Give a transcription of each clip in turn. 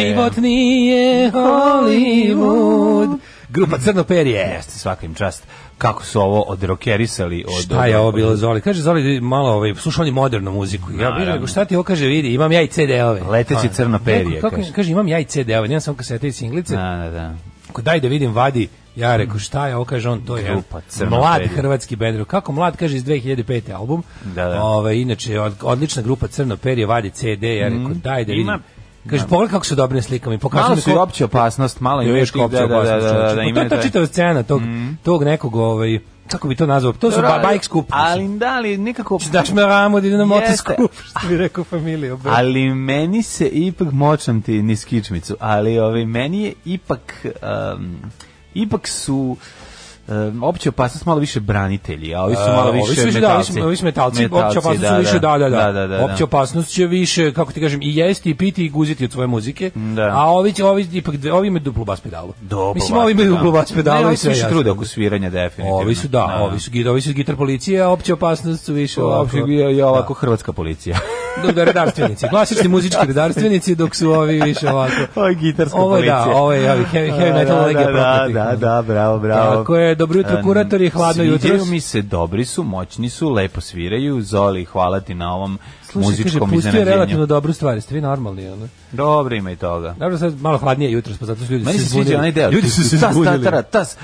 Život nije Hollywood. Grupa Crnoperje. Jeste, svaka im čast. Kako su ovo odrokerisali od... Šta je ovo bilo Zoli? Kaže Zoli malo ovaj sluša oni modernu muziku. Ja bih rekao šta ti ovo kaže vidi, imam ja i CD-ove. Leteći A, crnoperje, neko, Kako kaže. kaže imam ja i CD-ove, nemam samo kasete i singlice. Da, da, da. Ako daj da vidim vadi, ja rekao šta je ovo kaže on to je Grupa mlad hrvatski bend. Kako mlad kaže iz 2005. album. Da, da. Ovaj inače od, odlična grupa Crnoperje vadi CD, ja rekao daj da vidim. Ima- Kaže pogledaj kako su dobre slikama i pokazuje mi su ko- opće opasnost, malo Još još kopća da, da, da, da, da, da, Pa ima to je ta čitava scena tog, tog nekog, ovaj, kako bi to nazvao, to su ba, bike skup. Ali da li nekako... Daš me ramu da ide na Jeste. motoskup, što bi rekao familija. Ali meni se ipak močam ti niz kičmicu, ali ovaj, meni je ipak um, ipak su um, opće opasnost malo više branitelji, a ovi su malo E, više ovi su više, da, ovi su- ovi su metalci, opća opasnost su više, da, da, da. da, da. Opća opasnost će više, kako ti kažem, i jesti, i piti, i guziti od svoje muzike, Da. a ovi, će, ovi, ipak, ovi imaju duplu bas pedalu. Dobro, Mislim, ovi imaju duplu bas Ne, pedalu ovi i se sve više trude oko sviranja, definitivno. Ovi su, da, ovi su, ovi su gitar policija, a opća opasnost su više ovako. Uopće je, je ovako hrvatska policija. Dok da redarstvenici, klasični muzički redarstvenici, dok su ovi više ovako. Ovo je gitarska Ovo je, policija. da, ovo je ovi heavy, heavy metal da, legija da, da, da, bravo, bravo. Tako je, dobro jutro, kuratori, hladno jutro. Sviđaju mi se, dobri su, moćni su, lepo sviraju. Zoli, hvala ti na ovom Slušaj, kaže, muzičkom pustio je relativno dobru stvar, jeste vi normalni, ono? Dobro ima i toga. Dobro, sad malo hladnije jutro, pa zato su ljudi Meni se sviđa onaj deo. Ljudi su se tas, zbunili. tas, tas,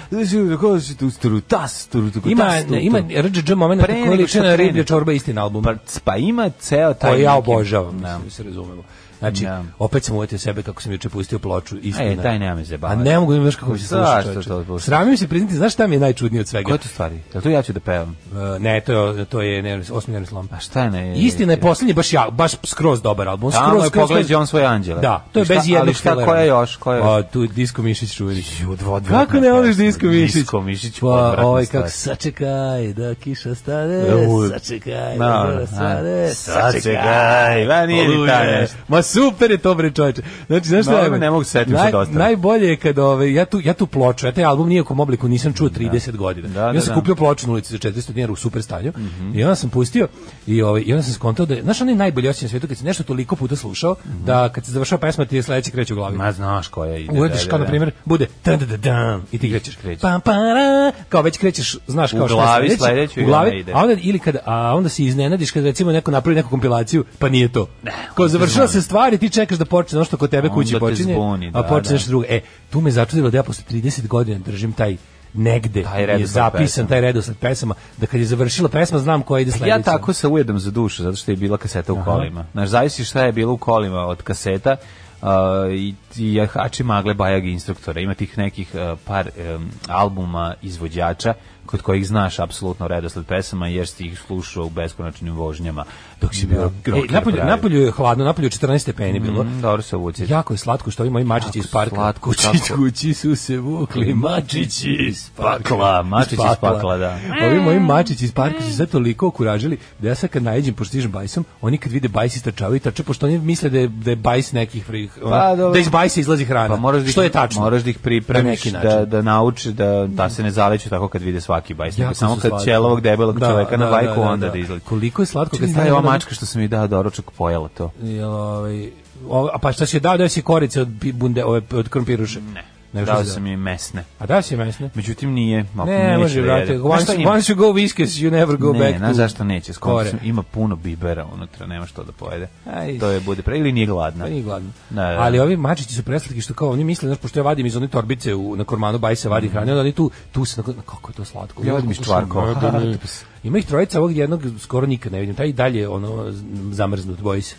Ima, tas, ne, ima RGG moment Pre koji liči na riblja čorba istina album. Pa, pa ima ceo taj... koji ja obožavam, Da. da se razumemo. Znači, Da. opet sam uvetio sebe kako sam juče pustio ploču istina. E, daj, nema me A zajebavati. ne mogu da znaš kako mi se sluša čoveče. to puštaš? Sramim se priznati, znaš šta mi je najčudnije od svega? Koje to stvari? Jel to ja ću da pevam? Uh, ne, to je, to je nervni, osmi nervni slom. A šta je ne? Istina je poslednji baš ja, baš skroz dobar album. Tamo Skroz, je skroz, pogled on svoje anđele. Da, to je šta- bez jednog Ali šta, koja je još? Koja je A, tu je Disko Mišić čuveni. Odvodna Kako ne voliš. Disko Mišić? Disko Mišić, Pa, ovaj kako sačekaj da kiša stane, sačekaj da svane, sačekaj, ma nije ni ta super je to bre čoveče. Znači, znaš šta je? ne mogu se setim Naj- sad ostalo. Najbolje je kad ove, ja tu ja tu ploču, ja taj album nije u kom obliku nisam čuo 30 godina. Da, ja da, sam da. kupio ploču na ulici za 400 dinara u super stanju. I onda sam pustio i ovaj i onda sam skontao da je, znaš onaj najbolji osjećaj na svetu kad si nešto toliko puta slušao da kad se završava pesma ti je sledeći kreće u glavi. Ma znaš koja ide. Uradiš da, kao da, na da. primjer bude dan dan dan i ti krećeš Kreće. pam para kao već krećeš znaš kao šta je glavi sledeće, sledeću i u glavi a onda ili kad a onda se iznenadiš kad recimo neko napravi neku kompilaciju pa nije to kao završila se stvar i ti čekaš da počne što kod tebe kući počinje zbuni, a da, počne da. nešto drugo e tu me začudilo da ja posle 30 godina držim taj negde Taj je zapisan pesama. taj redosled pesama da kad je završila pesma znam koja ide sledeća Ja tako se ujedam za dušu, zato što je bila kaseta u kolima. Znaš, zavisi šta je bilo u kolima od kaseta uh, i, i jahači magle bajag instruktora. Ima tih nekih uh, par um, albuma izvođača kod kojih znaš apsolutno redosled pesama jer si ih slušao u beskonačnim vožnjama dok si bio E, rocker napolju, napolju je hladno, napolju je 14 stepeni bilo. Mm, dobro se uvuci. Jako je slatko što ovi moji mačići iz parka. slatko, kući, kako? kući su se vukli mačići iz pakla, mačići iz pakla, da. Ovi moji mačići iz parka su sve toliko okuražili da ja sad kad najeđem, pošto stižem bajsom, oni kad vide bajs istrčavaju i trče, pošto oni misle da je, da je bajs nekih frih, Pa, dobro. da iz bajsa izlazi hrana. Pa moraš da ih, što je tačno. Moraš da ih pripremiš da, da nauče da, da se ne zaleću tako kad vide svaki bajs. Jako Samo kad ćelovog debelog Da, čoveka na da, bajku da, da, onda da. da izlazi. Koliko je slatko kad stane ova mačka što sam mi dao doručak pojela to. Jel, ovaj, a pa šta si dao, dao si korice od bunde, ove, od krompiruše? Ne. Dao si sam mi mesne. A da si je mesne? Međutim nije, Ne, može, da brate. Once, once you go whiskers, you never go ne, back to... zašto neće? Sam- ima puno bibera unutra, nema što da pojede. Aj. To je bude pre ili nije gladna. Pa nije gladno. Da, da. Ali ovi mačići su preslatki što kao oni misle, znaš, pošto ja vadim iz one torbice u, na kormanu bajse vadi hrane, onda oni tu, tu se, na- kako je to slatko. Ja vadim iz čvarkova. Ima ih trojica, ovog jednog skoro nikad ne vidim. Taj i dalje ono zamrznut, boji se.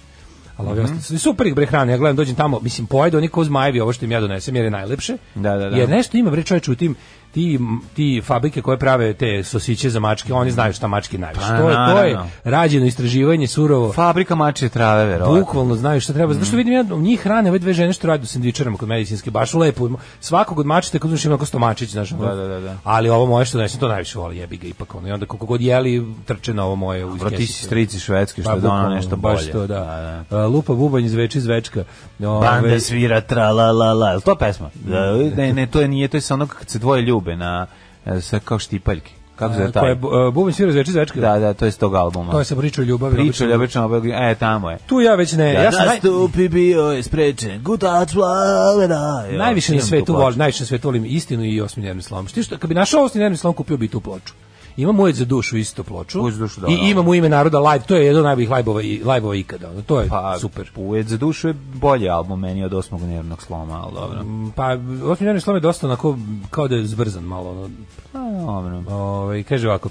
Ali ovi ostali su super ih bre hrane. Ja gledam, dođem tamo, mislim, pojedu oni ko zmajevi ovo što im ja donesem, jer je najlepše. Da, da, da. Jer nešto ima bre čoveče u tim ti, ti fabrike koje prave te sosiće za mačke, oni znaju šta mački najviše. Pa, to, je, to je rađeno istraživanje surovo. Fabrika mače trave, verovatno. Bukvalno znaju šta treba. Zato što vidim ja njih hrane ove dve žene što rade u sendvičarama kod medicinske baš lepo. Svakog od mačete kod ima stomačić, znaš. Da, da, da, da. Ali ovo moje što ne, to najviše voli, jebi ga ipak ono. I onda koliko god jeli trče na ovo moje u Bro, ti si strici švedski, što Pa, je dono bukvalno, nešto baš bolje. to, da. A, Lupa bubanj iz veči zvečka. Ove, Banda svira tra la la la. To pesma? Da, ne, ne, to je nije, to je sa onog kad se dvoje ljube na e, sa kao štipaljke. Kako se taj? a, bubanj svira iz veči zvečka. Da, da, to je s tog albuma. To je sa priča o ljubavi. Priča obično. ljubično, e, tamo je. Tu ja već ne. Ja sam naj, nastupi bio je sprečen, gutač plavena. Najviše na svetu volim, najviše na svetu volim istinu i osmi nervni slom. Što, kad bi našao osmi nervni slom, kupio bi tu ploču. Imam ujed za dušu isto ploču. Ujed za dušu, da, I da. imam u ime naroda live, to je jedan od najboljih live-ova, i- live-ova ikada. To je Pa, super. Ujed za dušu je bolji album meni od osmog nervnog sloma, ali dobro. Pa, osmi nervni slom je dosta onako, kao da je zbrzan malo. Ono, Pa, dobro. Ovaj kaže ovako.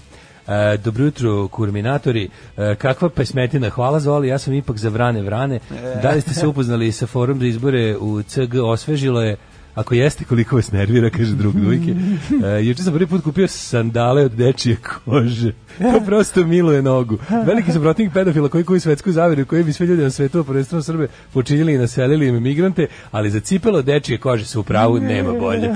E, dobro jutro, kurminatori. E, kakva pesmetina, hvala Zoli, ja sam ipak za vrane vrane. Da li ste se upoznali sa forum za izbore u CG osvežilo je Ako jeste, koliko vas nervira, kaže drug dujke. E, juče sam prvi put kupio sandale od dečije kože. To prosto miluje nogu. Veliki sam protivnik pedofila koji kuju svetsku zaveru, koji bi sve ljude na svetu, prvenstveno Srbe, počinili i naselili im migrante, ali za cipelo dečije kože se u pravu nema bolje.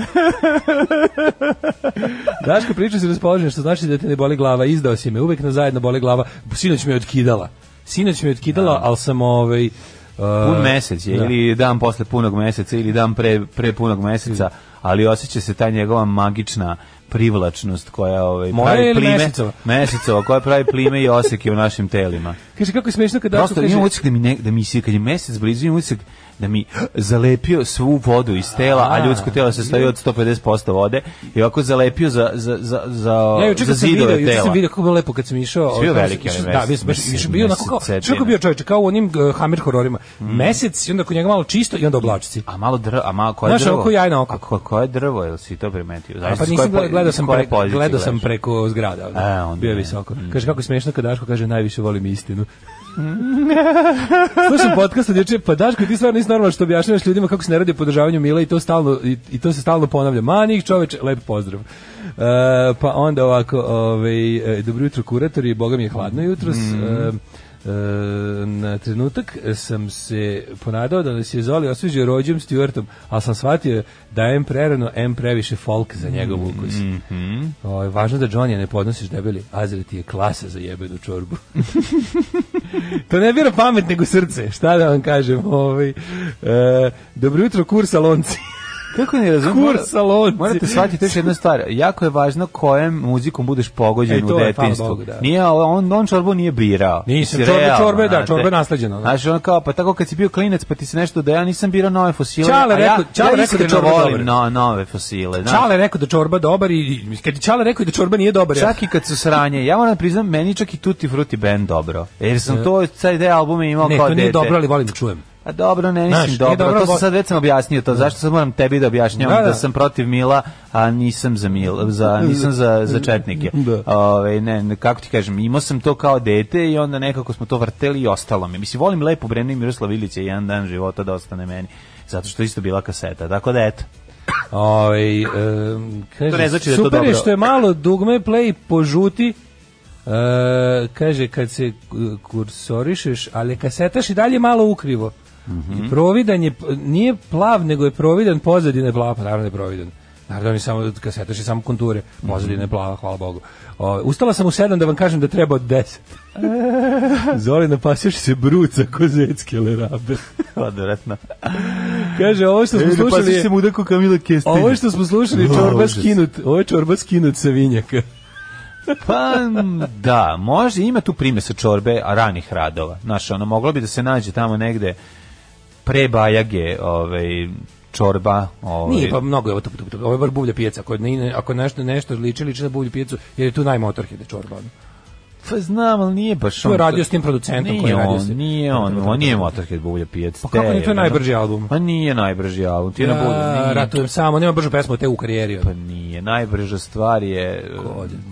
Daško priča se raspoložen, što znači da te ne boli glava, izdao si me, uvek na zajedno boli glava, sinoć me je otkidala. Sinoć me je otkidala, ali sam ovaj... uh, Pun mesec je, da. ili dan posle punog meseca, ili dan pre, pre punog meseca, ali osjeća se ta njegova magična privlačnost koja ovaj, pravi plime, Mesicova? Mesicova, koja pravi plime i oseke u našim telima. Kaže, kako je smiješno kad Daško Prosto kaže... imam utisak da mi, ne, da mi se, kad je mesec blizu, imam utisak da mi zalepio svu vodu iz tela, a, A. ljudsko telo se stoji od 150% vode i ovako zalepio za, za, za, za, Ja za sam video, zidove juče sam tela. video kako je bilo lepo kad sam išao. Si bio veliki, ali Da, mesec, bio sam baš mesec, bio onako kao, kako bio čovječe, kao u onim uh, Hammer hororima. Mesec i onda kod njega malo čisto i onda oblačici. A malo drvo, a malo koje Znaš, drvo? ovako jajno oko. A ko, koje drvo, jel si to primetio? A Zavisi pa nisam koje gledao, sam, preko, gledao sam preko zgrada. E, onda bio je visoko. Mm. Kaže kako je smiješno kad Daško kaže najviše volim istinu. Slušam podcast od juče, pa Daško ti stvarno nisi normalno što objašnjavaš ljudima kako se ne radi o podržavanju Mila i to stalno i, i to se stalno ponavlja. Ma njih čoveče, lep pozdrav. E, pa onda ovako, ovaj e, dobro jutro kuratori, boga mi je hladno jutros. Mm. E, e, na trenutak sam se ponadao da nas je Zoli osvežio rođem Stuartom, ali sam shvatio da M prerano, M previše folk za njegov ukus. Mhm. Ovaj, važno da Johnny ne podnosiš debeli, Azra ti je klasa za jebenu čorbu. to ne bira pamet nego srce, šta da vam kažem. Ovaj, e, dobro jutro, kursalonci. Kako ne razumijem? Kur salonci. Morate shvatiti još jednu stvar. Jako je važno kojem muzikom budeš pogođen E, u detinjstvu. Bogu, da. Nije, on, on čorbu nije birao. Nisam, čorbe- realno, čorbe, da, čorbe je nasleđeno, da. Znaš, on kao, pa tako kad si bio klinac, pa ti se nešto da ja nisam birao nove fosile. Čale a ja, rekao- Čale ja rekao da čorba volim no, nove fosile. znaš. Čale rekao da čorba dobar i kad Čale rekao da čorba nije dobar. ja- Čak i kad su sranje, ja moram da priznam, meni čak i Tutti Frutti Band dobro. Jer sam to, taj deo albume imao ne, kao to nije dete. dobro, ali volim da čujem. A dobro, ne Znaš, mislim nije dobro, dobro, to sam sad već sam objasnio to, zašto sad moram tebi da objašnjavam Da, da, da. sam protiv Mila, a nisam za Mil, za, nisam za, za četnike. Da. Ove, ne, ne, kako ti kažem, imao sam to kao dete i onda nekako smo to vrteli i ostalo mi. Mislim, volim lepo Brenu i Miroslav Ilić je jedan dan života da ostane meni, zato što isto bila kaseta, tako da eto. Ovaj em, kaže, To ne znači da je to super je dobro. što je malo dugme play požuti. E, kaže kad se e, kursorišeš, ali kasetaš i dalje malo ukrivo. Mhm. I providan je, nije plav, nego je providan, pozadina je plava, pa naravno da je providan. Naravno, on je samo kasetaš i samo konture, pozadina je plava, hvala Bogu. O, ustala sam u sedam da vam kažem da treba od deset. Zoli, napasjaš se bruca ko zecke lerabe. Odvratno. Kaže, ovo što smo slušali je... mudako Kamila Kestelja. Ovo što smo slušali je čorba skinut, ovo je čorba skinut sa vinjaka. Pa da, može, ima tu primesa čorbe, a ranih radova. Znaš, ono, moglo bi da se nađe tamo negde pre Bajage, ovaj, čorba. Ovaj, Nije, pa mnogo je ovo, tup, tup, tup, ovo je bar buvlja pijeca. Ako, nije, ako nešto, nešto liči, liči na buvlju pijecu, jer je tu najmotorhede čorba. Pa znam, ali nije baš Tu je on- radio s tim producentom Nije koji je radio on, s tim. nije on, on nije Motorhead Bulja Pijac. Pa kako nije, to je najbrži album. Pa nije najbrži album, ti na Ja, nije. ratujem samo, nema bržu pesmu te u karijeri. Pa nije, najbrža stvar je,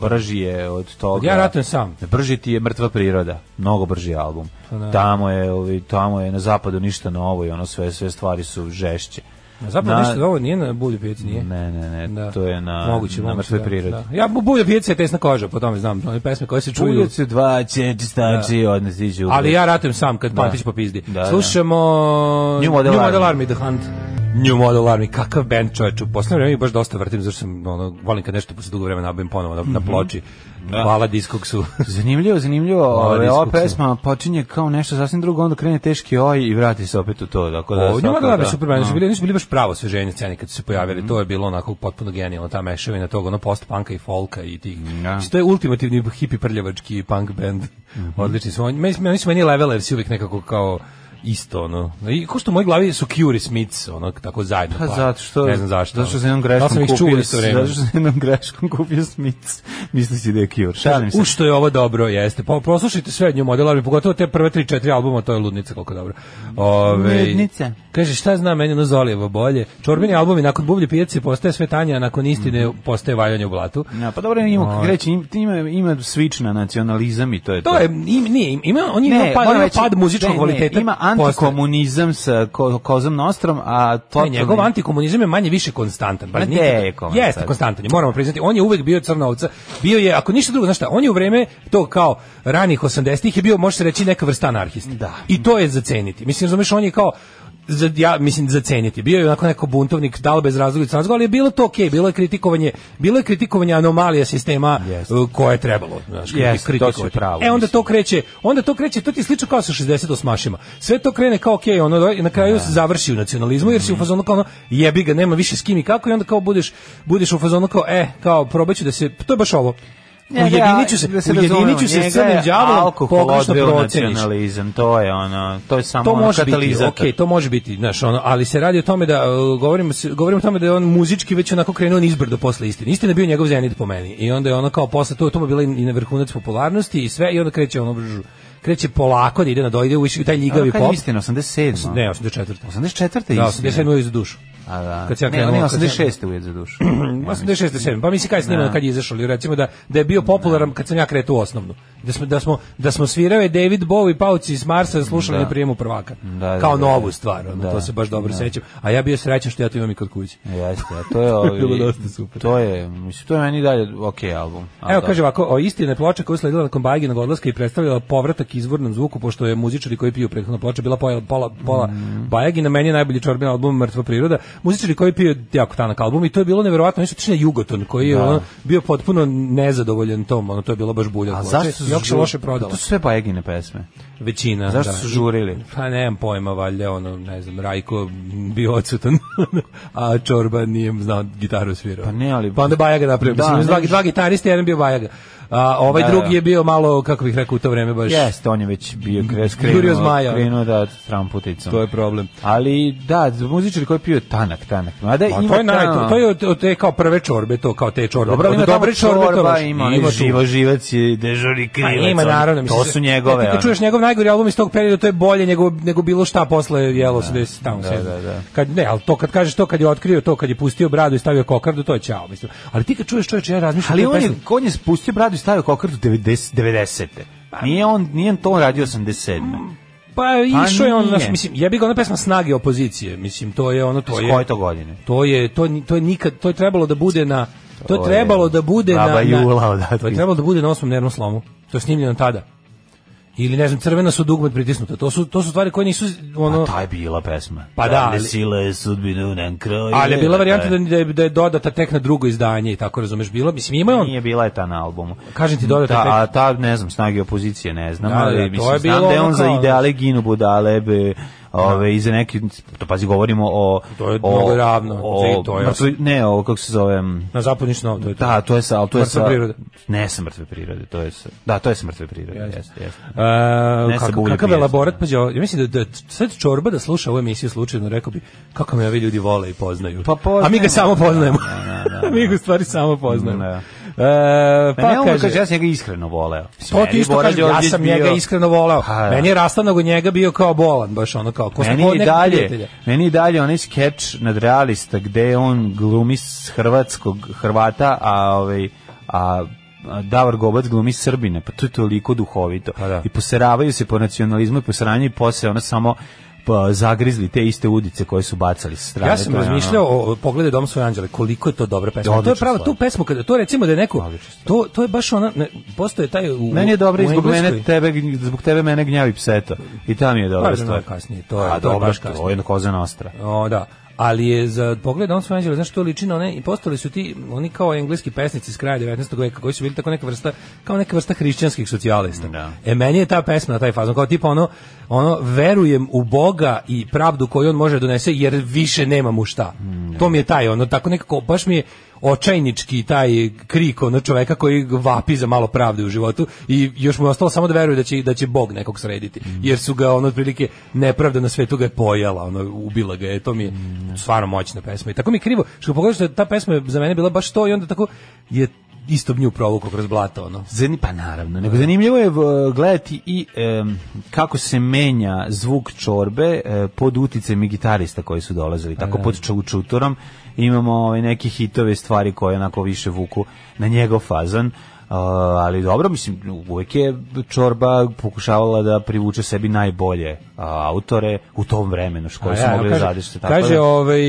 brži je od toga. Ja ratujem sam. Brži ti je mrtva priroda, mnogo brži album. Pa da. Tamo je, tamo je na zapadu ništa novo i ono sve sve stvari su žešće. Zapravo Na- ništa, ovo nije na bulju pijaci, nije. Ne, ne, ne, Da. to je na, moguće, na mrtvoj da, prirodi. Da. Ja bu- bulja pijaca je tesna koža, po tome znam, one pesme koje se čuju. Se dva četistači, odnes iđu. u- Ali ja ratujem sam kad Da. Pantić popizdi. Da, da. Slušamo New Model Army. The Hunt. New Model Army, kakav band čoveč. U poslednje vreme baš dosta vrtim, zašto sam, ono, volim kad nešto posle dugo vremena nabavim ponovo na, na ploči. Da. Hvala Discogsu. Zanimljivo, zanimljivo. Ove, ova Discogsu. pesma počinje kao nešto sasvim drugo, onda krene teški oj i vrati se opet u to. Tako da, O, New svaka- Model Army da. super band, su No. bili, nisu bili baš pravo sveženje scene kad su se pojavili. To je bilo onako potpuno genijalno, ta mešavina tog, ono post-punka i folka i tih. Da. To je ultimativni hipi prljavački punk band. Mhm. Odlični su. Oni, meni, meni su meni levelers uvijek nekako kao isto ono. I ko što u mojoj glavi su Cure Smiths, ono tako zajedno. Pa pa, zato što ne znam zašto. Zato što sam jednom Da greškom sam čuo u kupio, zato što sam jednom greškom kupio Smiths. Misli da je Cure. Šalim se. U što je ovo dobro, jeste. Po, poslušajte sve New Model Army, pogotovo te prve 3-4 albuma, to je ludnica koliko dobro. Ove, Ludnica. Kaže, šta zna meni ono Zolijevo bolje? Čorbini albumi nakon bublje pijace postaje sve tanje, a nakon istine postaje valjanje u blatu. Ja, pa dobro, ima, reći, ima, ima, ima switch na nacionalizam i to je to. To je, im, nije, ima, on ima pad, ima reći, pad muzičkog ne, ne, kvaliteta. Ima. Antikomunizam sa ko, Kozom Nostrom, a Ne, totalni... njegov antikomunizam je manje više konstantan. Ma gde nikad- je konstantan? Jeste konstantan, je, moramo priznati. On je uvek bio crna ovca. Bio je, ako ništa drugo, znaš šta, on je u vreme tog kao ranih 80-ih je bio, može se reći, neka vrsta anarhista. Da. I to je zaceniti. Mislim, razumeš, on je kao za, ja mislim zaceniti. Bio je onako neko buntovnik, da li bez razloga, razloga, ali je bilo to okej, bilo je kritikovanje, bilo je kritikovanje anomalija sistema Jeste. uh, koje je trebalo, to si kritikovati. pravo, e onda mislim. to kreće, onda to kreće, to ti slično kao sa 68-ašima. Sve to krene kao okej, ono i na kraju se završi u nacionalizmu jer si u Mhm. fazonu kao ono jebi ga, nema više s kim i kako i onda kao budeš budeš u fazonu kao e, kao probaću da se to je baš ovo. Njega- Ujediniću se, da se ujediniću se crnim đavolom, pogrešno proceniš. nacionalizam, to je ono, to je samo To ono može biti, katalizator. okej, to može biti, znaš, ono, ali se radi o tome da uh, govorimo govorimo o tome da je on muzički već onako krenuo nizbrdo posle istine. Istina je bio njegov zenit po meni. I onda je ono kao posle to to mu je bila i na vrhunac popularnosti i sve i onda kreće ono kreće polako da ide na dojde u u taj ljigavi Ono kad je pop. istina, 87. Ne, 84. 84. Da, istina. 87 je za dušu. A da. Kad sam ja ne, krenuo, ne, kad sam- 86. uvijek za dušu. 86. 7. Pa mislim kaj Da. kad je izašao, ali recimo da da je bio popularan kad sam ja kretao u osnovnu. Da smo da smo da smo svirao David Bowie Pauci iz Marsa slušali Da. na prijemu prvaka. Da, da, Kao da, novu da. stvar, Da. to se baš dobro Da. sećam. A ja bio srećan što ja to imam i kod kuće. Jeste, a to je ovi, bilo dosta super. To je, mislim, to je meni dalje okej album. Ali Evo da. kaže ovako, o istine ploča koja je sledila nakon Bajiginog odlaska i predstavljala povratak izvornom zvuku pošto je muzičari koji piju prethodna ploča bila pola pola, pola Mhm. Bajagina, meni je najbolji čorbin album Mrtva priroda. Muzičari koji piju jako tanak album i to je bilo neverovatno, nešto tiče na Jugoton koji je Da. ono, bio potpuno nezadovoljan tom, ono to je bilo baš bulja. A zašto su žu- loše prodalo. To su sve Bajegine pesme. Većina. Zašto da. su žurili? Pa nemam pojma, valjda, ono, ne znam, Rajko bio odsutan, a Čorba nije znao gitaru svirao. Pa ne, ali- Pa onda Bajaga napravio. Da, Mislim, dva, dva gitarista, jedan bio Bajaga. A ovaj Da, drugi da. je bio malo, kako bih rekao, u to vreme baš... Jeste, on je već bio kres, krenuo, krenuo da tramputicom. To je problem. Ali da, muzičari koji piju tanak, tanak. Mada ima to je naj, to, to je od, od te kao prve čorbe, to kao te čorbe. Dobro, ima dobre čorbe, to baš- ima, ima živo živac i dežuri krivac. ima naravno, To mislim, su njegove. Ti čuješ njegov najgori album iz tog perioda, to je bolje nego nego bilo šta posle jelo se desi tamo da, da, da. Kad ne, al to kad kažeš to kad je otkrio to, kad je pustio bradu i stavio kokardu, to je ćao, mislim. Ali ti kad čuješ čoveče, ja razmišljam Ali on je, on je spustio bradu stavio kokardu 90, 90. Nije on, nije on to radio 87. Pa Pa išao je on, znaš, mislim, jebi ga ona pesma snage opozicije, mislim, to je ono, to S je... koje to godine? To je, to, to je nikad, to je trebalo da bude na, to, je trebalo da bude na, Baba na- to je trebalo da bude na osmom nervnom slomu, to je snimljeno tada. Ili ne znam, crvena su dugmet pritisnuta. To su to su stvari koje nisu ono A ta je bila pesma. Pa da, ali- sila je sudbinu na kraju. ali je bila varijanta da, da, je, da je dodata tek na drugo izdanje i tako razumeš bilo. Mislim ima on Nije bila je ta na albumu. Kažem ti, dodata Ta, tek- a ta, ne znam, snage opozicije, ne znam, Da, da, ali to mislim, znam da je on ono za kao- ideale ginu budale, be, ove, i za neki, to pazi, govorimo o... To je o, mnogo ravno, O, to je- mrtvoj- ne, o, kako se zove... na zapadu ništa novo, to je to. Da, to je sa, ali to je sa... priroda. Ne sa mrtve prirode, to je sa... Da, to je sa mrtve prirode, Jeste. jeste, jeste. E, Ne sa kakav, elaborat, pa ja mislim da, da sad čorba da sluša ovu emisiju slučajno, rekao bi kako me ovi ljudi vole i poznaju. Pa poznajemo. A mi ga samo poznajemo. Da, da, da, mi ga stvari samo poznajemo. Da. E, Pa, ne kaže, kaže, ja sam njega iskreno voleo. To ti isto kažem, ja sam njega iskreno voleo. Pa, da. Meni je rastanog od njega bio kao bolan, baš ono kao, ko Meni i dalje, prijatelja. meni i dalje onaj skeč nadrealista gde on glumi s hrvatskog Hrvata, a ovaj a Davor Gobac glumi Srbine, pa to je toliko duhovito. Pa da. I poseravaju se po nacionalizmu i po sranju i posle ona samo pa, zagrizli te iste udice koje su bacali sa strane. Ja sam To je razmišljao o pogledaj dom svoje anđele, koliko je to dobra pesma. to je pravo tu pesmu kada to recimo da je neko to to je baš ona ne, postoje taj u Meni je dobro zbog mene tebe zbog tebe mene gnjavi pseta. I ta mi je dobra stvar. malo kasnije, to je- A, to je baš to kasnije. je na koza nostra. O, da. Ali je za pogled on svoje anđele, znaš što liči na one i postali su ti oni kao engleski pesnici iz kraja 19. veka koji su bili tako neka vrsta kao neka vrsta hrišćanskih socijalista. Da. E meni je ta pesma na taj fazon kao tipa ono ono verujem u Boga i pravdu koju on može da donese jer više nemam u šta. To mi je taj ono tako nekako baš mi je očajnički taj krik ono čoveka koji vapi za malo pravde u životu i još mu je ostalo samo da veruje da će da će Bog nekog srediti jer su ga ono otprilike nepravda na svetu ga je pojela ono ubila ga je to mi je stvarno moćna pesma i tako mi je krivo što pogledaš da ta pesma je za mene bila baš to i onda tako je isto nju provukao kroz blato ono Zani, pa naravno, nego zanimljivo je gledati i em, kako se menja zvuk čorbe e, pod uticajem gitarista koji su dolazili. Tako pod ču- čutorom imamo ovaj, neke hitove stvari koje onako više vuku na njegov fazan. Ali dobro, mislim, uvek je Čorba pokušavala da privuče sebi najbolje autore u tom vremenu, što koji su ja, mogli da kaže. Tako Kaže da, ovaj,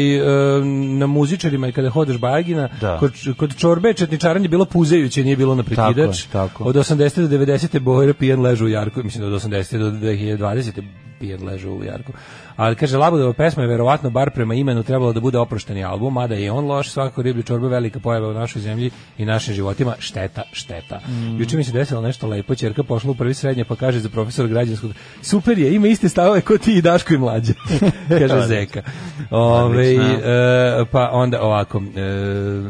na muzičarima i kada hodeš Bajagina, Da. kod, kod čorbe četničaranje je bilo puzajuće, nije bilo na prekidač. Tako tako. Od 80. do 90. Bojera pijan ležu u Jarku, mislim od 80. do 2020. pijan ležu u Jarku. Ali kaže, Labudova pesma je verovatno bar prema imenu trebalo da bude oprošteni album, mada je on loš, svako riblji čorbe velika pojava u našoj zemlji i našim životima, šteta, šteta. Mm. Juče mi se desilo nešto lepo, ćerka pošla u prvi srednje pa kaže za profesora građanskog, super je, ima iste stavove kao ti i Daško i mlađe, kaže Zeka. Ove, e, pa onda ovako, e,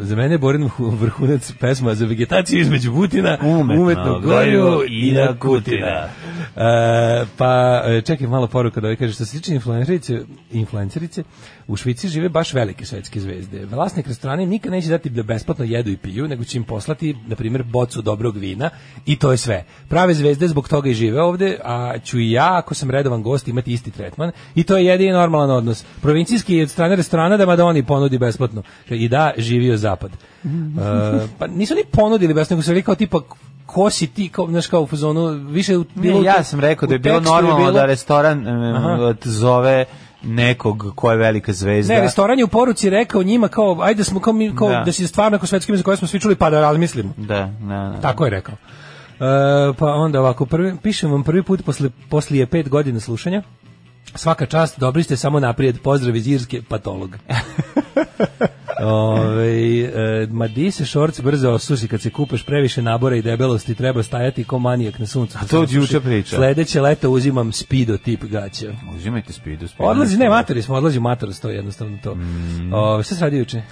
za mene je Borin hu- vrhunac pesma za vegetaciju između Butina, Umetno umetno goju i na Kutina. E, pa e, čekaj malo poruka da ovaj kaže što se tiče influencerice, influencerice u Švici žive baš velike svetske zvezde. Vlasnik restorana im nikad neće dati da besplatno jedu i piju, nego će im poslati na primjer bocu dobrog vina i to je sve. Prave zvezde zbog toga i žive ovde, a ću i ja ako sam redovan gost imati isti tretman i to je jedini normalan odnos. Provincijski je od strane restorana da Madoni ponudi besplatno i da živio zapad. E, pa nisu ni ponudili besplatno, nego su rekli kao tipa ko si ti, kao, znaš, kao u fazonu, više u- bilo Ne, ja sam rekao da je bilo normalno bilo- da restoran Aha. zove nekog ko je velika zvezda. Ne, restoran je u poruci rekao njima kao, ajde da smo kao, mi, kao Da. da. si stvarno ako svetski za koje smo svi čuli pa da razmislimo. Da, da, da. Tako je rekao. E, pa onda ovako, prvi, pišem vam prvi put posle, poslije pet godina slušanja. Svaka čast, dobri ste samo naprijed, pozdrav iz Irske, patolog. Ove, e, ma di se šorc brzo osuši kad se kupeš previše nabora i debelosti treba stajati ko manijak na suncu. A to od juče priča. Sledeće leto uzimam speedo tip gaća. Uzimajte spidu. spidu. Odlazi, ne, matori smo, odlazi u matoros, to je jednostavno to. Mm. Ove, šta se radi juče?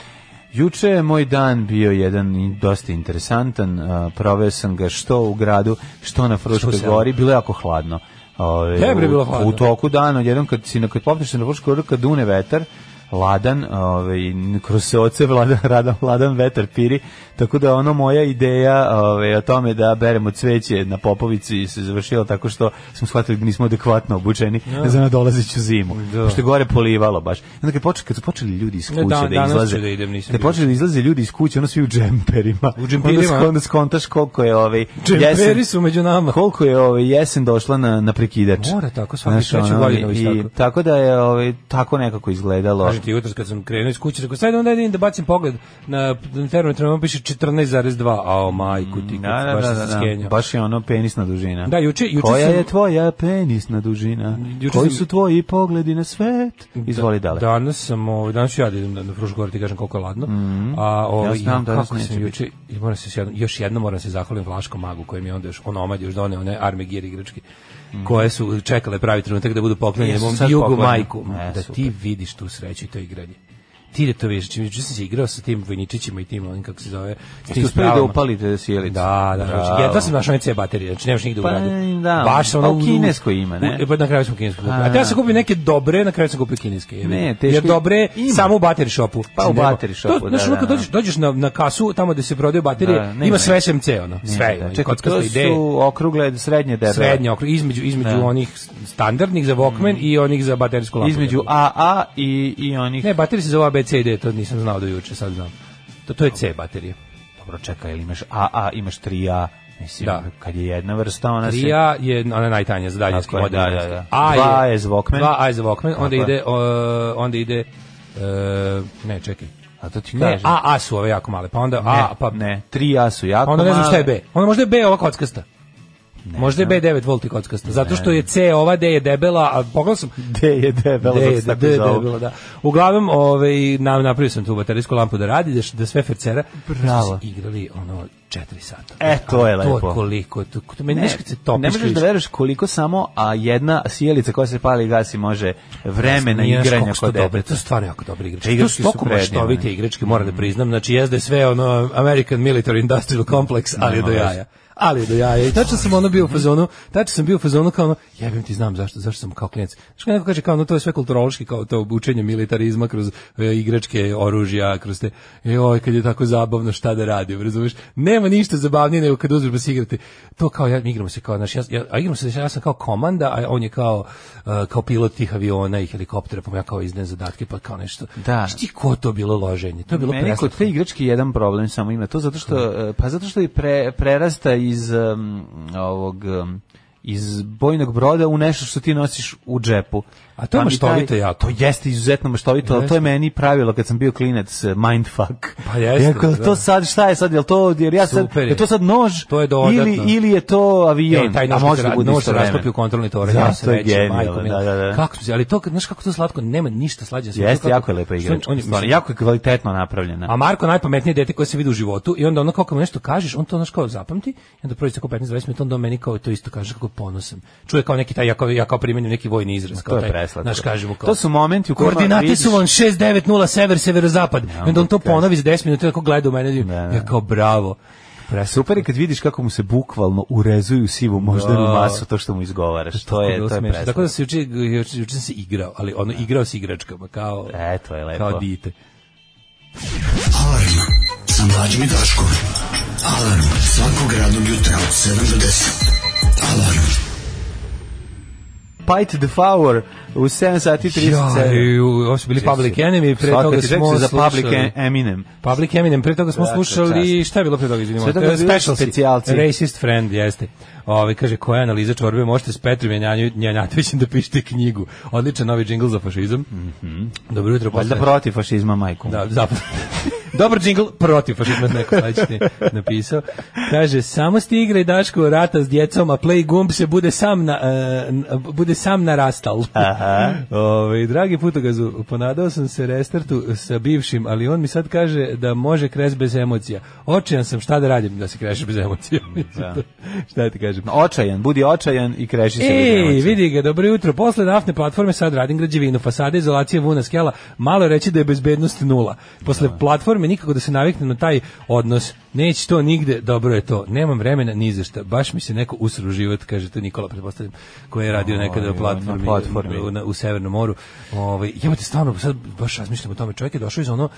Juče je moj dan bio jedan i dosta interesantan. proveo sam ga što u gradu, što na Fruškoj gori. Bilo je jako hladno. Ove, je u- bilo hladno? U toku dana, jedan kad si na kad popneš na Fruškoj gori, kad dune vetar, ladan, ovaj kroz se oce vladan, radan, ladan vetar piri, tako da ono moja ideja ovaj, o tome da beremo cveće na Popovici se završila tako što smo shvatili da nismo adekvatno obučeni za nadolazeću zimu. Da. Pošto je gore polivalo baš. Onda kad, počeli, kad su počeli ljudi iz Ne, kuće dan- da izlaze, da idem, nisam bio. počeli da izlaze ljudi iz kuće, ono svi u džemperima. U džemperima, Onda, skontaš koliko je ovaj Džemperi su među nama. koliko je ovaj jesen došla na na prekidač. Mora tako, svaki Znaš, ono, godinu i, tako. tako da je ovaj tako nekako izgledalo. Ti jutros kad sam krenuo iz kuće, rekao sad onda idem da bacim pogled na termometru, piše 14,2. Ao majku ti, Da, da, baš da, da, da. Baš je ono penisna dužina. Da, juče, juče Koja sam, je tvoja penisna dužina? Juče Koji sam- su tvoji pogledi na svet? Izvoli dale. Danas sam, ovaj, danas ću ja da idem na, na Fruškogor, ti kažem koliko je ladno. A ovaj. Ja znam, kako sam juče, i moram se jedno, još jedno moram se zahvalim Vlaškom magu koji mi je onda još onomad još doneo one arme gir igračke koje su čekale pravi trenutak da budu poklonjene mom jugu majku. E, da ti vidiš tu sreću i to igranje. Ti da to vidiš, čim juče sam se igrao sa tim vojničićima i tim, onim kako se zove, s Jeste uspeli da upalite sjelicu? Da, da, Bravo. znači, jedva sam našao C baterije, znači nemaš nigde u Pa, gradu. da, Baš sam pa ono u kineskoj ima, ne? u- Pa na kraju sam kinesko kupio. A, A te ja sam da. kupio neke dobre, na kraju sam kupio kineske. jebi Ne, teško Jer je- dobre ima. samo u bateri shopu. Pa u Nema. bateri shopu, To, da, ono kad da, dođeš, dođeš na, na kasu, tamo gde se prodaju baterije, Da, ima sve SMC, ono, sve. Da, Čekaj, to su okrugle, srednje debele. Srednje okrug, između, između Da. onih standardnih za Walkman i onih za baterijsku lampu. Između AA i, i onih... Ne, baterije se zove ABCD, to nisam znao do juče, sad znam. To, to je C baterija. Dobro, čekaj, ili imaš AA, imaš 3A, Mislim, Da. kad je jedna vrsta, ona se... 3A je ona najtanja za daljinski je, model. da, da, da. A Dva je je za Walkman. 2A je za Walkman, onda je. ide o, onda ide e, ne, čekaj. A to ti Ne, kažem. A, A su ove jako male, pa onda ne, A, pa ne, 3A su jako onda ne znam šta je male. B. Onda možda je B ova kockasta. Možda je B 9 volti kockasta, zato što je C ova D je debela, a pogledao sam D je debelo, D je D je debela, da. Uglavnom, ovaj, na, napravio sam tu baterijsku lampu da radi, da, da sve fercera. Bravo. Igrali ono 4 sata. E, to je To lepo. je koliko, to, to meni Ne, ne, se topiš. ne možeš da veruješ koliko samo a jedna sjelica koja se pali i gasi može vremena znaš igranja to kod dobre. To su stvarno jako dobre igračke. Te To su maštovite igračke, moram da priznam. Znači, jezda je sve ono American Military Industrial Complex, ali je do jaja. Ali do jaja. I tačno sam ono bio u fazonu, tačno sam bio u fazonu kao ono, jebem ti znam zašto, zašto sam kao klinac. Znaš kako neko kaže kao ono, to je sve kulturološki, kao to učenje militarizma kroz e, igračke, oružja, kroz te, joj, kad je tako zabavno šta da radim, razumeš? Nema ništa zabavnije nego kad uzmeš pa se igrate. To kao, ja, igramo se kao, znaš, ja, ja, a igramo se, ja sam kao komanda, a on je kao, e, kao pilot tih aviona i helikoptera, pa ja kao izdajem zadatke, pa kao nešto. Da. Znaš ti ko to bilo loženje? To je bilo Meni kod te igračke jedan problem samo ima to zato što e, pa zato što je pre, prerasta iz um, ovog um, iz bojnog broda u nešto što ti nosiš u džepu. A to je Pa maštovito jako. To jeste izuzetno maštovito, ali to je meni pravilo kad sam bio klinac eh, mindfuck. Pa jeste, Jer kao, da. to sad šta je sad, jel to jer ja sad je. to sad nož To je dodatno. ili ili je to avion? E, taj nož može se, da nož se rastopi u kontrolni toranj. Da, ja reći, genijalno, majko da, da, da. Kako su, ali to, znaš kako to slatko, nema ništa slađe. Jeste, jako je lepa igračka. On, je- jako je kvalitetno napravljena. A Marko najpametnije dete koje se vidi u životu i onda ono kako mu nešto kažeš, on to znaš kao zapamti i onda prođe tako 15 20 minuta on do meni kao to isto kaže kako ponosan. Čuje kao neki taj ja kao ja kao primenim neki vojni izraz kao taj. Preslatko. Znaš kažemo kao To su momenti u kojima Koordinate vidiš- su vam 690 sever severozapad. I onda on to da ponovi za 10 minuta i tako gleda u mene Da, da. ja kao bravo. Preslatko. Super je kad vidiš kako mu se bukvalno urezuju sivu moždanu Da. masu to što mu izgovaraš. To je to je. Tako da se juče juče juče se igrao, ali ono igrao s igračkama kao E, to je lepo. kao dite. Alarm sa mlađim i Daškom. Alarm svakog radnog jutra od 7 do 10. Alarm. Fight the Flower u 7 sati 37. Jaj, ovo su bili Public Enemy, pre Svaka toga smo za Public Eminem. Public Eminem, pre toga smo Svaka slušali, šta je bilo pre toga, izvinimo? Sve Specialci, specijalci. Racist Friend, jeste. Ove, kaže, koja je analiza čorbe, možete s Petrom Janjatovićem da pišete knjigu. Odličan novi džingl za fašizam. Dobro jutro, Valjda posle. protiv fašizma, majku. Da, zapravo. Dobar džingl protiv fašizma neko sledeći napisao. Kaže samo stigra i Daško rata s djecom, a play gumb se bude sam na n- bude sam narastal. Aha. Ovaj dragi putogazu, ponadao sam se restartu sa bivšim, ali on mi sad kaže da može kres bez emocija. Očajan sam, šta da radim da se krešeš bez emocija? šta da ti kažem? Očajan, budi očajan i kreši se. bez emocija. vidi ga, dobro jutro. Posle naftne platforme sad radim građevinu, fasade, izolacije, vuna, skela. Malo reći da je bezbednost nula. Posle platforme nikako da se naviknem na taj odnos. Neće to nigde, dobro je to. Nemam vremena ni za šta. Baš mi se neko usru život, kaže to Nikola, pretpostavljam, koji je radio nekada Oj, u platformi, na platformi. u, na- u Severnom moru. Ovaj jebote stvarno sad baš razmišljam o tome. Čovjek je došao iz ono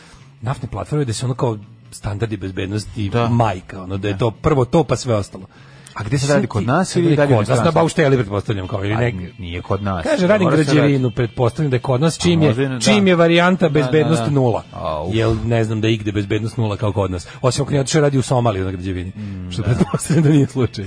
naftne platforme da se ono kao standardi bezbednosti Da. majka, ono da je to prvo to pa sve ostalo. A gde se radi kod nas ili dalje kod nas na baušteli pretpostavljam kao ili A, negdje. Nije kod nas. Kaže, radim se građevinu, pretpostavljam da je kod nas, čim je, ne- da. čim je varijanta bezbednost da, da. nula. A, uf. Jel ne znam da igde bezbednost nula kao kod nas. Osim ako otišao radi u Somaliju na građevini. što pretpostavljam da nije slučaj.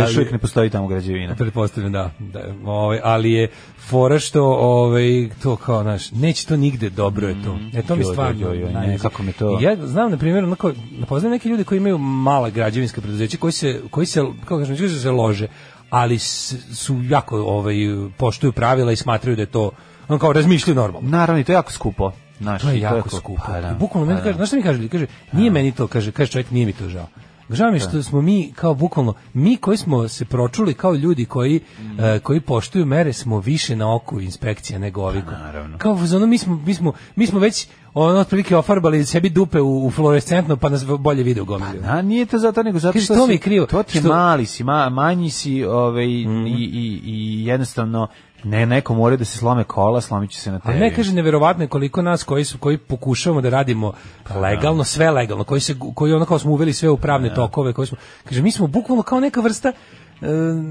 Još uvijek ne postoji tamo građevina. Pretpostavljam da, da ovaj, ali je fora što ovaj, to kao, znaš, neće to nigde, dobro je to. E, to mi Mm. Stvarno ne, kako mi to- Ja znam, na primjer, onako, poznam neki ljudi koji imaju mala građevinska preduzeća, koji se, koji se kako kažem, neću da se lože, ali su jako ovaj, poštuju pravila i smatraju da je to, on kao razmišljaju normalno. Naravno, i to je jako skupo. Znaš, To je jako skupo. Pa da, I bukvalno pa meni kaže, znaš šta mi kaže? Kaže, nije meni to, kaže, kaže čovjek, nije mi to žao. Žao mi je što smo mi kao bukvalno mi koji smo se pročuli kao ljudi koji Mm. e, koji poštuju mere smo više na oku inspekcija nego ovi. Pa. Kao ono mi smo mi smo mi smo već ono otprilike ofarbali sebi dupe u, u fluorescentno pa nas bolje vide u gomili. A nije to zato nego zato što to si- mi krivo, To ti što- Mhm. mali si, ma, manji si, ovaj i, i, i jednostavno ne neko mora da se slome kola, slomit će se na tebi. Ali ne kaže neverovatno je koliko nas koji su koji pokušavamo da radimo legalno, sve legalno, koji se koji ono kao smo uveli sve u pravne tokove, koji smo kaže mi smo bukvalno kao neka vrsta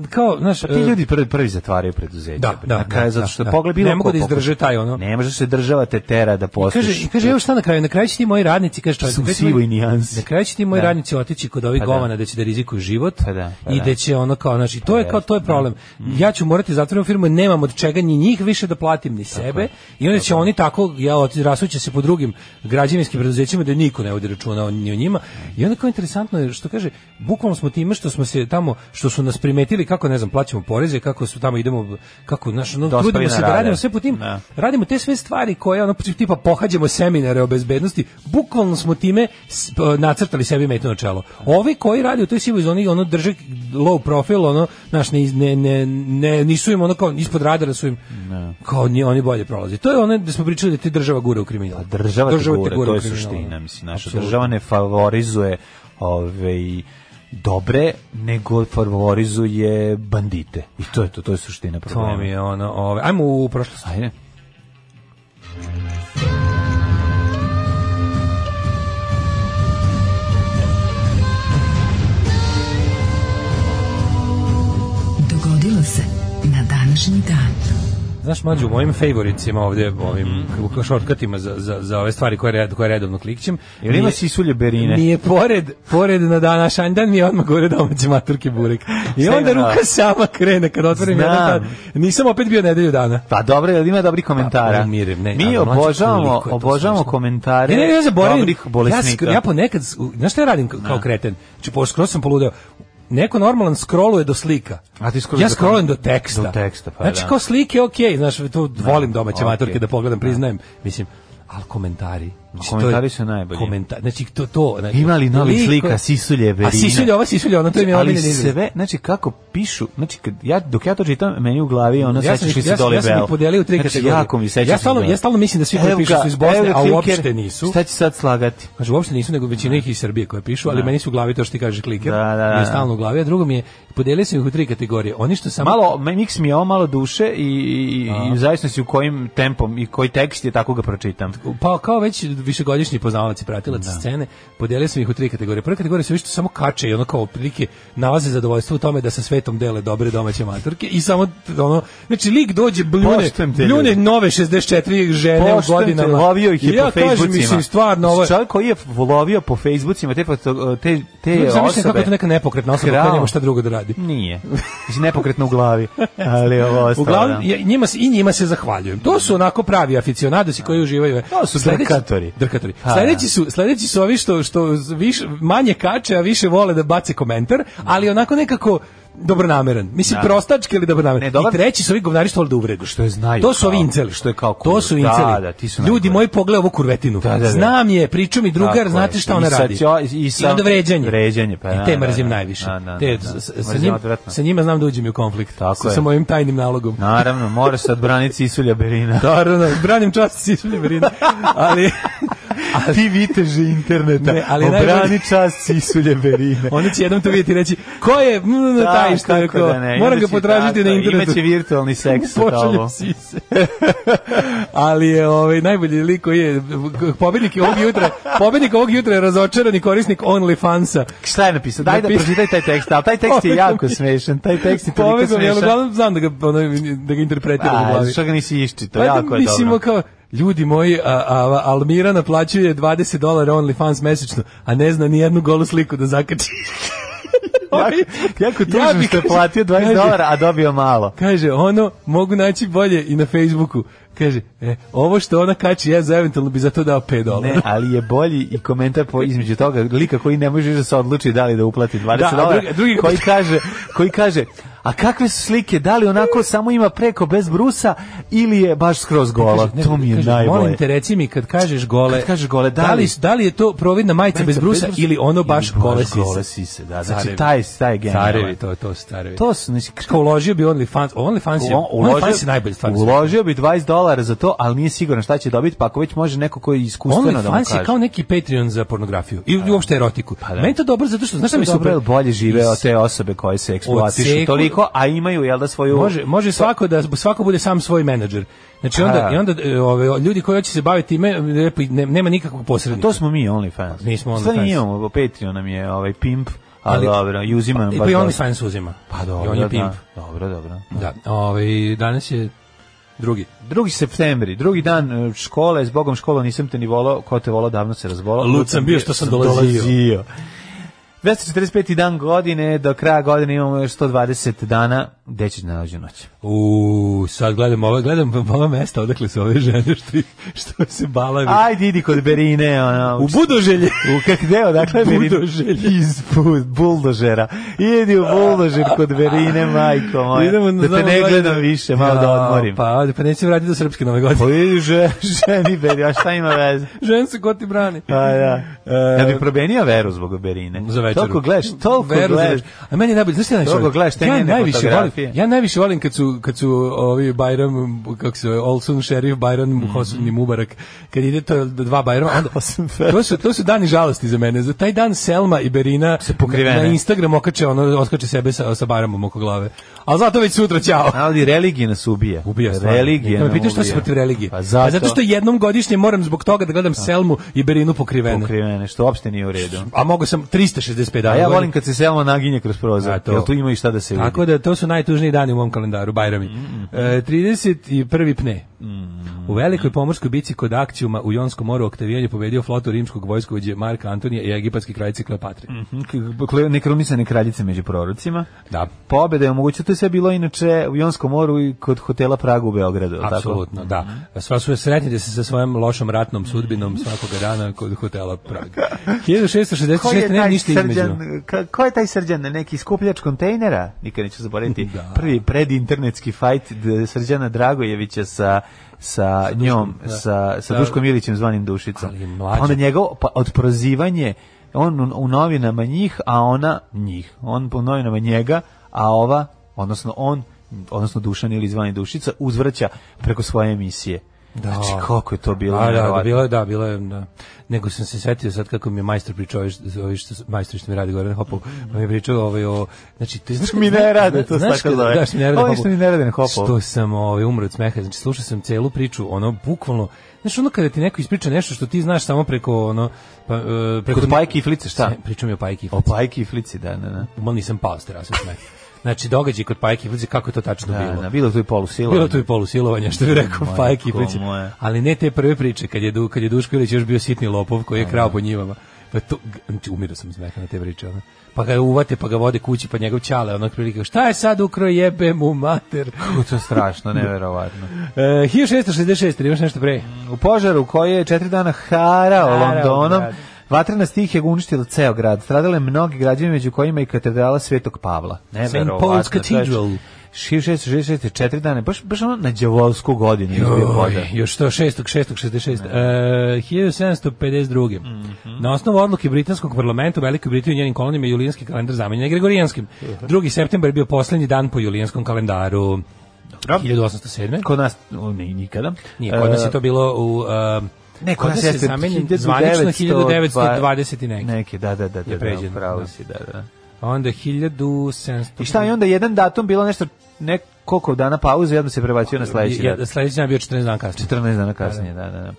kao, znaš, Pa ti e, ljudi prvi, prvi zatvaraju preduzeće. Da, da, na kraju, da, zato da, što da. pogled bilo Ne mogu da izdrže taj ono. Ne može se država te tera da postiš. Kaže, i kaže, evo šta na kraju, na kraju će ti moji radnici, kaže čovjek, Su na kraju nijansi. Na kraju će ti moji Da. radnici otići kod ovih Pa da. govana da će da rizikuju život Pa da, pa i da. da će ono kao, znači, to je Pa kao, to je jest, problem. Ja ću morati zatvoriti firmu, nemam od čega ni njih više da platim, ni sebe i onda će oni tako, ja rasuće se po drugim građevinskim preduzećima da niko ne vodi računa o njima i onda kao interesantno je što kaže, bukvalno smo time što smo se tamo, što su nas primetili kako, ne znam, plaćamo poreze, kako su tamo idemo, kako, znaš, ono, Dospeli trudimo se da radimo sve po tim, Da. radimo te sve stvari koje ono tipa pohađamo seminare o bezbednosti, bukvalno smo time nacrtali sebi metu na čelo. Ovi koji rade u toj sivoj zoni ono drže low profil, ono znaš ne, ne, ne, ne nisu im ono kao ispod radara su im kao ni oni bolje prolaze. To je ono da smo pričali da ti država gura u kriminal. Pa država, te gura, to u je kriminal, suština, mislim, naša Apsolutno. država ne favorizuje ove dobre, nego favorizuje bandite. I to je to, to je suština problema. To mi je ono, ove, ajmo u prošlost. Ajde. Dogodilo se na današnji dan. Znaš, mlađu, u mojim favoritcima ovdje, ovim Mhm. mm. šortkatima za, za, za ove stvari koje, red, koje redovno klikćem. Jel ima nije- sisulje berine? Mi je pored, pored na današnji dan mi je odmah gore domaće maturke burek. I onda ruka sama krene kad otvorim jedan. Nisam opet bio nedelju dana. Pa dobro, jel ima dobrih komentara? Pa, umire, ne, Mi mlađe, obožavamo, obožavamo komentare Ne, ne, ja zaboravim. Ja, ja ponekad, znaš šta ja radim kao, kreten? Znači, po, skroz sam poludeo. Neko normalan scrolluje do slika. A ti scrolluješ ja scrollujem do teksta. do teksta, pa Znači, da. kao slike, okej, znaš, tu volim domaće okej. maturke da pogledam, priznajem. Mislim, ali komentari. Znači, je- komentari su najbolji. Komentar, znači, to, to. Znači, Ima li novih liko- slika Sisulje Berine? A Sisulje, ova Sisulje, ono, to je mi ali omiljeni izraz. sve, znači kako pišu, znači kad ja dok ja to čitam, meni u glavi ono ja sećaš se dole ja sam ih podelio u tri znači, kategorije. jako mi sećaš ja stalno, ja stalno mislim da svi koji pišu su iz Bosne, a uopšte nisu. Šta će sad slagati? Kaže uopšte nisu nego većina ih iz Srbije koje pišu, ali meni su u glavi to što ti kažeš kliker. Da, da, da, je da. stalno u glavi, a drugo mi je podelio sam ih u tri kategorije. Oni što samo Malo, miks mi je ovo malo duše i, i, i u zavisnosti u kojim tempom i koji tekst je, tako ga pročitam. pa kao već višegodišnji poznavalac i pratilac scene, podelio sam ih u tri kategorije. Prva kategorija su vi što samo kače i ono kao otprilike nalaze zadovoljstvo u tome da sa svetom dele dobre domaće maturke i samo ono znači lik dođe bljune, bljune nove 64 žene u Poštujem te, godinama. lovio ih je ja po kažem, Facebookima. mislim, stvarno ovo je- Čovjek koji je lovio po Facebookima te, te, te Ljudi, zamišljam kako osobe. je to neka nepokretna osoba Krao. koja nema šta drugo da radi. Nije. Mislim, nepokretno u glavi. Ali ovo ostalo. Uglavnom, da. ja- njima i njima se zahvaljujem. To su onako pravi aficionadosi koji uživaju. To su drkatori. Drkatori. Sledeći su, sledeći su ovi što, što više, manje kače, a više vole da bace komentar, ali onako nekako dobronameran. Mislim, Da. prostački ili dobronameran. Ne, dobar- I treći su ovi govnari što vole da uvredu. Što je znaju To su ovi inceli. što je kao To kur- su da, inceli. da, ti su Ljudi moji, pogledaj ovu kurvetinu. Da, da, da. Znam je, priču mi drugar, Tako znate šta I ona sa radi. ćo- i sa- onda vređanje. vređanje, pa da, te da, mrzim da. najviše. Da, da, te, da, da. s- sa, njim, sa njima znam da uđem i u konflikt. Tako sa, je. sa mojim tajnim nalogom. Naravno, mora se odbraniti Isulja Berina. Naravno, branim čast Sisulje Berine. Ali, A ti viteži interneta, Ne, ali obrani čast Sisulje Berine. oni će jednom to vidjeti i reći, ko je mm, taj što je kako ko, da ne, moram ga potražiti tako, na internetu. Imaće virtualni seks sa tobom. sise. Ali je ovaj najbolji lik koji je pobednik ovog jutra, pobednik ovog jutra je razočarani korisnik OnlyFansa. Šta je napisao? Daj da pročitaj taj tekst, ali taj tekst je jako smešan. Taj tekst je toliko smešan. uglavnom znam da ga, ono, da ga interpretiram u glavi. što ga nisi iščito, Pa, jako je mislimo dobro. kao, ljudi moji, a, a, Almira naplaćuje 20 dolara OnlyFans mesečno, a ne zna ni jednu golu sliku da zakači. Jako, jako Ja tužno bi- što je platio 20 Kaže- dolara, a dobio malo. Kaže, ono, mogu naći bolje i na Facebooku. Kaže, e, ovo što ona kači, ja za eventualno bi za to dao 5 dolara. Ne, ali je bolji i komentar po između toga lika koji ne može da se odluči da li da uplati 20 Da, dolara, drugi- drugi- koji kaže koji kaže a kakve su slike, da li onako samo ima preko bez brusa ili je baš skroz gola? Kaže, ne, to mi je kaže, najbolje. Molim te, reci mi kad kažeš gole, Kad kažeš gole, da da li- da li je to providna majica bez brusa ili ono baš gole sise? gole sise, da. Znači, taj, taj je genijalan. Carevi, to, to su carevi. To su, znači, Kao uložio bi OnlyFans, OnlyFans je, OnlyFans je najbolji stvar. uložio bi 20 dolara za to, ali nije siguran šta će dobiti, pa ako već može neko koji je iskustveno da mu OnlyFans kaže. je kao neki Patreon za pornografiju i uopšte erotiku. Pa da. Meni je to dobro zato što, znaš šta mi je super? bolje žive od te osobe koje se eksploatišu Odseku- toliko, a imaju, jel da, svoju... Može, može svako da svako bude sam svoj menadžer. Znači onda A. i onda e, ove ljudi koji hoće se baviti time lepo, ne- nema nikakvog posrednika. To smo mi, OnlyFans. Nismo Stvari OnlyFans. imamo, Patreon nam je ovaj pimp, Ali dobro, i uzima nam I baš pa i dobro. OnlyFans uzima. Pa dobro, I on je da. pimp. Dobro, dobro. Da, ovaj, danas je drugi. 2. septembri, drugi dan e, škole, s Bogom škola nisam te ni volao, ko te volao davno se razbolao. Lud sam bio što sam dolazio. 245. dan godine, do kraja godine imamo još 120 dana, gde će nađu noć? U, sad gledam ove, gledam ova mesta odakle su ove žene što, što se balavi. Ajde, idi kod Berine, ono, u Budoželje. U kak gde, odakle Berine? Budoželje. Iz bu- buldožera. Idi u buldožer kod Berine, majko moja. Idemo da te ne gledam više, malo da Ja, odmorim. Pa, pa neće vratiti do srpske nove Pa godine. vidi, že, ženi Beri, a šta ima veze? Žen se ko ti brani. Pa da. E, Ja bi probenio veru zbog Berine. za večeru. Toliko gledaš, toliko gledaš. A meni je najbolje, znaš šta najviše? gledaš, te ja najviše volim, ja najviše volim kad su kad su ovi Bajram kako se Olsun Šerif Bajram mm -hmm. Mubarak kad ide to dva Bajrama, onda to su to su dani žalosti za mene. Za taj dan Selma i Berina se pokrivene. Na Instagram okače ono oskače sebe sa sa Bajramom oko glave. A zato već sutra ćao. Ali religija nas ubija. Ubija stvarno. Religija. Ne pitaš šta se protiv religije? Pa zato... zato što jednom godišnje moram zbog toga da gledam Selmu i Berinu pokrivene. Pokrivene, što uopšte nije u redu. A mogu sam 360 65 A ja volim kad se Selma naginje kroz prozor. Ja, to, jel tu ima i šta da se vidi. Tako da to su najtužniji dani u mom kalendaru, Bajrami. Mm -hmm. e, 31. pne. Mm -hmm. U velikoj pomorskoj bici kod akcijuma u Jonskom moru Oktavijan je pobedio flotu rimskog vojskovođe Marka Antonija i egipatske kraljice Kleopatre. Mm-hmm. Mm -hmm. Nekronisane kraljice među prorocima. Da. Pobeda je omogućila, to je sve bilo inače u Jonskom moru i kod hotela Praga u Beogradu. Apsolutno, tako? da. Sva su sretni da se sa svojom lošom ratnom sudbinom svakog dana kod hotela Praga. 1666 ne ništa srđan, ka, ko je taj srđan, neki skupljač kontejnera? Nikad neću zaboraviti. Prvi predinternetski fajt Srđana Dragojevića sa sa njom, sa, sa Da. Duškom Ilićem zvanim Dušicom. Pa onda njegov, pa od prozivanje, on u, u novinama njih, a ona njih. On u novinama njega, a ova, odnosno on, odnosno Dušan ili zvani Dušica, uzvraća preko svoje emisije. Da. Znači, koliko je to bilo Da, da, da, bilo je, da, bilo je, da. Nego sam se setio sad kako mi je majstor pričao, ovi što, majstor što mi radi Goran Hopov, pa mi je pričao ovaj, o, znači, to je, znaš, Mi ne rade, to znaš tako. Da, što mi ne rade Hopov. što mi ne rade na Hopovu. Što sam ovaj, umro od smeha, znači, slušao sam celu priču, ono, bukvalno, znaš, ono kada ti neko ispriča nešto što ti znaš samo preko, ono, pa, e, preko... Kod Pajke i Flice, šta? Pričao mi o Pajki i O Pajki i Flici, da, da, da. Mal nisam pao s terase od smeha. Znači, događaj kod Pajki i Flici, kako je to tačno Da, bilo? da, bilo tu i polusilovanje. Bilo tu i polusilovanja, što bi rekao Pajki moja. Ali ne te prve priče, kad je, Du- kad je Duško Ilić još bio sitni lopov koji je krao po njivama. Pa to, znači, umirao sam smeha na te priče. Ono. Pa ga uvate, pa ga vode kući, pa njegov čale, onak prilike, šta je sad ukro jebe mu mater? Kako to strašno, neverovatno. E, 1666, imaš nešto pre? U požaru koji je četiri dana harao Harao Londonom, grad. Vatrena stih je uništila ceo grad. Stradale mnogi građani među kojima i katedrala Svetog Pavla. Neverovatno. Paul's Cathedral. 1666, četiri dana, baš, baš ono na đavolsku godinu je bio požar. Oj, još to 6. 6. 66. E, 1752. Mhm. Na osnovu odluke britanskog parlamenta u Velikoj Britaniji i njenim kolonijama je julijanski kalendar zamenjen je gregorijanskim. 2. septembar je bio poslednji dan po julijanskom kalendaru. 1807. Kod nas, o, ni, nikada. Nije, kod nas je E, to bilo u... Uh, Ne, kod nas je zamenjen 1900, zvanično 1920 i neki. Neki, da, da, da, da, da, pravo da. si, da, da. Onda 1700... I šta je onda jedan datum bilo nešto nekoliko dana pauze i odmah se prebacio na sledeći dan. sledeći dan bio 14 dana kasnije. 14 dana kasnije, da, da, da.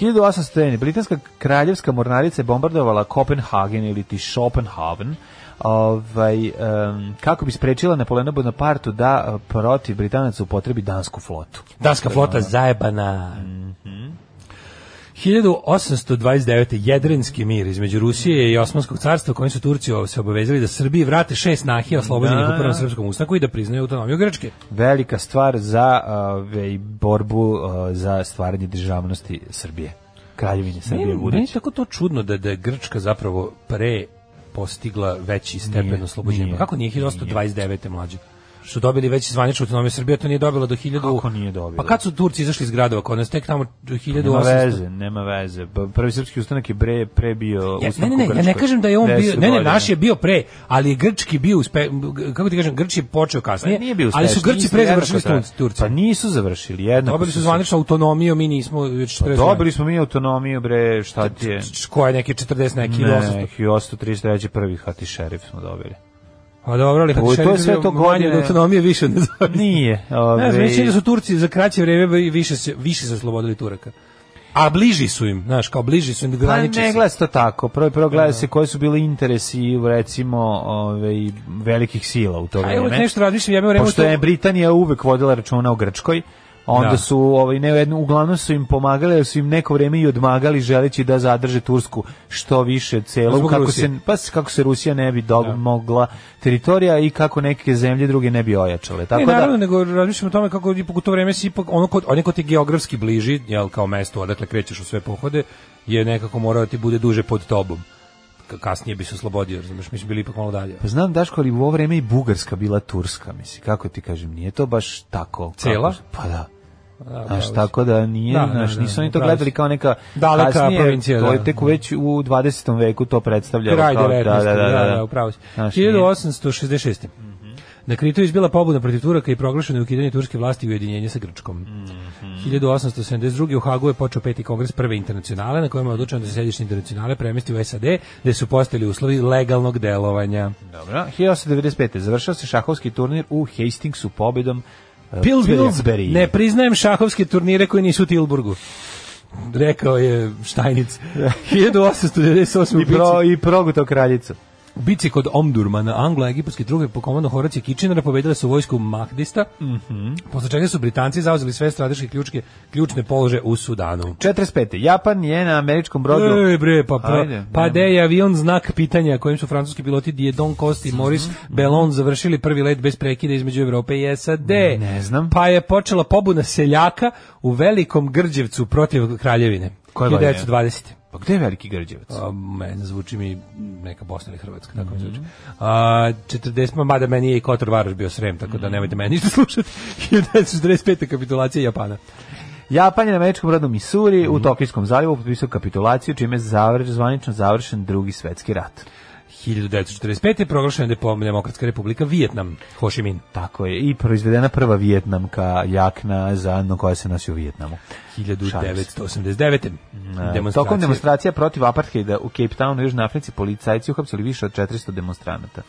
1800. Britanska kraljevska mornarica je bombardovala Kopenhagen ili ti Schopenhaven ovaj, em, kako bi sprečila Napoleona Bonapartu da eh, protiv Britanaca upotrebi dansku flotu. Danska flota zajebana. 1829. Jedrenski mir između Rusije i Osmanskog carstva kojim su Turci se obavezali da Srbiji vrate šest nahija oslobođenih Da. u prvom srpskom ustanku i da priznaju autonomiju Grčke. Velika stvar za ovaj, borbu eh, za stvaranje državnosti Srbije. Kraljevine Srbije je budući. tako to čudno da, da je Grčka zapravo pre postigla veći stepen oslobođenja. Kako nije 1829. mlađe? Što dobili već zvaničnu autonomiju Srbije, to nije dobilo do 1000... Kako nije dobila? Pa kad su Turci izašli iz gradova, kod nas tek tamo Nema 1800... veze, nema veze. Pa Prvi srpski ustanak je pre, pre bio Ja, ne, ne, ne, ja ne kažem da je on bio, 10 ne, ne, naš je bio pre, ali je grčki bio, uspe, kako ti kažem, Grč je počeo kasnije, Pa nije bio ali su Grci pre završili s traje. Turci- Turci. Pa nisu završili, jednako Dobili su zvaničnu autonomiju, mi nismo već 40 Dobili smo mi autonomiju, bre, šta ti je? Koje neke 40 neki ili 800. Ne, 1833. prvi hati šerif smo dobili. A dobro, ali to je Hatšerif sve to godine- od autonomije više ne zove. Nije. Ne Ove, znam, mislim da su Turci za kraće vreme više se, više se oslobodili Turaka. a bliži su im, znaš, kao bliži su im, Pa graniče ne se. gleda se to tako. Prvo prvo gleda se koji su bili interesi recimo ovaj velikih sila u to A evo vreme. nešto razmišljam, ja bih Pošto je Britanija uvek vodila računa o Grčkoj, onda Da. su ovaj ne jedno uglavnom su im pomagali, jer su im neko vreme i odmagali želeći da zadrže Tursku što više celo Zbog kako Rusije. se pa kako se Rusija ne bi dog, mogla teritorija i kako neke zemlje druge ne bi ojačale. Tako ne, da naravno, nego razmišljam o tome kako ipak u to vreme si ipak, ono kod, on ko ti geografski bliži, jel, kao mesto odakle krećeš u sve pohode, je nekako morao da ti bude duže pod tobom. Ka- Kasnije bi se oslobodio, razumeš, mi smo bili ipak malo dalje. Pa znam Daško, ali u ovo vreme i Bugarska bila Turska, mislim, kako ti kažem, nije to baš tako. Cela? Kako- pa da. Da, Znaš, tako da nije, Da, da, znaš, da, nisu oni to gledali kao neka Daleka kasnije, provincija, to je da. tek već u 20. veku to predstavljalo. Kraj kao- 19. Da, da, da, da, da. upravo si. Znaš, nije- 1866. Na Kritu je izbila pobuda protiv Turaka i proglašeno je ukidanje turske vlasti i ujedinjenje sa Grčkom. Mhm. 1872. u Hagu je počeo peti kongres prve internacionale na kojem je odlučeno da se sedište internacionale premesti u SAD, gde su postali uslovi legalnog delovanja. Dobro. 1895. Završao se šahovski turnir u Hastingsu pobedom uh, Pillsbury. Pillsbury. Ne priznajem šahovske turnire koji nisu u Tilburgu. Rekao je Štajnic. 1898. I, pro, i progutao kraljicu. U bici kod Omdurmana anglo-egipatske trupe po komandom Horacija Kičinara pobedile su vojsku Mahdista, Mhm. posle čega su Britanci zauzeli sve strateške ključke, ključne polože u Sudanu. 45. Japan je na američkom brodu. Ej bre, pa, pa, Ajde, pa de je avion znak pitanja kojim su francuski piloti Diedon Cost i Maurice Mhm. Bellon završili prvi let bez prekida između Evrope i SAD. Ne znam. Pa je počela pobuna seljaka u velikom Grđevcu protiv Kraljevine. Koje godine? 1920. Pa gde je veliki grđevac? A, mene zvuči mi neka Bosna ili Hrvatska, tako mi Mhm. zvuči. A, 40, ma mada meni je i Kotor Varoš bio srem, tako da nemojte meni ništa slušati. 1945. kapitulacija Japana. Japan je na američkom brodu Missouri Mhm. u Tokijskom zalivu potpisao kapitulaciju čime je zavr, zvanično završen drugi svetski rat. 1945. je proglašena Depo- Demokratska republika Vijetnam, Ho Chi Minh. Tako je i proizvedena prva vijetnamka jakna zajedno koja se nosi u Vijetnamu. 1989. E, Tokom demonstracija protiv apartheida u Cape Townu u Južnoj Africi policajci uhapsili više od 400 demonstranata.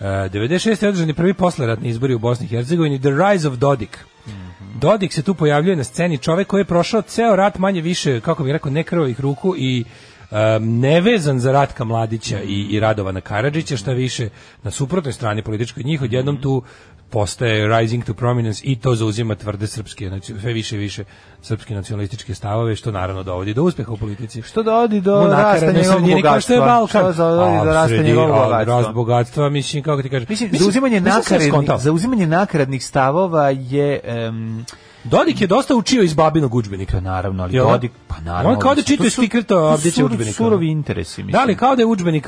Uh, 96. je održani prvi posleratni izbori u Bosni i Hercegovini, The Rise of Dodik. Mhm. Dodik se tu pojavljuje na sceni, čovek koji je prošao ceo rat manje više, kako bih rekao, nekrvovih ruku i um, nevezan za Ratka Mladića i, i Radovana Karadžića, šta više na suprotnoj strani političkoj njih, odjednom tu postaje rising to prominence i to zauzima tvrde srpske, znači sve više i više srpske nacionalističke stavove, što naravno dovodi do uspeha u politici. Što dovodi do rasta njegovog kao što je bogatstva. Balkan. Što dovodi do rasta njegovog bogatstva. Rast bogatstva, mislim, kako ti kažeš. Mislim, zauzimanje, mislim nakaradnih, skontao. zauzimanje nakaradnih stavova je... em, Dodik je dosta učio iz babinog udžbenika. naravno, ali Jel? Dodik, pa naravno. On kao da čita iz Fikreta Abdića sur- udžbenika. Surovi interesi, mislim. Da li kao da je udžbenik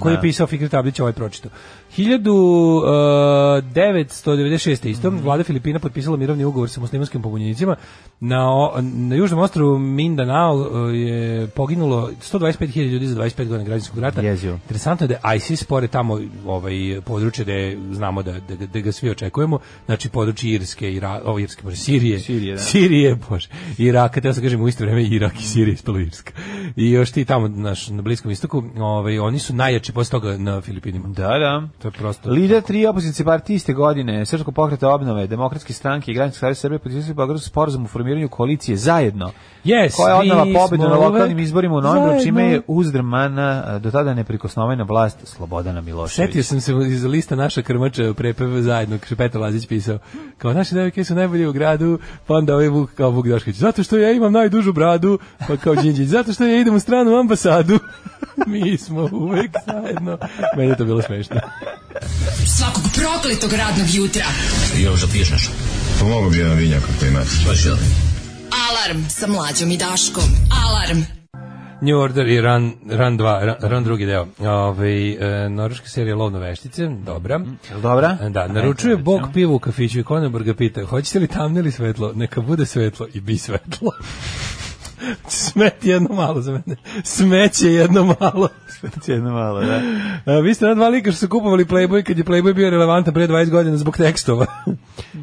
koji je Da. pisao Fikret Abdić ovaj pročitao. 1996. isto Mhm. vlada Filipina potpisala mirovni ugovor sa muslimanskim pobunjenicima. Na, o- na južnom ostrvu Mindanao e, je poginulo 125.000 ljudi za 25 godina građanskog rata. Jezivo. Interesantno je da ISIS pored tamo ovaj područje da znamo da, da, da ga svi očekujemo, znači područje Irske, Ira, ovo Irske, bože, Sirije, Sirije, da. Sirije, bože, Iraka, te sam kažem u isto vreme Irak i Sirija ispalo Irska. I još ti tamo naš, na Bliskom istoku, ovaj, oni su najjači posle toga na Filipinima. Da, da. To je prosto... Lider tri opozicije partije iste godine, Srpskog pokreta obnove, Demokratske stranke i Građanske savez Srbije potpisali Beogradski sporazum o formiranju koalicije zajedno. Yes, koja je odnala pobedu na lokalnim izborima u novembru, čime je uzdrmana do tada neprikosnovena vlast Slobodana Miloševića. Setio sam se iz lista naša krmača prepev zajedno, je Petar Lazić pisao. Kao naše devojke su najbolje u gradu, pa onda ovaj Vuk kao Vuk Dašković. Zato što ja imam najdužu bradu, pa kao Đinđić. Zato što ja idem u stranu ambasadu. Mi smo uvek zajedno. Meni je to bilo smešno. Svakog prokletog radnog jutra. Još da piješ nešto? Pomogu bi jedan vinjak ako imate. Baš jel? Alarm sa mlađom i Daškom. Alarm. New Order i Run, Run 2, Run, Run drugi deo. Ove, e, norveška serija Lovno veštice, dobra. Jel dobra? Da, naručuje Bog pivo u kafiću i Koneborg ga pita, hoćete li tamne ili svetlo? Neka bude svetlo i bi svetlo. Smet jedno malo za mene. Smeće jedno malo. Jedno malo, da. A, vi ste na dva lika što su kupovali Playboy kad je Playboy bio relevantan pre 20 godina zbog tekstova.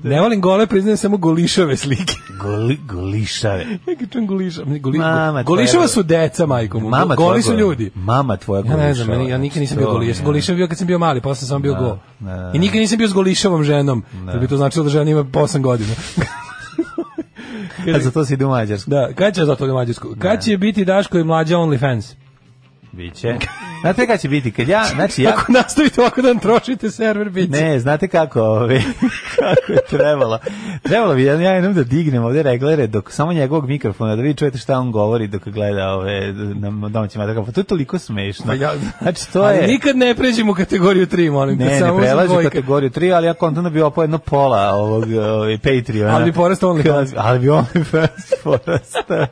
ne volim gole, priznajem samo golišave slike. Goli, golišave. Kad čujem goliša, goli, Mama golišava tvoja- su deca, majko mu. Mama Goli su ljudi. Mama tvoja Ja ne znam, golišava. ja nikad nisam bio To goliš. Ja mi sam je- golišav bio kad sam bio mali, posle sam bio go. da. I nikad nisam bio s golišavom ženom. To bi to značilo da žena ima 8 godina. Za to se ide u Mađarsku. Da, kad će za to u Mađarsku? Kad će biti Daško i mlađa OnlyFans? Biće. Znate kada će biti? Kad ja, znači ja... Ako nastavite ovako da nam trošite server, bit će. Ne, znate kako, ove, kako je trebalo. Trebalo bi ja, ja jednom da dignem ovde reglere dok samo njegovog mikrofona, da vi čujete šta on govori dok gleda ove na domaćima. Pa to je toliko smešno. Pa ja- znači, to Ali je... nikad ne pređemo u kategoriju 3, molim te, Ne, samo ne za prelazi u dvojke. kategoriju 3, ali ja kontam da bi opao jedno pola ovog ovaj, Patreona. Ali bi porastao OnlyFans. Ali bi OnlyFans porastao.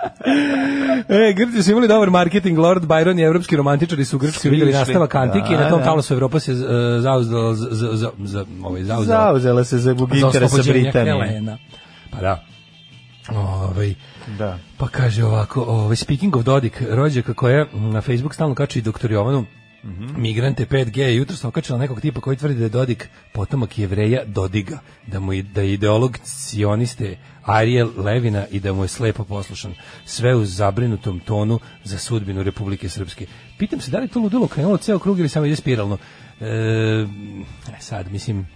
E, Grci su imali dobar marketing, Lord Byron i evropski romantičari su u Grčkoj vidjeli nastavak antike i Da, na tom da. talasu Evropa se uh, zauzdala za, za, za, ovaj, zauzdala Zauzela se za gub za interesa oslobođenje Britanije. Helena. Pa da. Ovaj, Da. Pa kaže ovako, ovaj, speaking of Dodik, rođaka koja na Facebook stalno kači doktor Jovanu, migrante 5G je jutro sam okačila nekog tipa koji tvrdi da je Dodik potomak jevreja Dodiga, da mu je, da je ideolog sioniste Ariel Levina i da mu je slepo poslušan. Sve u zabrinutom tonu za sudbinu Republike Srpske. Pitam se da li to ludilo krenulo ceo krug ili samo ide spiralno. E, e, sad, mislim,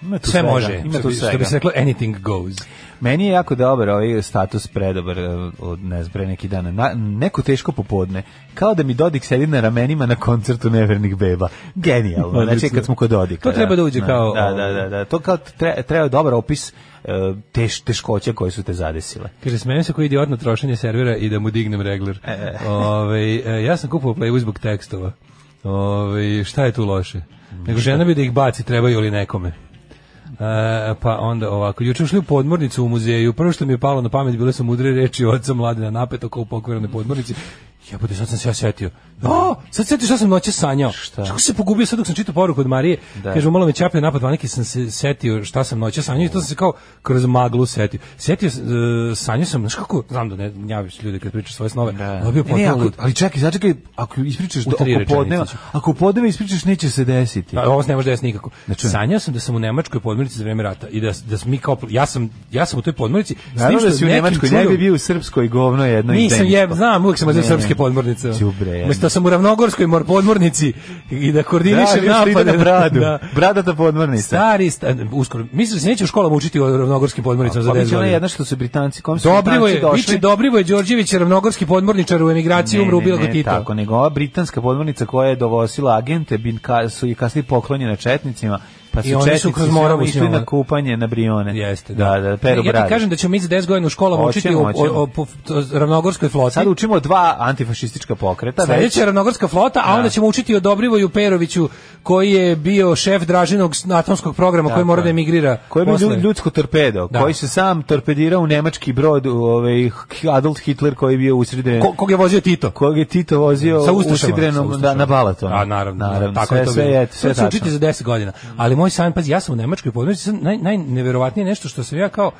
sve svega, može. Ima tu što bi se reklo, anything goes. Meni je jako dobar ovaj status predobar eh, od ne znam, pre neki dan. Na, neko teško popodne. Kao da mi Dodik sedi na ramenima na koncertu Nevernih beba. Genijalno. Znači kad smo kod Dodika. To treba da uđe kao, Da, da, da, da. To kao tre, treba dobar opis eh, teš, teškoća koje su te zadesile. Kaže, smejem se koji idiot na trošenje servera i da mu dignem regler. E. Ovaj, e, ja sam kupovao Playboy zbog tekstova. Ovaj, šta je tu loše? Nego žena bi da ih baci, trebaju li nekome. E, pa onda ovako, juče ušli u podmornicu u muzeju, prvo što mi je palo na pamet bile su mudre reči oca mladina napeto kao u pokvarenoj podmornici. Jebote, sad sam se ja setio. O, sad setio šta sam noće sanjao. Šta? Kako se pogubio sad dok sam čitao poruku od Marije? Da. Kaže, malo me čapio napad vanike, sam se setio šta sam noće sanjao i to sam se kao kroz maglu setio. Setio, uh, sanjao sam, znaš kako, znam da ne gnjaviš ljudi kad pričaju svoje snove, da. dobio Ne, ne, ako, ali čekaj, začekaj, ako ispričaš do, oko podneva, ako podneva ispričaš neće se desiti. Pa, ovo se ne može desiti nikako. Znači- Sanjao sam da sam u Nemačkoj podmornici za vreme rata i da da mi kao ja sam ja sam u toj podmornici Naravno da si u Nemačkoj, ne bi bio u Srpskoj govno jedno Nisam izdajništvo. je, znam, uvijek sam srpske podmornice. Đubre jedno. Umesto da sam u Ravnogorskoj mor podmornici i da koordinišem Da, napade na bradu. Da. Bradata podmornica. Stari, sta, uskoro, mislim da se neće u školama učiti o ravnogorskim podmornicama za Pa 10 biće ona godina. jedna što su Britanci, kom su Dobrivo Britanci je, došli. biće Dobrivo je Đorđević, ravnogorski podmorničar u emigraciji, umro ga ne, Tito. tako, nego ova britanska podmornica koja je dovosila agente, bin, ka, su i kasnije poklonjena četnicima, pa su I oni su kroz Moravu išli na da. kupanje na Brione. Jeste, da, da, peru ja ti kažem da ćemo mi za 10 godina u školama učiti o, o, o, ravnogorskoj floti. Sad učimo dva antifašistička pokreta. Sledeća je ravnogorska flota, a onda ćemo učiti o Dobrivoju Peroviću, koji je bio šef Dražinog atomskog programa, koji Tako mora da emigrira. Koji je bio ljudsko torpedo, Da. koji se sam torpedirao u nemački brod, u, ovaj, Adolf Hitler koji je bio usredren, Ko, kog je vozio Tito? kog je Tito vozio Sa u Ustašama, usidrenom sa da, Ustašama. na Balatonu. A naravno, naravno tako sve, je to sve sve se tačno. učiti za 10 godina. Ali moj san, pazi, ja sam u Nemačkoj sad naj, najneverovatnije nešto što sam ja kao,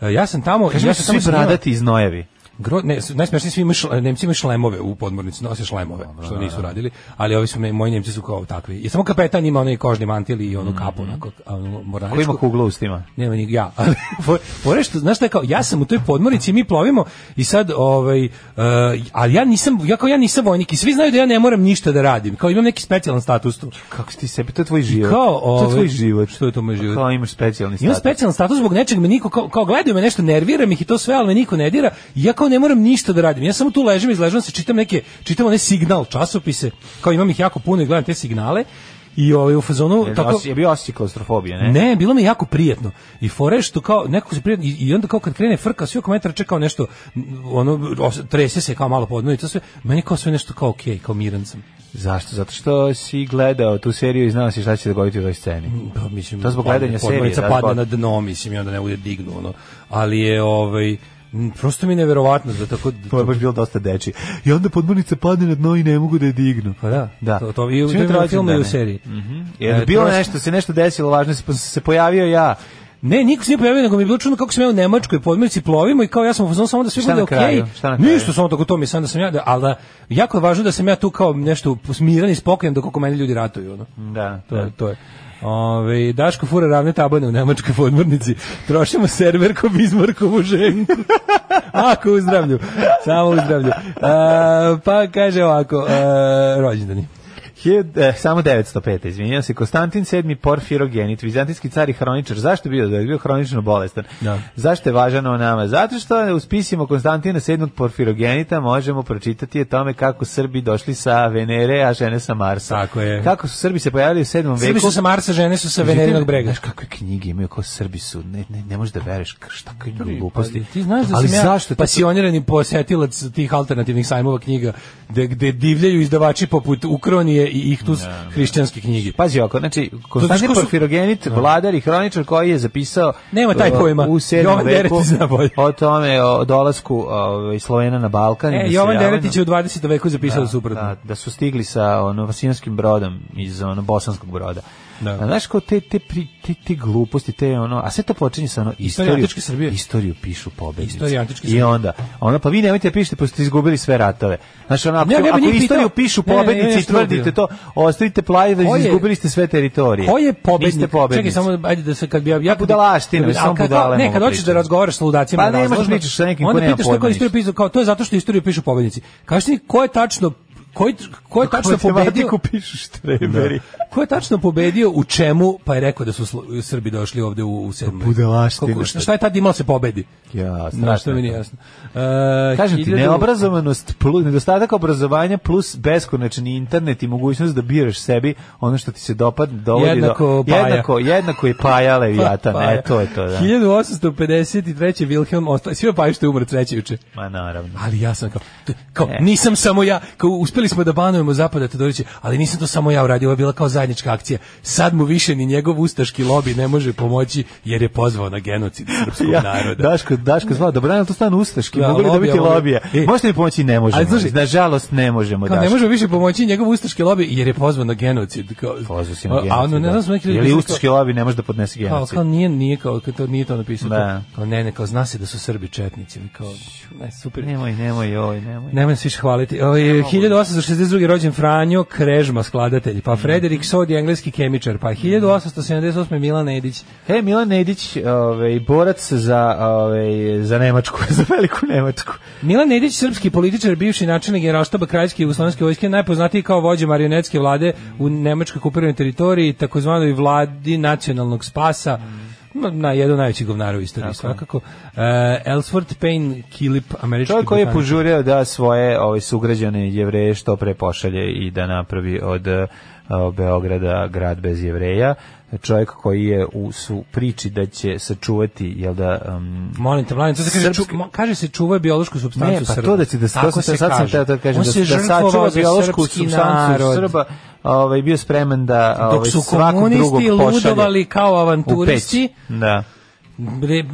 e, ja sam tamo... Kažem, ja sam svi bradati iz Nojevi. Gro, ne, najsmešnije svi imaju šle, Nemci imaju šlemove u podmornici, nose šlemove, što nisu radili, ali ovi su moji Nemci su kao takvi. I samo kapetan ima onaj kožni mantil i onu kapu, onako, a onu mornaričku. Ko ima kuglu u stima? Nema ni ja. Ali for- fore što znaš šta je kao ja sam u toj podmornici mi plovimo i sad ovaj uh, ali ja nisam ja kao ja nisam vojnik i svi znaju da ja ne moram ništa da radim. Kao imam neki specijalan status tu. Kako si ti sebi, to je tvoj život. Kao, to je tvoj ovaj, život. što je to moj život? Kao imaš specijalni Imam status. specijalan status zbog nečeg me niko kao, kao gledaju me nešto nervira ih i to sve, ali me niko ne dira. Ja kao ne moram ništa da radim. Ja samo tu ležim, izležavam se, čitam neke čitam one signal časopise, kao imam ih jako puno i gledam te signale. I ovaj u fazonu Je, tako je bio osjećaj klaustrofobije, ne? Ne, bilo mi jako prijetno. I fore što kao nekako se prijatno i, i onda kao kad krene frka, svi oko mene trče kao nešto ono os- trese se kao malo podmori, to sve meni kao sve nešto kao okej, kao miran sam. Zašto? Zato što si gledao tu seriju i znao si šta će se dogoditi u toj sceni. Pa mislim To zbog gledanja serije, da, padne na dno, mislim i onda ne bude dignu ono. Ali je ovaj prosto mi je neverovatno da tako To je baš bilo dosta deči. I onda podmornica padne na dno i ne mogu da je dignu. Pa da, Da. To, to i u, filmu i u seriji. Jer E, bilo prosto- nešto, se nešto desilo, važno se, se pojavio ja. Ne, niko se nije pojavio, nego mi je bilo čudno kako sam ja u Nemačkoj podmornici plovimo i kao ja sam u fazonu samo da sve bude okej. Kraju? Ništa, samo tako to mi sam da sam ja, da, ali da, jako je važno da sam ja tu kao nešto smiran i spokojan dok oko mene ljudi ratuju. Ono. Da, To je, to je. Ove, Daško fura ravne tabane u nemačkoj podmornici. Trošimo server ko Bizmarkovu ženku. Ako u zdravlju. Samo u zdravlju. A, pa kaže ovako, a, rođendani. Hiljad- e, samo 905. Izvinjam se. Konstantin VII Porfirogenit, vizantijski car i hroničar. Zašto je bio? Da je bio hronično bolestan. Da. Zašto je važan o nama? Zato što u spisima Konstantina VII Porfirogenita možemo pročitati o tome kako Srbi došli sa Venere, a žene sa Marsa. Tako je. Kako su Srbi se pojavili u 7. veku. Srbi su sa Marsa, žene su sa Venerinog brega. Znaš kakve knjige imaju, kao Srbi su, ne, ne, ne možeš da vereš k- šta kakve gluposti. Pa, ti znaš da Ali sam ja zašto? Pasionirani posetilac tih alternativnih sajmova knjiga gde, gde divljaju izdavači poput Ukronije i Ihtus hrišćanske knjige. Pazi oko, znači, Konstantin ko su- Porfirogenit, vladar i hroničar koji je zapisao Nema taj pojma. u 7. Jovan veku o tome, o dolasku ovaj, Slovena na Balkan. i E, Jovan. Deretić je u 20. veku zapisao da, suprotno. Da, da su stigli sa ono vasinskim brodom iz ono bosanskog broda. Da. A znaš kao te, te, te, te gluposti, te ono, a sve to počinje sa ono istoriju, antičke Srbije. istoriju pišu pobednici. Istorija antičke I Srbije. onda, onda pa vi nemojte da pišete pošto ste izgubili sve ratove. Znaš, ono, ako, Ne, ne ako istoriju pitao. pišu pobednici ne, i tvrdite to, ostavite Ko da izgubili ste sve teritorije. Ko je pobednik? Niste pobednici. Čekaj, samo ajde da se kad bi ja ja budalaštine, kad- samo budale Ne, kad hoćeš da razgovaraš sa ludacima, Pa ne možeš pričaš sa nekim ko nema pitaš ko istoriju pišu, kao to je zato što istoriju pišu pobednici. Kažeš ti ko je tačno koji ko je tačno pobedio? Pišu štreberi. Ko je tačno pobedio u čemu, pa je rekao da su Srbi došli ovde u, u sedmoj. Budalaštine. Kako- Šta, šta je tad imalo se pobedi? Ja, No, strašno što mi je nije jasno. Uh, Kažem ti, hiljadu- neobrazovanost, plus, nedostatak obrazovanja plus beskonačni internet i mogućnost da biraš sebi ono što ti se dopad, dovodi Jednako do... Paja. Jednako, jednako je Paja Leviatan, Pa, e, to je to, da. 1853. Wilhelm ostao, svi pa što je umro treći juče. Ma naravno. Ali ja sam kao, kao Ne. nisam samo ja, kao uspeli smo da banujemo zapada Todorića, ali nisam to samo ja uradio, ovo je bila kao zajednička akcija. Sad mu više ni njegov ustaški lobi ne može pomoći jer je pozvao na genocid srpskog Ja, naroda. Daško, Daško zvao, dobro, ali to stanu ustaški, Da, mogu li dobiti mogu. lobije? E. Možete mi pomoći? Ne možemo. Slušaj, Nažalost, ne možemo, Kao ne Daško. može više pomoći njegov ustaški lobi jer je pozvao na genocid. Kao, Pozvao si na A- A ono, genocid, ne da. znam, smo neki Ili ustaški lobi ne može da podnese Kao, genocid. kao nije, nije, kao, kao to, nije to napisao. Da. Kao, kao, ne, ne, kao zna se da su Srbi četnici. Kao, ne, super. Nemoj, nemoj, joj, nemoj. Nemoj se više hvaliti. Ovaj 1862. rođen Franjo Krežma, skladatelj, pa Frederik Sodi, engleski kemičar, pa 1878. Milan Edić. E, Milan Nedić, ovaj, borac za, ovaj, za Nemačku, za veliku Nemačku. Milan Edić, srpski političar, bivši načelnik generalštaba Kraljevske jugoslovenske vojske, najpoznatiji kao vođa marionetske vlade u nemačkoj okupiranoj teritoriji, takozvanoj vladi nacionalnog spasa, Ma, na jedan najveći govnar u istoriji svakako. Uh, Ellsworth Payne Killip, američki Čovjek koji je požurio da svoje ovaj, sugrađane jevreje što pre pošalje i da napravi od eh, Beograda grad bez jevreja. Čovjek koji je u su priči da će sačuvati, jel da... Um, Molim te, mladen, to se kaže, Srpski- ču, kaže se čuva biološku supstancu ne, pa Srba. to da će da Tako sam, se sad sam kaže. teo da kažem da, se da sačuva biološku supstancu. Srba, ovaj, bio spreman da Dok ovaj, su svakog drugog komunisti ludovali kao avanturisti. Da.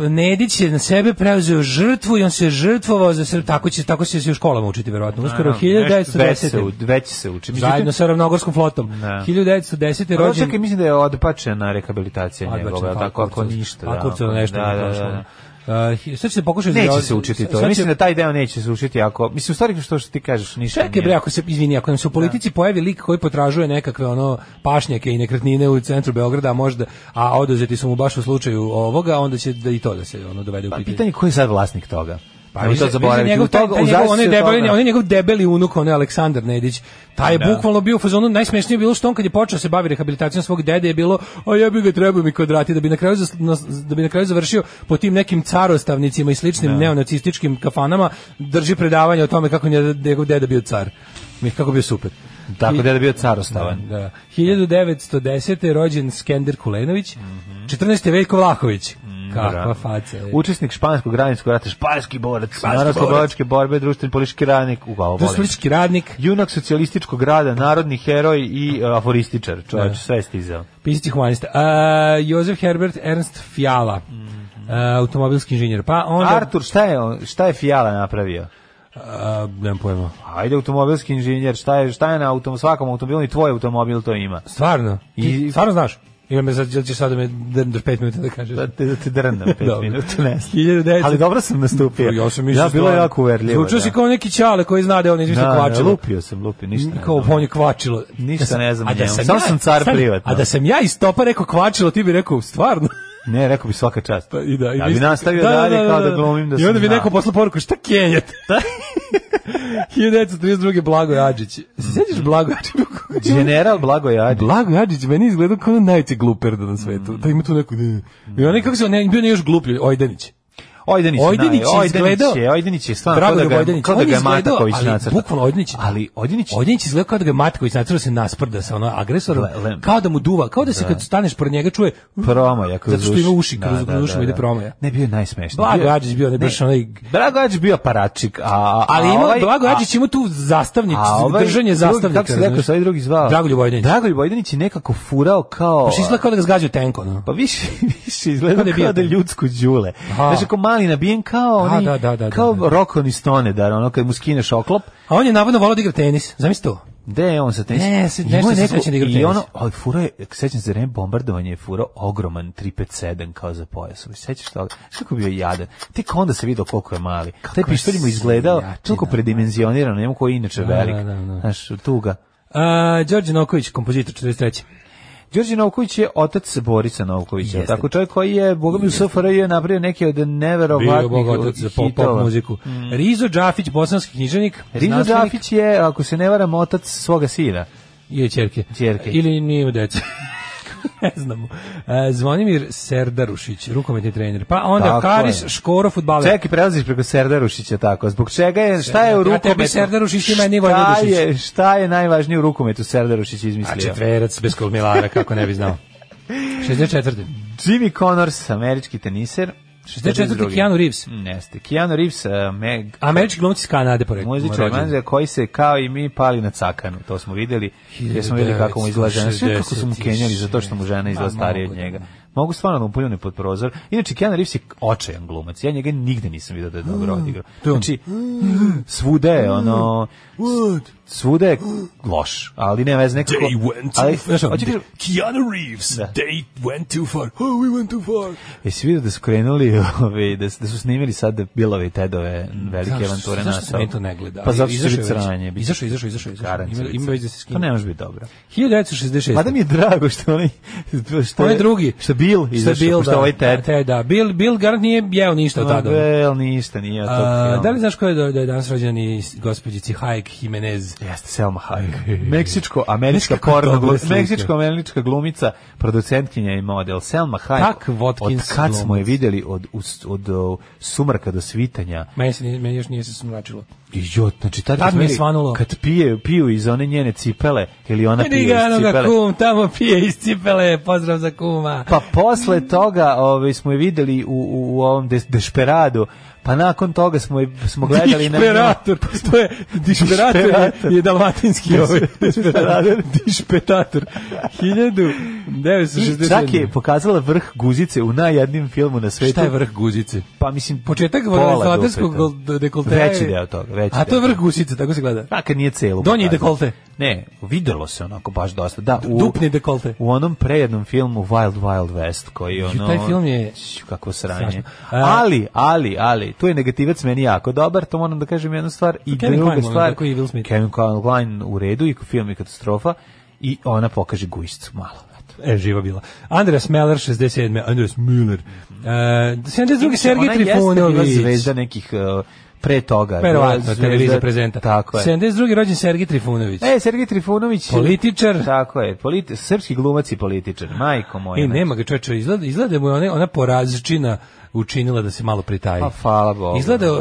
Nedić je na sebe preuzeo žrtvu i on se žrtvovao za Srb, tako će tako će se u školama učiti verovatno. Uskoro Naravno, nešto Već se, 1910. u- već se uči. Međutim, Zajedno sa ravnogorskom flotom. Da. 1910. Pa rođen čekaj, mislim da je odbačena rehabilitacija njegova, tako ako ništa. da, ako- nešto da, ne da, prošlo. da, da. Uh, sad se pokušati Neće da- se učiti to. će- Mislim da taj deo neće se učiti ako... Mislim, u stvari što što ti kažeš, ništa Čekaj bre, ako se izvini, ako nam se u politici pojavi lik koji potražuje nekakve ono pašnjake i nekretnine u centru Beograda, a možda a oduzeti su mu baš u slučaju ovoga, onda će da i to da se ono dovede u Pa pitanje. pitanje ko je sad vlasnik toga? Pa više, to zaboraviti. njegov, taj, taj njegov, on je debeli, on je njegov debeli unuk, on je Aleksandar Nedić. Taj je Da. bukvalno bio u fazonu, najsmešnije je bilo što on kad je počeo se bavi rehabilitacijom svog dede je bilo, a ja bi ga trebao mi kvadrati, da bi na kraju, da bi na kraju završio po tim nekim carostavnicima i sličnim neonacističkim kafanama, drži predavanje o tome kako je njegov deda bio car. Mi kako bio super. Tako da je bio car ostavan. Da. 1910. je rođen Skender Kulenović, 14. Veljko Vlahović. Kakva faca je. Učesnik španskog građanskog rata, španski borac, narodno-slobodačke borbe, društveni politički radnik, u glavu volim. Društvenički radnik, Junak socijalističkog rada, narodni heroj i uh, aforističar. Čovječ, Da. sve stizao. pisac humanista. Uh, Jozef Herbert Ernst Fiala, uh, automobilski inženjer. Pa onda... Artur, šta je, on- šta je Fiala napravio? Uh, nemam pojma. Ajde, automobilski inženjer, šta je, šta je na autom, svakom automobilu i tvoj automobil to ima. Stvarno? I- I, stvarno znaš? Ili me sad, ćeš sad da me drndaš pet minuta da kažeš? Da te, da te drndam pet minuta, ne znam. 1900 Ali dobro sam nastupio. Ja sam mislio Ja, bilo jako uverljivo. Zvučao da. si kao neki ćale koji zna da on izmislio Da, da, kvačilo. lupio sam, lupio, ništa ne Kao znam. on je kvačilo. Ništa Da sam- ne znam a da njemu. sam Samo ja- sam car privatno. A da sam ja iz topa rekao kvačilo, ti bi rekao, stvarno? Ne, rekao bi svaka čast. Pa i da, i ja bi nastavio dalje kao da glumim da I onda sam bi neko poslao poruku, šta kenjate? 1932. Blago Adžić. Se sjećaš Blago Adžić? General Blagoje Adžić. Blago Adžić meni izgleda kao najveći gluperda na svetu. Da ima tu neku... I onaj kako se ne bio ne još gluplji, Ojdanić. Ojdanić, Ojdanić je izgledao- je, Ojdanić je stvarno kao da da ga, Ojdanić. kao da ga je Mataković ali nacrtao. Bukvalno Ojdanić. Ali Ojdanić, Ojdanić izgleda kao da ga Matković nacrtao da se nasprda sa ono agresorom, kao da mu duva, kao da se kad staneš pored njega čuje promaja kroz Zato što ima uši, kroz- kroz uši ide promaja. Ne, bio najsmešniji. Blago Bio- Adžić bio ne baš onaj Blago Adžić bio aparačik, a... Ali ima ovaj- Blago Adžić ima tu zastavnicu, ovaj držanje zastavnika. Kako se rekao, ovaj drugi zvao? Dragoljub Ojdanić. Dragoljub Ojdanić je nekako furao kao... Baš izgleda kao da ga zgađa tenko, no. Pa više, više izgleda Kao da kao da ljudsko đule. Aha. Znaš, mali nabijen kao A, oni, da, da, da, kao da, da. Rokon iz Tonedar, ono kad mu skineš oklop, A on je navodno volao da igra tenis. Zamisli to. Gde je on sa tenis? Ne, se- nešto se sećam da igra I tenis. ono, ali fura je, sećam se, vreme bombardovanja je furao ogroman 357 kao za pojas. Sećaš toga? Kako bio jadan? Tek onda se vidio koliko je mali. Taj pištolj mu izgledao toliko da, predimenzioniran, njemu koji je inače velik. da, da, da. Znaš, tuga. A, Đorđe Noković, kompozitor 43. Đorđe Novković je otac Borisa Novkovića. Jeste. Tako čovjek koji je, boga mi u SFRJ je napravio neke od Bio neverovatnih Bog otac za pop, pop muziku. Rizo Đafić, bosanski književnik. Rizo Đafić je, ako se ne varam, otac svoga sina. I ćerke. Ćerke. Ili nije ima deca. ne znamo. E, Zvonimir Serdarušić, rukometni trener. Pa onda Tako Karis je. Škoro, futbaler. Čekaj, prelaziš preko Serdarušića tako. Zbog čega je, šta je u rukometu? tebi Serdarušić ima meni Šta je, šta je najvažnije u rukometu Serdarušić A izmislio? četverac bez kolmilara, kako ne bi znao. 64. Jimmy Connors, američki teniser. 64. Keanu Reeves. Neste. Keanu Reeves, uh, Meg, Američki glumci iz Kanade, poreklo. muzičar manđa koji se kao i mi pali na cakanu. To smo videli. Gdje smo videli kako mu izgleda žena. Sve kako su mu kenjali za to što mu žena izgleda Ma, starija od mogu, njega. da. Mogu stvarno da mu pod prozor. Inače, Keanu Reeves je očajan glumac. Ja njega nigde nisam vidio da je dobro odigrao. Je on. Znači, svuda je ono... Svuda je loš, ali ne veze nekako... They went too ali, far. Znaš, hoću kažem, Keanu Reeves, Da. they went too far. Oh, we went too far. Jesi vidio da su krenuli, ove, da, su- da su snimili sad Bilove i Tedove velike Zašto- avanture zašto na meni to ne gleda? Pa zato što je će- Izašao, izašao, izašao, Ima- ima već da se skine. To ne može biti dobro. 1966. Mada mi je drago što onaj što je drugi. što Bill Što izašao, Bill, pošto da, ovaj Ted. Ted, da. Bill, Bill garant nije jeo ništa od tada. Vel, ništa nije A, da li znaš ko je da, da je danas rođen i gospođici Hayek Jimenez? Jeste Selma Hayek. Meksičko-američka porno meksičko-američka glumica, producentkinja i model Selma Hayek. Tak Watkins Od kad smo je videli od, od, od, sumraka do svitanja. Meni, se, meni još nije se smračilo. I jo, znači tad, Tad mi je svanulo. Kad pije, piju iz one njene cipele, ili ona pije iz cipele. kum, tamo pije iz cipele, pozdrav za kuma. Pa posle toga ovaj, smo je videli u, u, u ovom des, Dešperadu, pa nakon toga smo, smo gledali na... Dišperator, to je, dišperator je, je dalmatinski ovaj, dišperator, dišpetator, 1967. Čak je pokazala vrh guzice u najjednim filmu na svetu. Šta je vrh guzice? Pa mislim, Početak dupeta. dekolteja. Veći deo toga, veći A to je vrh guzice, tako se gleda. Pa kad nije celo. Donji dekolte. Ne, videlo se onako baš dosta. Da, u, Dupni dekolte. u onom prejednom filmu Wild Wild West koji ono... taj film je- Kako sranje. A- Ali, ali, ali, tu je negativac meni jako dobar, to moram da kažem jednu stvar. I Kevin druga Kline, ono, stvar, tako i Will Smith. Kevin Kline u redu i film je katastrofa i ona pokaže gujscu malo. E, živa bila. Andreas Meller, 67. Andreas Miller. Uh, 72. Sergej Ona jeste bila Trifunović. zvezda nekih uh, pre toga. Verovatno, televizija prezenta. Tako je. 72. rođen Sergej Trifunović. E, Sergej Trifunović. Političar. Tako je, politi, srpski glumac i političar, majko moja. E, nema ga čoveče, izgleda, izgleda mu je ona, ona porazčina učinila da se malo pritaji. Pa, hvala Bogu. Izgleda uh,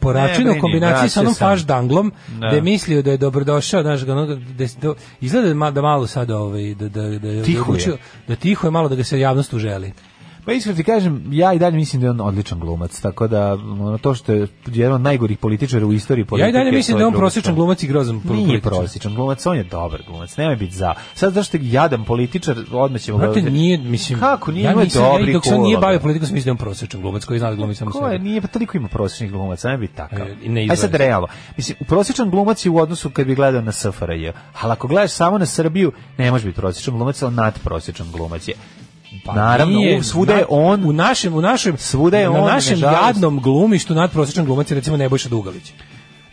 poračina Ne u kombinaciji sa onom faš danglom, Da. je mislio da je dobrodošao, znaš, da, da, izgleda da ma- da malo sad ovaj, da, da, da, da, Tiho je. da tiho je malo da ga se javnost uželi. Pa iskreno ti kažem, ja i dalje mislim da je on odličan glumac, tako da ono, to što je jedan od najgorih političara u istoriji politike. Ja i dalje mislim da je on prosječan glumac i grozan po- Nije političar. prosječan glumac, on je dobar glumac, nema biti za. Sad zašto je jadan političar, odmah ćemo ga- nije, mislim... Kako nije, ja ja, dobrih dok se on nije bavio politikom, sam mislio da je on prosječan glumac koji zna da glumi samo Ko je, sebe. nije, pa toliko ima prosječnih glumaca, ne bi takav. E, ne Aj sad realno. Mislim, prosječan glumac je u odnosu kad bi gledao na SFRJ. Ali ako gledaš samo na Srbiju, ne može biti prosječan glumac, ali nadprosječan glumac je. Naravno, Pa Nije, u- svuda je on u našem u našem Svuda je na on, našem jadnom glumištu nadprosječan glumac je recimo Nebojša Dugalić.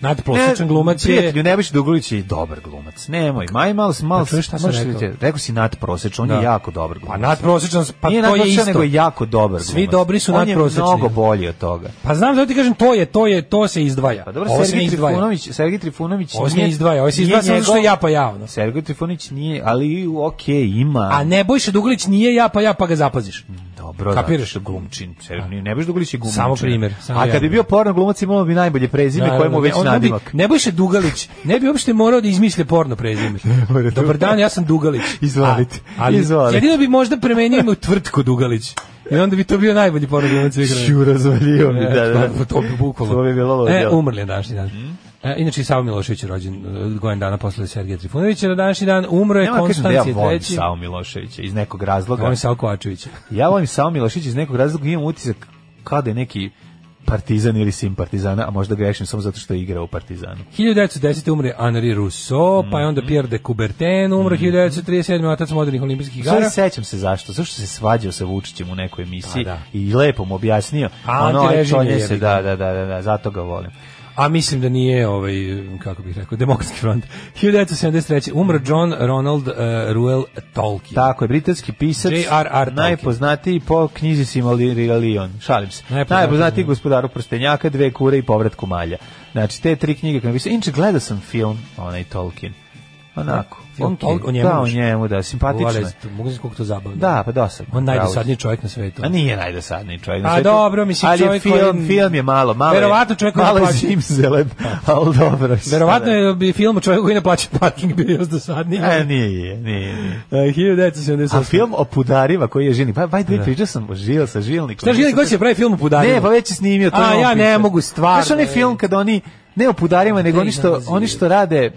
Nadprosečan glumac je- Prijatelju, Nebojša Dugulić je dobar glumac. Nemoj, maj malo, malo, Pa čuješ šta sam rekao? rekao si nadprosečan, on Da. je jako dobar Pa glumac. nadprosečan, pa Nije to je isto. nego je jako dobar Svi glumac. dobri su On je nadprosečni. mnogo bolji od toga. Pa znam da ti kažem, to je, to je, to se izdvaja. Pa dobro, se Sergej. Trifunović, Sergej Trifunović Ovo se izdvaja, ovo se izdvaja samo što ja pa javno. Sergej Trifunović nije, ali okej, ima. A Nebojša Duglić nije ja pa ja pa ga zapaziš. Dobro, Kapiraš? Kapiraš glumčin. Sergej ne biš Dugulić je glumčin. Samo primer, samo A kad bi bio porno glumac imao bi najbolje prezime Da, kojemu da, već on- on bi- nadimak. Nebojša Dugalić ne bi uopšte morao da izmišlja porno prezime. Dobar dan, ja sam Dugalić. Izvolite, A, ali izvolite. jedino bi možda premenio ime u tvrtku Dugalić. I onda bi to bio najbolji porno glumac svih vremena. Ću razvalio mi, E, da, da. pa, to bi bukvalno. To bi bilo. E, umrli je današnji dan. E, inače i Savo Milošević je rođen e, godin dana posle Sergeja Trifunovića. Na današnji dan umro je kažem da ja Konstancije volim treći. Sao Miloševića iz nekog razloga. Volim Savo Kovačevića. Ja volim Sao Miloševića iz nekog razloga, imam utisak kao da je neki partizan ili sim partizana, a možda grešim samo zato što je igrao u partizanu. 1910. umre Henri Rousseau, pa je onda Pierre de Coubertin umro 1937. otac modernih olimpijskih Sve igara. sećam se zašto. Zašto se svađao sa Vučićem u nekoj emisiji Pa da. i lepo mu objasnio. A, ono, je, se, da, da, da, da, da, zato ga volim. A mislim da nije ovaj kako bih rekao demokratski front. 1973. umro John Ronald uh, Ruel Tolkien. Tako je, britanski pisac, J.R.R. Najpoznatiji po knjizi Silmarillion, šalim se. Najpoznatiji, Najpoznatiji da. gospodaru prstenjaka, dve kure i povratku malja. Znači, te tri knjige, kad bi se, inče gledao sam film, onaj Tolkien. Onako. Film okej. Tol- o njemu Da, o baš? njemu, da, simpatično je. Mogu se koliko to zabavno. Da, pa dosadno. On najdosadniji čovjek na svetu. A nije najdosadniji čovjek. na A svetu, dobro, mislim, ali je čovjek film, koji- film je malo, malo Verovatno čovjek koji malo je zimzelen, ali dobro. Verovatno da- je bi film o čovjeku koji ne plaća parking bio još dosadniji. E, nije, nije, nije. E, 1978. A film o pudarima koji je žilnik. Pa, by the way, pričao sam o žil, sa žilnikom. Šta želi ko će pravi film o pudarima? Ne, pa već je snimio to. A, on ja ne mogu, stvarno, Znaš onaj ej. film kad oni, ne o pudarima, nego oni što, oni što rade,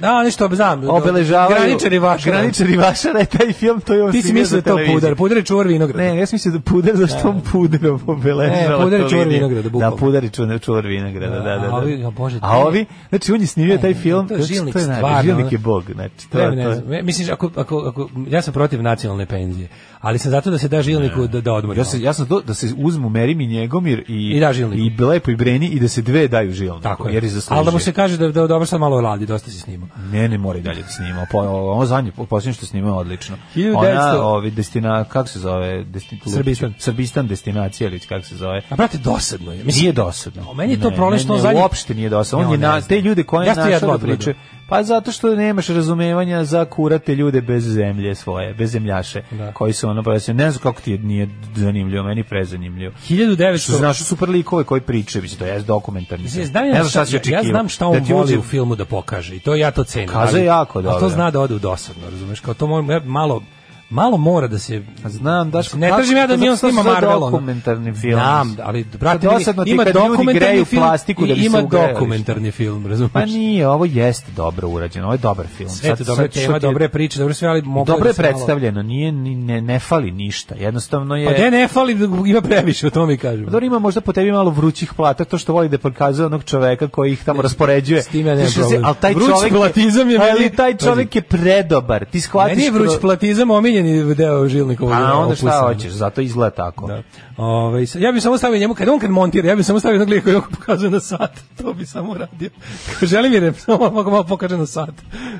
Da, nešto znam. obeležavaju. Graničari vaša. Graničari vašara je taj film, to je on Ti si mislio da to pudar. Pudar je čuvar vinograda. Ne, ja sam mislio da puder, zašto on puderom obeležava. Ne, puder je čuvar vinograda, bukvalno. Da, puder je čuvar, vinograda, da, da, da. A ovi, a Bože, A ne. ovi, znači on je snimio taj film, to je žilnik to je stvarno, žilnik je bog, znači. To, ne to znam. E, Misliš, ako, ako, ako, ja sam protiv nacionalne penzije, ali sam zato da se da žilniku da, da odmori. Ja sam ja sam to da se uzmu Merim i Njegomir i I da žilniku. i Lepo i Breni i da se dve daju žilniku. Tako je. Jer je zaslužio. Ali da mu se kaže da, da dobro sad malo radi, dosta si snimao. Ne, ne mora i dalje da snima. Po, ovo zadnje, posljednje što snima odlično. 1900 Ona, ovi, destina, kako se zove? Destin, Srbistan. Srbistan destinacija ili kako se zove? A brate, dosadno je. Mislim, Nije dosadno. A meni je to ne, zadnji- uopšte nije dosadno. On je na, te ljude koje je našao da odgledao. Pa zato što nemaš razumevanja za kurate ljude bez zemlje svoje, bez zemljaše, Da. koji su ono, pa ja se ne znam kako ti je, nije zanimljivo, meni prezanimljivo. 1900... Što znaš super likove koji pričaju, mislim, to je dokumentarni. Mislim, znam ja, ne znam šta, šta si ja, znam šta on Da voli u filmu da pokaže i to ja to cenim. Kaza ali- jako ali to dobro. zna da ode u dosadno, razumeš? Kao to malo malo mora da se Znam, daš, ne tražim ja da mi on snima Marvel dokumentarni film. Znam, ali brate, dosadno ima kad dokumentarni greju film plastiku da bi se ima ugrejali, dokumentarni film, razumeš? Pa nije, ovo jeste dobro urađeno, ovo je dobar film. Sve to dobra tema, je- dobre priče, dobre sve, ali mogu Dobro da je se malo- predstavljeno, nije, ni, ne, ne fali ništa, jednostavno je... Pa gde ne fali, ima previše, o tome kažem. Pa Dobro ima možda po tebi malo vrućih plata, to što voli da prikazuje onog čoveka koji ih tamo raspoređuje. S tim ja nemam problem. Ali taj čovek platizam je ali taj čovek je predobar. Ti shvatiš vruć platizam omiljeni deo žilnikovog A onda šta hoćeš, zato izgleda tako. Da. Ovaj sa- ja bih samo stavio njemu kad on kad montira, ja bih samo stavio jednog lika koji pokazuje na sat. To bi samo radio. Želim jer samo mogu malo pokaže na sat.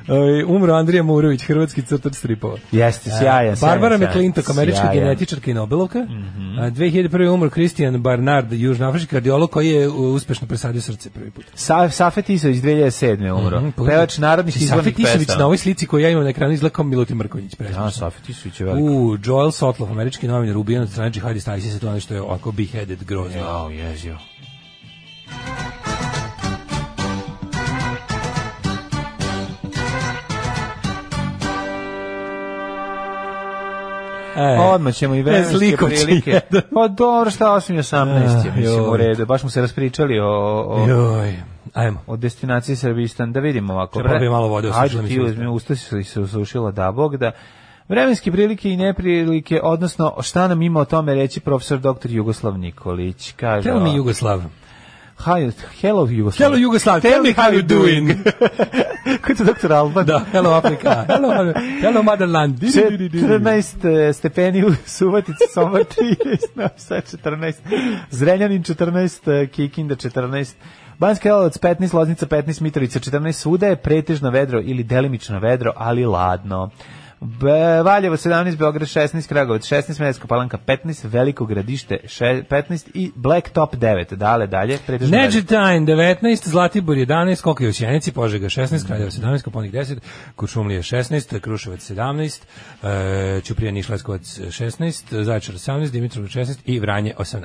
Ovaj umro Andrija Murović, hrvatski crtač stripova. Jeste, sjajan, sjajan, Barbara. McClintock, američka Sjajan. genetičarka i Nobelovka. A, 2001. umro Christian Barnard, južnoafrički kardiolog koji je uspešno presadio srce prvi put. Sa, Safet Isović 2007. umro. Mhm, pogledaj. Pevač narodnih Safet izvornih Isović pesama. na ovoj slici koju ja imam na ekranu izgleda kao Milutin Mrkonjić. Ja, presmešno. Safet Isović je velik. U, Joel Sotloff, američki novinar, ubijen od strane džihadista ISIS, to je nešto je ovako beheaded grozno. Jao, jezio. E, Odmah ćemo i vremenske prilike. jedan. Pa dobro, šta 8 i 18 je, Ah, mislim, u redu. Baš smo se raspričali o, o, Joj, ajmo. o destinaciji Srbistan. Da vidimo ovako. Treba bi malo vode, osušila Ajde mi ti se uzmi, usta si se usušila, da Bog da. Vremenske prilike i neprilike, odnosno šta nam ima o tome reći profesor dr. Jugoslav Nikolić. Kaže, Tell me. Jugoslav. Hi, hello Jugoslav. Hello Jugoslav, tell me how you doing. Kako je doktor Alban? da, hello Afrika, hello, hello motherland. 14 stepeni u Subotici, Sombor 13, Novi Sad 14, Zrenjanin 14, Kikinda 14, Banski Karlovac 15, Loznica 15, Mitrovica 14, svuda je pretežno vedro ili delimično vedro, ali ladno. Be, Valjevo 17, Beograd 16, Kragovac 16, Smederska Palanka 15, Veliko gradište še- 15 i Black Top 9. Dale, dalje. Neđetajn 19, Zlatibor 11, Koka i Osjenici, Požega 16, Kraljevo 17, Koponik 10, Kuršumlije 16, Kruševac 17, e, Ćuprija Niš Leskovac 16, Zaječar 18, Dimitrov 16 i Vranje 18.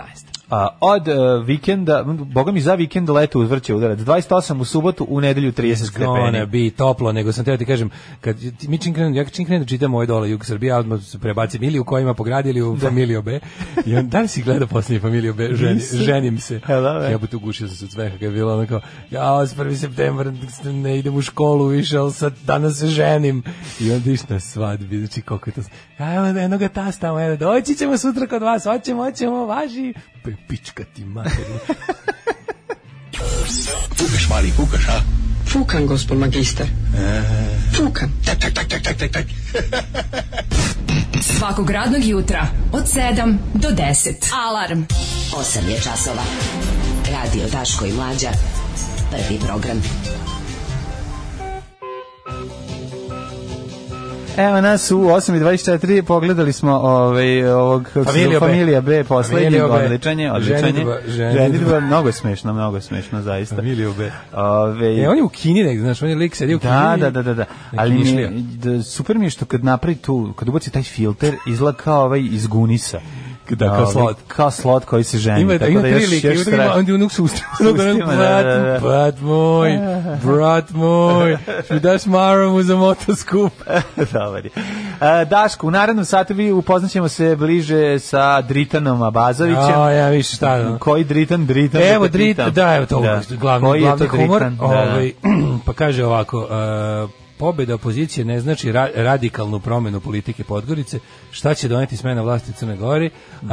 A, od uh, vikenda, boga mi za vikend leto uzvrće udarac. 28 u subotu, u nedelju 30 Gonna stepeni. bi toplo, nego sam teo ti kažem, kad mi čim ja čim čitam ovaj dole Jug Srbija, odmah se prebacim ili u kojima pogradili u familiju B. I on, da li si gledao posljednji familiju B? Ženi, ženim se. Da, be? Ja bi tu gušio sam se od smeha, kad je bilo ono kao, ja, s 1. septembar ne idem u školu više, ali sad danas se ženim. I onda iš na svadbi, znači koliko je to... Ja, evo jednoga tasta, evo, doći ćemo sutra kod vas, hoćemo, hoćemo, važi. Pička ti materinu. Fukaš, mali, fukaš, a? Fukan, gospod magister. Fukan. Tak, tak, tak, tak, tak, tak, tak. Svakog radnog jutra od 7 do 10. Alarm. 8 je časova. Radio Daško i Mlađa. Prvi program. Evo nas u 8.24, pogledali smo ovaj, ovog Familija zove, B. Familija B, poslednji, Familija odličanje, odličanje. Ženidba, mnogo je smešno, mnogo je smešno, zaista. Familiju B. Ove, E, on je u Kini negde, znaš, on je lik sedi u Kini. Da, da, da, da, da. Ali mi, da, super mi je što kad napravi tu, kad ubaci taj filter, izgleda kao ovaj iz Gunisa. Da, kao Ovaj, slot. Kao slot koji se ženi. Ima, tako ima da tri još- lika, još ima tri strašno. onda je unuk ustima, da, brat, da, da. brat moj, brat moj, mi daš maromu za motoskup. Dobar je. E, Daško, u narednom satu vi upoznaćemo se bliže sa Dritanom Abazovićem. A, ja više šta, no. Koji Dritan? Dritan. Evo, da te Drit, pitam. da, evo to, glavni, Koji je glavni to humor. Dritan? Da, da. Ovaj, pa kaže ovako, uh, pobeda opozicije ne znači ra radikalnu promenu politike Podgorice. Šta će doneti smena vlasti u Crnoj Gori? Um,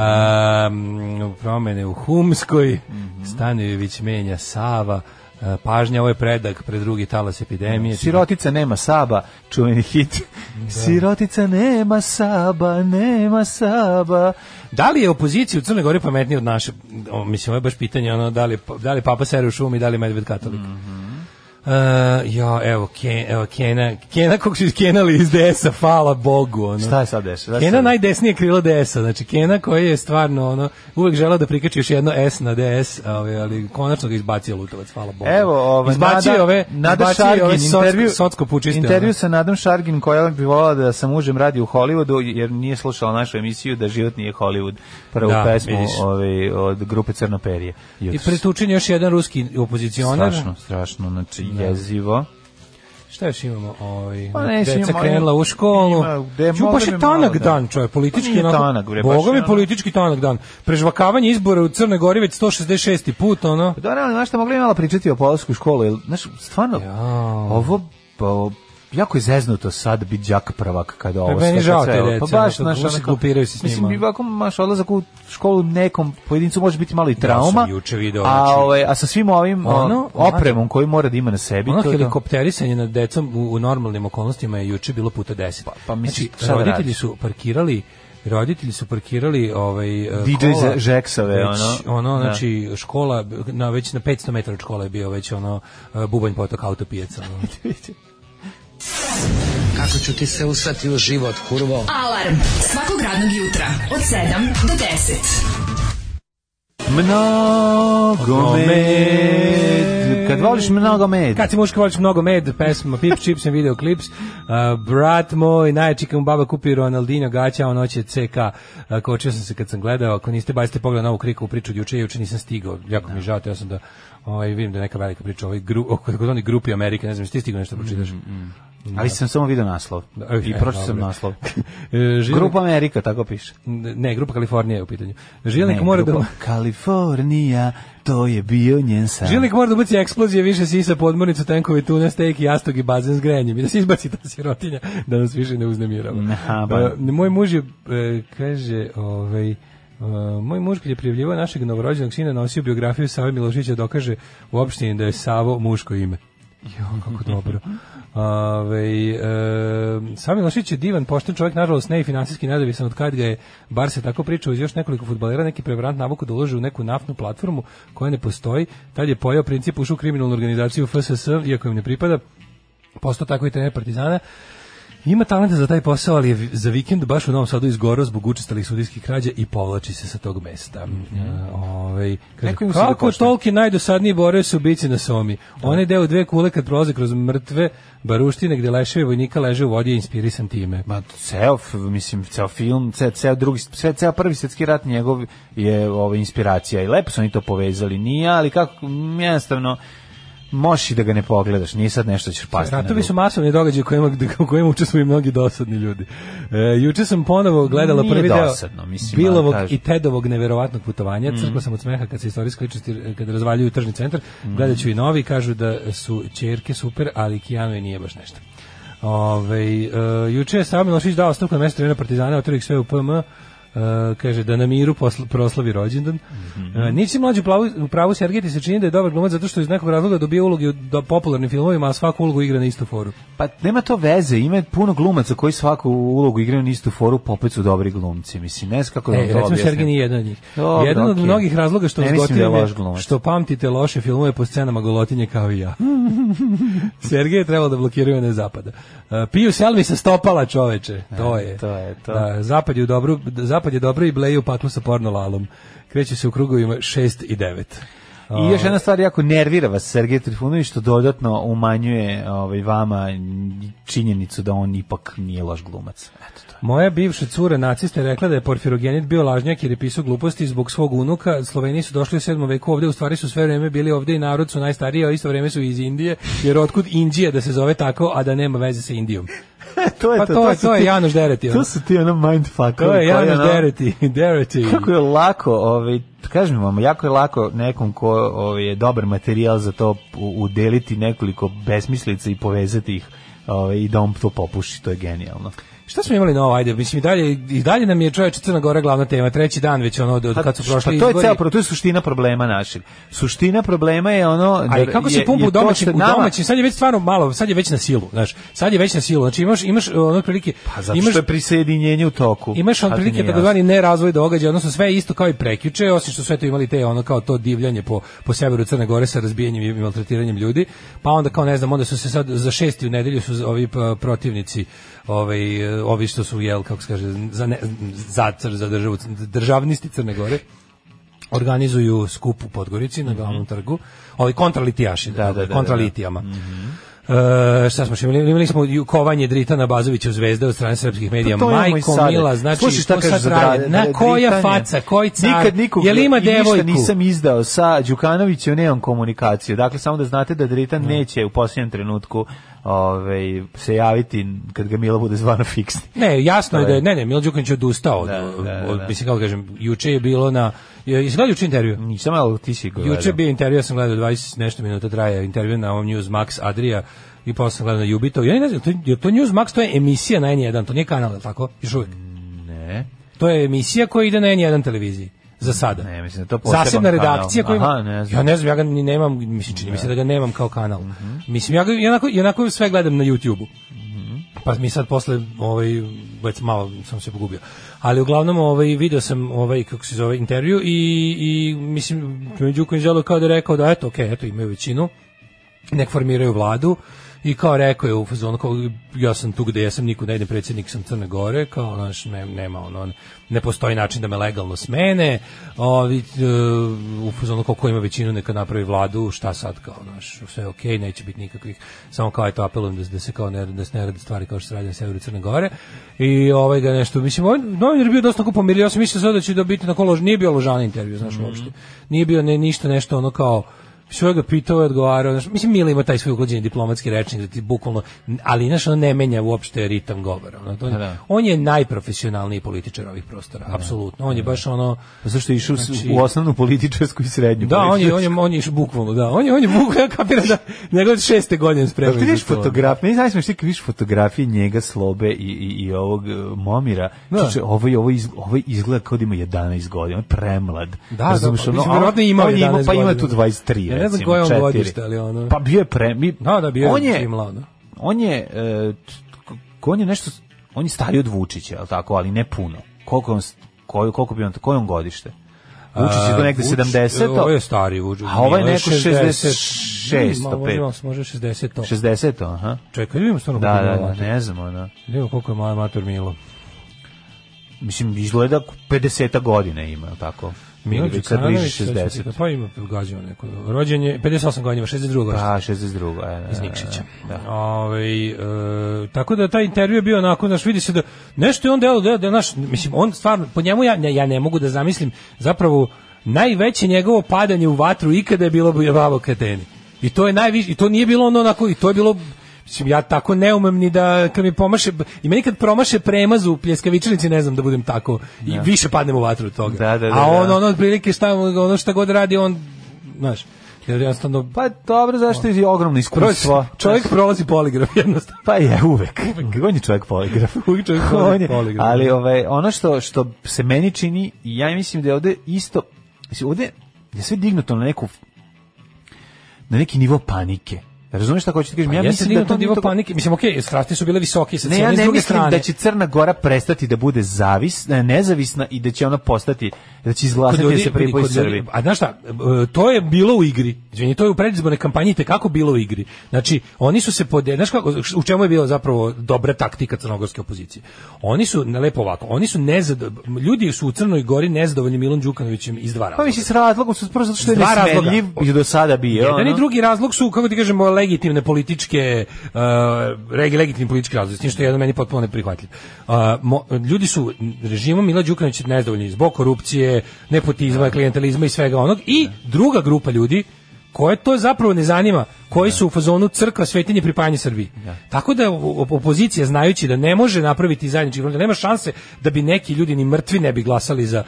promene u Humskoj, Stanojević menja Sava, uh, pažnja, ovo je predak pred drugi talas epidemije. Sirotica nema Saba, čuveni hit. Sirotica nema Saba, nema Saba. Da li je opozicija u Crnoj Gori pametnija od naše? O, mislim, ovo je baš pitanje, ono, da li, je- da li Papa sere u šumi, da li medved katolik? Uh, ja, evo, Ken, evo Kena, Kena, kako su iskenali iz DS-a, hvala Bogu. Ono. Šta je sad dešava? Kena najdesnije krilo DS-a, znači Kena koji je stvarno ono, uvek želeo da prikači još jedno S na DS, ovaj, ali konačno ga izbacio Lutovac, hvala Bogu. Evo, ovaj, izbacio Nada, ove, Nada izbacio Šargin, ove socko, intervju, socko pučiste. intervju ono. sa Nadom Šargin koja bi volala da sa mužem radi u Hollywoodu jer nije slušala našu emisiju da život nije Hollywood prvu Da, pesmu ovaj, od grupe Crnoperije. I pretučen još jedan ruski opozicionar. Strašno, strašno, znači jezivo. Šta još imamo? Ovaj, Pa ne, deca imamo- krenula u školu. ima, gde Ču, mogli baš bi je tanak da- dan, politički. Pa nije onako- tanak, bre, Boga mi politički tanak dan. Prežvakavanje izbora u Crnoj Gori već 166. put, ono. Da, realno, znaš šta, mogli bi malo pričati o polasku školu, jer, znaš, stvarno, ovo, pa, jako je zeznuto sad biti đak prvak kada ovo Pa sve- žao te Pa baš, kako se glupiraju se s Mislim, njima. i ovako, maš, odlazak u školu nekom pojedincu može biti malo i trauma, sam juče video, a, znači- ovaj, a sa svim ovim Ono, opremom koji mora da ima na sebi, Ono to je to. helikopterisanje nad decom u, u normalnim okolnostima je juče bilo puta 10. Pa- pa mislim, znači, da roditelji su parkirali roditelji su parkirali ovaj eh, DJ kola, Žeksove, već, ono. ono Da. znači škola na već na 500 metara od škole je bio već ono eh, bubanj potok autopijaca ono. Kako ću ti se usrati u život, kurvo? Alarm svakog radnog jutra od 7 do 10. Mnogo med. Kad voliš mnogo med. Kad si muški voliš mnogo med, pesma Pip Chips and video clips, uh, brat moj, najčika mu baba kupi Ronaldinho gaća, on hoće CK, uh, kočio sam se kad sam gledao, ako niste bacite pogled na ovu kriku priču od juče, juče nisam stigao, jako mi je žao, teo sam da ovaj, vidim da je neka velika priča o ovoj gru, o takozvani grupi Amerike, ne znam, jesi ti stigao nešto da pročitaš? Ali sam samo video naslov. Da, I e, pročitao sam naslov. E, Žilnik- Grupa Amerika, tako piše. Ne, grupa Kalifornija je u pitanju. Žilnik Ne, mora da... Kalifornija, to je bio njen san. Žilnik mora da ubaci eksplozije, više sisa podmornicu, tenkove, tuna, steak, jastog i bazen s grenjem. I da se izbaci ta sirotinja, da nas više ne uznemirava. E, moj muž je, kaže, ovaj, e, moj muž kad je prijavljivao našeg novorođenog sina nosio biografiju Save Milošića dokaže u opštini da je Savo muško ime. Jo, kako dobro. Ove, e, Sami Lošić je divan, pošten čovjek, nažalost ne i finansijski nezavisan od kad ga je, bar se tako priča uz još nekoliko futbalera, neki prevarant navuku da u neku naftnu platformu koja ne postoji, tad je pojao princip ušao u kriminalnu organizaciju FSS, iako im ne pripada, postao tako i trener Partizana, Ima talenta za taj posao, ali je za vikend baš u Novom Sadu izgorao zbog učestalih sudijskih krađa i povlači se sa tog mesta. Mm ovaj, kaže, Neko im se da kako toliki najdosadniji boreo se ubici na Somi. Onaj deo dve kule kad prolaze kroz mrtve baruštine gde leševi vojnika leže u vodi je inspirisan time. Ma ceo, mislim, ceo film, ceo, ceo drugi, sve, ceo prvi svjetski rat njegov je ovaj, inspiracija i lepo su oni to povezali, nije, ali kako, jednostavno, možeš i da ga ne pogledaš, nije sad nešto ćeš pasti. Ratovi su masovni događaj u kojima, u kojima učestvuju mnogi dosadni ljudi. E, juče sam ponovo gledala Nije prvi deo dosadno, mislim, ali Bilovog i Tedovog neverovatnog putovanja. Crkla sam od smeha kad se istorijske ličnosti, kad razvaljuju tržni centar. Gledat ću i novi, kažu da su čerke super, ali Kijano i nije baš nešto. Ove, e, juče je Savo Milošić dao ostavku na mesto trenera Partizana, otvorio ih sve u PM, Uh, kaže da na miru posl proslavi rođendan. Mm -hmm. Nisi mlađi u pravu, u pravu Sergej ti se čini da je dobar glumac zato što iz nekog razloga dobija uloge u do popularnim filmovima, a svaku ulogu igra na istu foru. Pa nema to veze, ima puno glumaca koji svaku ulogu igraju na istu foru, pa opet su dobri glumci, mislim, ne znam kako da E, to objasnim. Sergej nije jedan od njih. Dobro, jedan od okej. mnogih razloga što vas da što pamtite loše filmove po scenama golotinje kao i ja. Sergej je trebalo da blokiraju ne zapada. Uh, piju selvi sa stopala čoveče. To je. E, to je to. Da, zapad je u dobru, zapad je dobro i bleju paklu sa porno lalom. Kreće se u krugovima 6 i 9. I još jedna stvar jako nervira vas Sergej Trifunović što dodatno umanjuje ovaj vama činjenicu da on ipak nije loš glumac. Eto to. je. Moja bivša cura nacista je rekla da je porfirogenit bio lažnjak jer je pisao gluposti zbog svog unuka. Sloveni su došli u 7. veku ovde, u stvari su sve vreme bili ovde i narod su najstariji, a isto vreme su iz Indije, jer otkud Indija da se zove tako, a da nema veze sa Indijom. to je Pa to, je, su to je ti- Janoš Dereti. ono. To su ti ono mindfuckovi. To je Janoš ono- Dereti. Dereti. Kako je lako, ovaj, kažem vam, jako je lako nekom ko ovaj, je dobar materijal za to udeliti nekoliko besmislica i povezati ih ovaj, i da on to popuši, to je genijalno. Šta smo imali novo, ajde, mislim i dalje, i dalje nam je čovječ Crna Gora glavna tema, treći dan već ono, od, od kad su prošli pa to je ceo pro- to je suština problema našeg. Suština problema je ono A i da kako se pumpa u domaćim, što u domaćim, sad je već stvarno malo, sad je već na silu, znaš, sad je već na silu, znači imaš, imaš ono prilike, Pa zato imaš, što je prisajedinjenje u toku. Imaš on prilike takozvani nerazvoj događaja, odnosno sve isto kao i prekjuče, osim što sve to imali te ono kao to divljanje po po severu Crne Gore sa razbijanjem i maltretiranjem ljudi. Pa onda kao ne znam, onda su se sad za šesti u nedelju su ovi pa, protivnici ovaj eh, ovi što su jel kako se kaže za ne, za, za državu državnisti Crne Gore organizuju skup u Podgorici na glavnom trgu. Ovi kontralitijaši, Mhm. Da, da, da, da. kontralitijama. E, šta smo imali? Imali smo ju- kovanje Dritana Bazovića u zvezde od strane srpskih medija. Pa to Majko. Mila, znači Slušaj šta sad za. Dra- Na koja Dritanje? faca, koji car? Nikad nikog Jel ima i ništa devojku? nisam izdao sa Đukanovićem, nemam komunikaciju. Dakle, samo da znate da Dritan neće u posljednjem trenutku ovaj, se javiti kad ga Mila bude zvano fiksni. Ne, jasno je da je- ne, ne, Milo Đukanović je odustao od, Da, da, od, da. mislim kako kažem, juče je bilo na, je, jesi gledao juče intervju? Nisam, ali ti si gledao. Juče je bio intervju, ja sam gledao 20 nešto minuta traje intervju na ovom News Max Adria i posle sam gledao na Jubito. Ja ne znam, to, je to News Max, to je emisija na N1, to nije kanal, tako? Još uvijek. Ne. To je emisija koja ide na N1 televiziji. Za sada. Ne, mislim da to Zasebna kanal. redakcija ima, Aha, ne znam. Ja ne znam, ja ga ni nemam, mislim, čini mi se da ga nemam kao kanal. Mislim, ja ga jednako, jednako sve gledam na YouTube-u. Mhm. Pa mi sad posle ovaj već malo sam se pogubio. Ali uglavnom ovaj video sam ovaj kako se zove intervju i i mislim Đuković želeo kao da je rekao da eto okej, eto imaju većinu. Nek formiraju vladu i kao rekao je u fazonu kao ja sam tu gde ja sam niko ne idem predsjednik sam Crne Gore kao znaš ne, nema ono ne postoji način da me legalno smene ovi e, u fazonu kao ko ima većinu neka napravi vladu šta sad kao znaš sve je okej neće biti nikakvih samo kao eto apelujem da, da se kao ne, da se ne rade stvari kao što se radi na severu Crne Gore. I ovaj ga nešto mislim ovaj novinar je bio dosta pomirio ja sam mislio sad da će da biti na lož nije bio ložan intervju znaš uopšte. Nije bio ne, ništa nešto ono kao sve ga pitao i odgovarao. Znaš, mislim, Mila ima taj svoj uklađeni diplomatski rečnik, da ti bukvalno, ali znaš, ono ne menja uopšte ritam govora. Ono, to, Da. On je najprofesionalniji političar ovih prostora, apsolutno. On je baš ono... Zašto je išao Znači- u osnovnu političarsku i srednju? Da, on je, on je, on je išao bukvalno, da. On je, on je bukvalno, ja kapiram da njegov šeste godine spremio. Jel ti vidiš fotografije, meni znaš kad vidiš fotografije njega, Slobe i, i, i ovog e, Momira, Da. čuče, ovo, ovo, iz, ovo izgleda kao da ima 11 godina, on premlad. Da, da, pa ono, mislim, on- verovatno imao on je 11 Pa ima godina. tu 23, Ja ne znam koje on godište, ali ono... Pa bio je pre... Mi, Da, da, bio je on je, Šimla, ono. on je, e, t- on je nešto, on je stariji od Vučića, je tako, ali ne puno. Koliko je on, koliko, koliko bi on, koje je on godište? Vučić je to negde Vuč- 70. Ovo je stari Vučić. A ovo je neko 66, Ma, to može, pet. može 60 to. 60. Aha. Čekaj, vidimo stvarno Da, koliko da, je da, mator. ne znam, ono. Vidimo koliko je moj mator Milo. Mislim, izgleda 50 godina ima, je tako? Milo Ili već sad Đukanović, 60. Pa ima gađao neko. Rođen je 58 godina, 62 godina. Pa, 62. E, da, iz Nikšića. Da. Ovaj, e, tako da taj intervju je bio onako, znaš, vidi se da nešto je on delo, da, da, naš, mislim, on stvarno, po njemu ja, ja ne mogu da zamislim, zapravo, najveće njegovo padanje u vatru ikada je bilo Bujavavo Kateni. I to je najviše, i to nije bilo ono onako, i to je bilo, Mislim, ja tako ne umem ni da, kad mi pomaše, i meni kad promaše premaz u pljeskavičnici, ne znam da budem tako, i više padnem u vatru od toga. Da, da, da, A on, da. ono, otprilike šta, ono šta god radi, on, znaš, jer jednostavno, Pa dobro, zašto je ogromno iskustvo. Čovjek prolazi poligraf jednostavno. Pa je, uvek. On je čovjek poligraf. Uvijek čovjek On je- poligraf. Ali ovaj, ono što, što se meni čini, ja mislim da je ovde isto, mislim, ovde je sve dignuto na neku na neki nivo panike. Razumeš šta hoću ti kažem? Ja Ja mislim da to nivo panike. Mislim, okej, strasti su bile visoke sa Ne, cijene ja ne druge mislim strane. da će Crna Gora prestati da bude zavis, ne, nezavisna i da će ona postati, da će izglasati da se pripoji Srbiji. A znaš šta, to je bilo u igri. Izvini, to je u predizbornoj kampanji kako bilo u igri. Znači, oni su se pod znaš kako, u čemu je bila zapravo dobra taktika crnogorske opozicije. Oni su ne lepo ovako, oni su nezad ljudi su u Crnoj Gori nezadovoljni Milom Đukanovićem iz dva Pa razloga. mislim s razlogom su prvo zato što je nesmenljiv i do sada bio. Jedan i drugi razlog su, kako ti kažemo, legitimne političke, uh, legitimni politički razlog, s tim što je jedan meni potpuno neprihvatljiv. Uh, mo- ljudi su režimom Mila Đukanovića nezadovoljni zbog korupcije, nepotizma, klijentelizma i svega onog. I druga grupa ljudi koje to zapravo ne zanima, koji su u fazonu crkva, svetinje, pripajanje Srbiji. Tako da opozicija, znajući da ne može napraviti zajednički front, da nema šanse da bi neki ljudi ni mrtvi ne bi glasali za...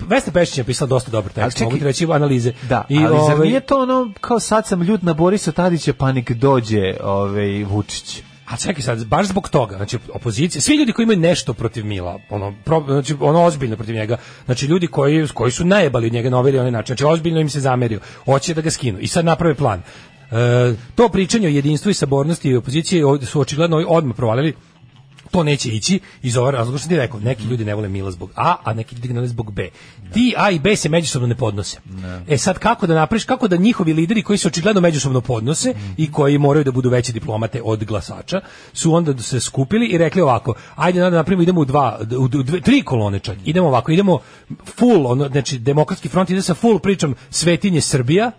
Vesna Pešić je pisala dosta dobar tekst, mogu ti reći analize. Da, I, ali zar ovaj, nije to ono kao sad sam ljut na Borisa Tadića pa nek dođe ovaj, Vučić? A čekaj sad, baš zbog toga, znači opozicija, svi ljudi koji imaju nešto protiv Mila, ono, pro, znači ono ozbiljno protiv njega, znači ljudi koji, koji su najebali od njega na ovaj ili onaj način, znači ozbiljno im se zamerio, hoće da ga skinu i sad naprave plan. E, to pričanje o jedinstvu i sabornosti i opozicije su očigledno odmah provalili, to neće ići iz ovog razloga što ti rekao, neki ljudi ne vole Mila zbog A, a neki ljudi ne vole zbog B. Ti A i B se međusobno ne podnose. E sad kako da napraviš, kako da njihovi lideri koji se očigledno međusobno podnose i koji moraju da budu veće diplomate od glasača, su onda se skupili i rekli ovako, ajde da napravimo, idemo u dva, u dve, tri kolone čak, idemo ovako, idemo full, ono, znači demokratski front ide sa full pričom Svetinje Srbija,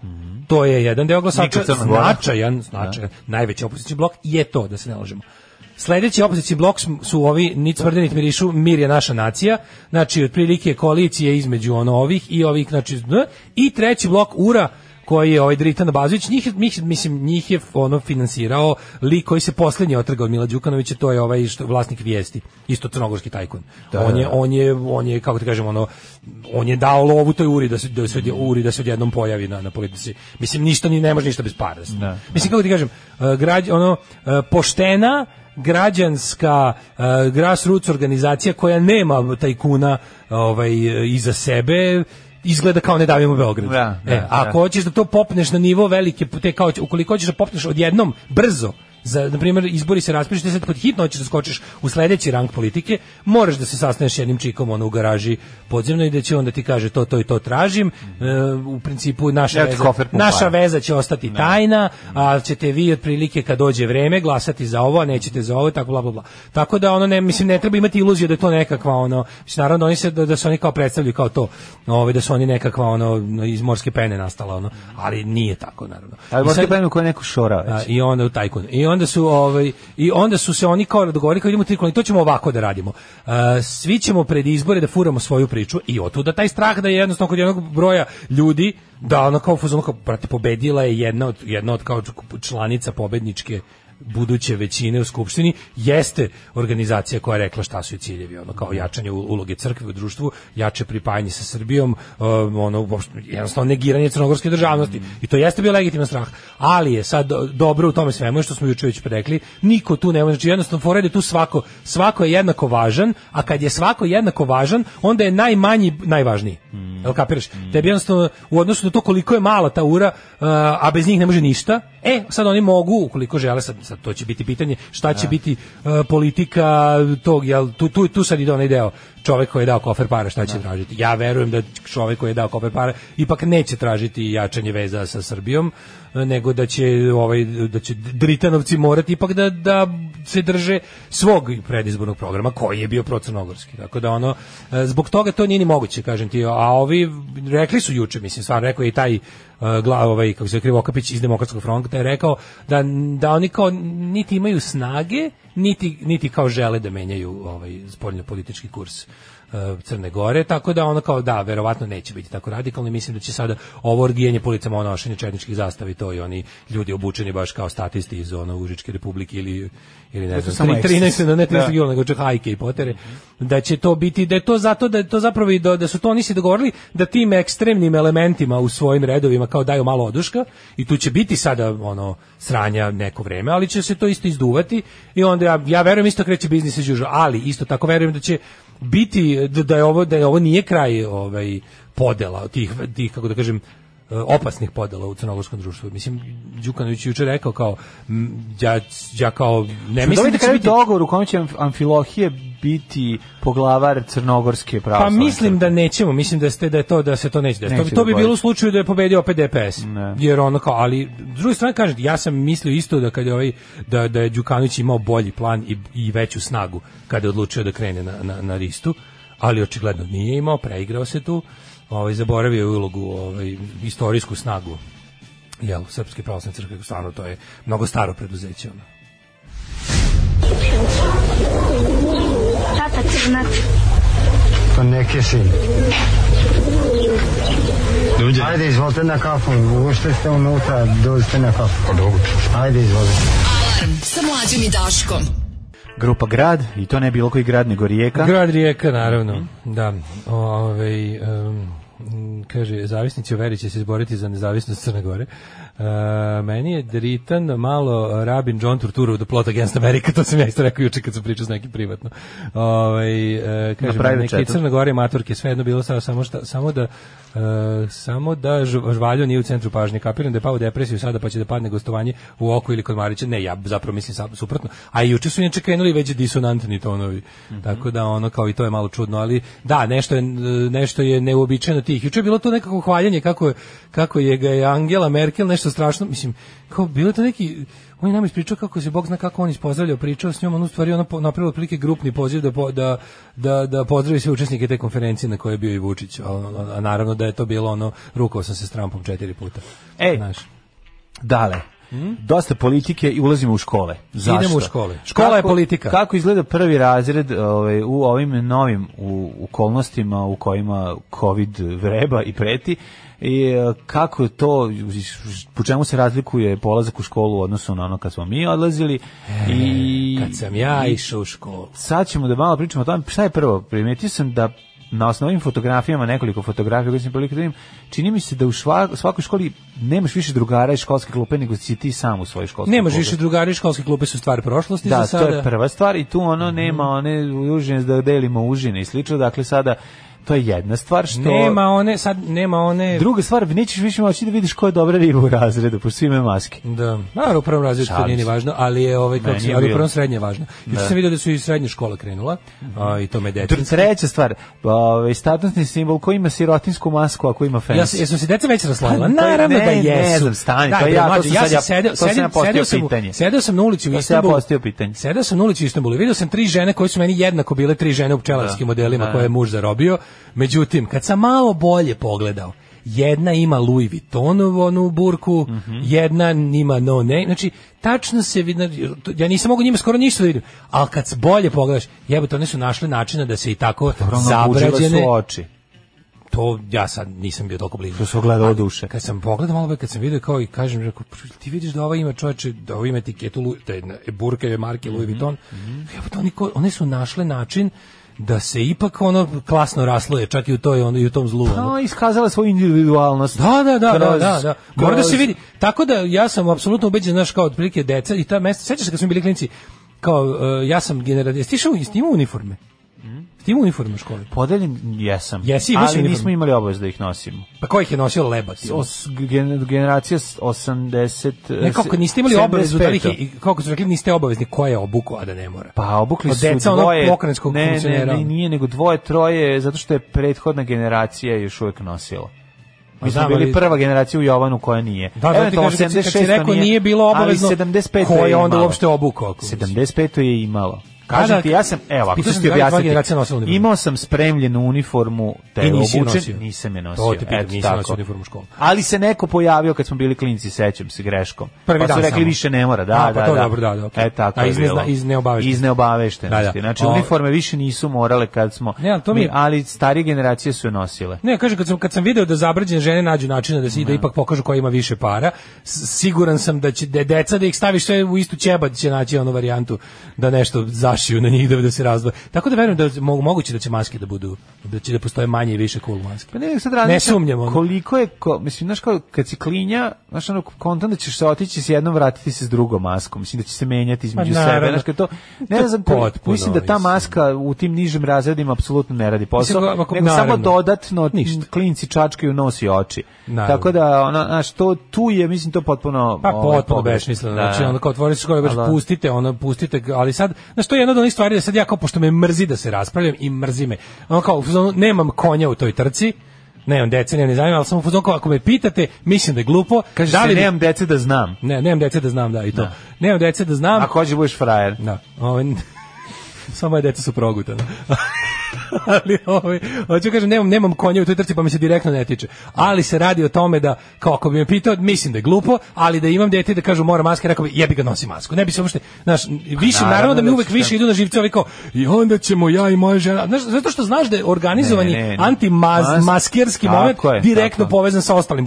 to je jedan deo glasača, značajan, značajan, najveći opozicijni blok je to, da se ne lažemo. Sledeći opozicijni blok su ovi nic tvrde mirišu, mir je naša nacija. Znači otprilike koalicije između ono ovih i ovih znači n- i treći blok URA koji je ovaj Dritan Bazović, njih, mislim, njih je ono finansirao lik koji se poslednji otrgao od Mila Đukanovića, to je ovaj što, vlasnik vijesti, isto crnogorski tajkun. on, je, on, je, on je, kako ti kažem, ono, on je dao lovu toj uri da se, da se, uri da se odjednom pojavi na, na politici. Mislim, ništa ni ne može ništa bez para. Da. Mislim, kako ti kažem, uh, građ, ono, uh, poštena, građanska uh, grassroots organizacija koja nema tajkuna ovaj, iza sebe, izgleda kao ne davimo Beograd. Da, da, e, a ako da. hoćeš da to popneš na nivo velike, te kao, ukoliko hoćeš da popneš odjednom, brzo, za, na primjer, izbori se raspišu, ti sad pod hitno hoćeš da skočiš u sledeći rang politike, moraš da se sastaneš jednim čikom ono, u garaži podzemno i da će onda ti kaže to, to i to tražim. E, u principu naša, ti veza, naša veza će ostati tajna, a ćete vi otprilike kad dođe vreme glasati za ovo, a nećete za ovo, tako bla bla bla. Tako da ono ne mislim ne treba imati iluziju da je to nekakva ono, mislim, naravno oni se da, da se oni kao predstavljaju kao to, ovaj da su oni nekakva ono iz morske pene nastala ono, ali nije tako naravno. Ali I možete sad- pevnu koja je neko šora a, već. i onda u tajkun. I onda su ovaj i onda su se oni kao dogovorili kao idemo tri kolone, to ćemo ovako da radimo. A, svi ćemo pred izbore da furamo svoju priču i otuda taj strah da je jednostavno kod jednog broja ljudi da ona kao u fazonu kao brate pobedila je jedna od jedna od kao članica pobedničke buduće većine u skupštini jeste organizacija koja je rekla šta su i ciljevi ono kao jačanje uloge crkve u društvu jače pripajanje sa Srbijom um, ono uopšte, jednostavno negiranje crnogorske državnosti. I to jeste bio legitiman strah. Ali je sad do- dobro u tome svemu što smo juče već rekli niko tu nema znači jednostavno fora je da tu svako svako je jednako važan a kad je svako jednako važan onda je najmanji najvažniji. Jel kapiraš? Tebi jednostavno u odnosu na to koliko je mala ta ura, uh, a bez njih ne može ništa. E, sad oni mogu, ukoliko žele, sad, sad to će biti pitanje, šta će biti uh, politika tog, jel, tu, tu, tu sad ide onaj deo čovek koji je dao kofer para šta će tražiti. Ja verujem da čovek koji je dao kofer para ipak neće tražiti jačanje veza sa Srbijom, nego da će ovaj da će Dritanovci morati ipak da da se drže svog predizbornog programa koji je bio procrnogorski. Tako da ono e, zbog toga to nije ni moguće, kažem ti. A ovi rekli su juče, mislim, stvarno rekao je i taj uh, glav, ovaj, kako se krivo Okapić iz demokratskog fronta je rekao da, da oni kao niti imaju snage, niti, niti kao žele da menjaju ovaj, spoljno politički kurs Crne Gore, tako da ono kao da, verovatno neće biti tako radikalno i mislim da će sada ovo orgijanje policama, ono nošenje četničkih zastava i to i oni ljudi obučeni baš kao statisti iz ono Užičke republike ili ili ne znam, samo 13 na ne 13 Da. kilo, nego čak hajke i potere, da će to biti, da je to zato da je to zapravo i da, da su to oni se dogovorili da tim ekstremnim elementima u svojim redovima kao daju malo oduška i tu će biti sada ono sranja neko vreme, ali će se to isto izduvati i onda ja, ja verujem isto kreće biznis usual, ali isto tako verujem da će biti da, da je ovo da je ovo nije kraj ovaj podela tih tih kako da kažem opasnih podela u crnogorskom društvu. Mislim, Đukanović je juče rekao kao, ja, ja kao, ne mislim da će biti... dogovor u kome će Amf- Amfilohije biti poglavar crnogorske Pa pravoslavne mislim da nećemo, mislim da ste da je to da se to neće desiti. Neće To, to bi bilo u slučaju da je pobedio opet DPS. Ne. Jer ono kao, ali s druge strane ja sam mislio isto da kad je ovaj da da je Đukanović imao bolji plan i, i veću snagu kada je odlučio da krene na, na, na listu, ali očigledno nije imao, preigrao se tu. Ovaj zaboravio ulogu, ovaj istorijsku snagu jel, Srpske pravoslavne crkve, stvarno to je mnogo staro preduzeće. Ono. Tata crnac. Pa neke sin. Ajde, izvolite na kafu. Ušte ste unutra, dođite na kafu. Pa dobro. Ajde, izvolite. Alarm sa mlađom i Daškom. Grupa Grad, i to ne bilo koji grad, nego Rijeka. Grad Rijeka, naravno. Da. Ovaj em, kaže, zavisnici o veri će se izboriti za nezavisnost Crne Gore. E, meni je Dritan malo Rabin John Turturro The Plot Against America, to sam ja isto rekao juče kad sam pričao s nekim privatno. Ovaj e, kaže, neki Gora i maturke, sve jedno bilo samo, samo, šta, samo da e, samo da žv- žvaljo nije u centru pažnje. Kapiram da je pao depresiju sada pa će da padne gostovanje u oko ili kod Marića. Ne, ja zapravo mislim suprotno. A i juče su inače krenuli već disonantni tonovi. Tako da ono kao i to je malo čudno, ali da, nešto je, nešto je neuobičajeno tih. Juče je bilo to nekako hvaljenje kako kako je ga je Angela Merkel nešto strašno, mislim, kao bilo je to neki on je nam ispričao kako se Bog zna kako on ispozdravljao, pričao s njom, on u stvari ono napravio otprilike grupni poziv da, po- da, da, da pozdravi sve učesnike te konferencije na kojoj je bio i Vučić, a, a, a naravno da je to bilo ono, rukao sam se s Trumpom četiri puta. Ej, Znaš. Dale, dosta politike i ulazimo u škole. Zašto? Idemo u škole. Škola je politika. Kako izgleda prvi razred ovaj, u ovim novim u, okolnostima u kojima COVID vreba i preti i e, kako je to, po čemu se razlikuje polazak u školu u odnosu na ono kad smo mi odlazili? I Kad sam ja išao u školu. sad ćemo da malo pričamo o tome. Šta je prvo, primetio sam da na osnovnim fotografijama, nekoliko fotografija koje sam prilike da vidim, čini mi se da u svakoj školi nemaš više drugara iz školske klupe nego si ti sam u svojoj školskoj Nemaš više drugari, školske klupe su stvar prošlosti Da, za sada. to je prva stvar i tu ono nema one užine da delimo užine i slično, dakle sada to je jedna stvar što Nema one, sad nema one... Druga stvar, nećeš više moći da vidiš ko je dobra riba u razredu, pošto svi imaju maske. Da, naravno u prvom razredu to nije ni važno, ali je ovaj kako se, ali u prvom srednje je važno. Juče Da. sam vidio da su i srednje škola krenula, a, i to me detinjski. Treća stvar, ovaj statusni simbol ko ima sirotinsku masku, ako ima fans. Ja se, jesu se deca već raslavila? Pa, Naravno ne, da ne jesu. znam, stani, Daj, to ja- to sam sad ja- sam ja sedeo, sedeo sam, pitanje. sedeo sam na ulici u ja Istanbulu. postavio pitanje. Sedeo sam na ulici u Istanbulu i vidio sam tri žene koje su meni jednako bile tri žene u pčelarskim Da, modelima da. koje je muž zarobio. Međutim, kad sam malo bolje pogledao, jedna ima Louis Vuittonovu onu burku, Mhm. jedna ima no ne, znači tačno se vidi, ja nisam mogu njima skoro ništa da vidim, ali kad se bolje pogledaš, jebote, one su našle načina da se i tako Dobro, zabrađene, su oči. to ja sad nisam bio toliko blizu. To su ogledalo duše. Kad sam pogledao malo, kad sam vidio kao i kažem, rekao, ti vidiš da ova ima čoveče, da ova ima etiketu, Louis- da je marke Louis Vuitton, evo to oni, ko- one su našle način da se ipak ono klasno rasluje, čak i u toj ono i u tom zlu. ono. No, iskazala svoju individualnost. Da, da, da, da, Kroz- da, da. Mora da se kroz- vidi. Tako da ja sam apsolutno ubeđen, znaš, kao otprilike deca i ta mesta, sećaš se kad smo bili klinci, kao uh, ja sam general, jesi ti išao, uniforme? Ti imao uniformu u školi? Podeljen jesam. Jesi, ali uniformu? nismo imali obavezu da ih nosimo. Pa ko ih je nosio lebati? Os, gen, generacija s- 80... Ne, kako niste imali obavezu da ih, 75. kako su rekli, niste obavezni ko je obuku, a da ne mora. Pa obukli Od su deca dvoje... pokrajinskog ne, ne, ne, nije, nego dvoje, troje, zato što je prethodna generacija još uvijek nosila. Mi smo bili prva generacija u Jovanu koja nije. Da, da ti kažem, kad si- kad si 76 rekao nije bilo obavezno, 75 ko je onda uopšte obukao? ako- 75 je imalo. Kažem da, ti, ja sam, evo, ako ću ti da objasniti, imao sam spremljenu uniformu, te I nisi obučen, nosio? nisam je nosio. To te pitam, nisi tako. nosio uniformu u školu. Ali se neko pojavio kad smo bili klinci, sećam se greškom. Prvi pa su dan rekli samo. više ne mora, da, A, pa da, to da. dobro, da, da, okej. E, tako A je iz bilo. nezna- iz neobaveštenosti. Iz neobaveštenosti. Da, da. Znači, O- uniforme više nisu morale kad smo, Ne, ali to mi ali starije generacije su je nosile. Ne, kaže kad sam kad sam video da zabrađene žene nađu načina da se da ipak pokažu ko ima više para, siguran sam da će da deca da ih staviš sve u istu ćebad će naći onu varijantu da nešto zašiju na njih da, da se razdvoje. Tako da verujem da mo- moguće da će maske da budu da će da postoje manje i više cool maske. Pa ne, sad Ne sumnjam, koliko je, ko, mislim, znaš kao, kad si klinja, znaš ono, kontam da ćeš se otići s jednom, vratiti se s drugom maskom, mislim da će se menjati između Pa, sebe, znaš to, ne znam, to- potpuno, mislim da ta maska u tim nižim razredima apsolutno ne radi posao, Mislim, ako- nego samo naravno. dodatno Ništa. klinci čačkaju nos i oči. Naravno. Tako da, ono, znaš, to, tu je, mislim, to potpuno... Pa ovaj, potpuno besmisleno. Da. Znači ono kao otvoriš školu, baš da. pustite, ono pustite, ali sad znači to je jedna od onih stvari da sad ja kao pošto me mrzi da se raspravljam i mrzi me. Ono kao nemam konja u toj trci. Nemam dece, nemam ni zanima, ali samo u kao ako me pitate, mislim da je glupo. Kaže da se, li bi- nemam dece da znam. Ne, nemam dece da znam, da, i to. Nemam dece da znam. Ako hoće budeš frajer. Da. Ovaj samo moje deca su progutana. ali ovaj hoću kažem nemam nemam konja u toj trci pa mi se direktno ne tiče. Ali se radi o tome da kao ako bi me pitao mislim da je glupo, ali da imam dete da kažu mora maske, rekao bi jebi ga nosi masku. Ne bi se uopšte, znaš, više naravno naravno da mi da uvek više te- idu na živce ovi kao i onda ćemo ja i moja žena. Znaš, zato što znaš da je organizovani Ne, ne, moment je, direktno tako. povezan sa ostalim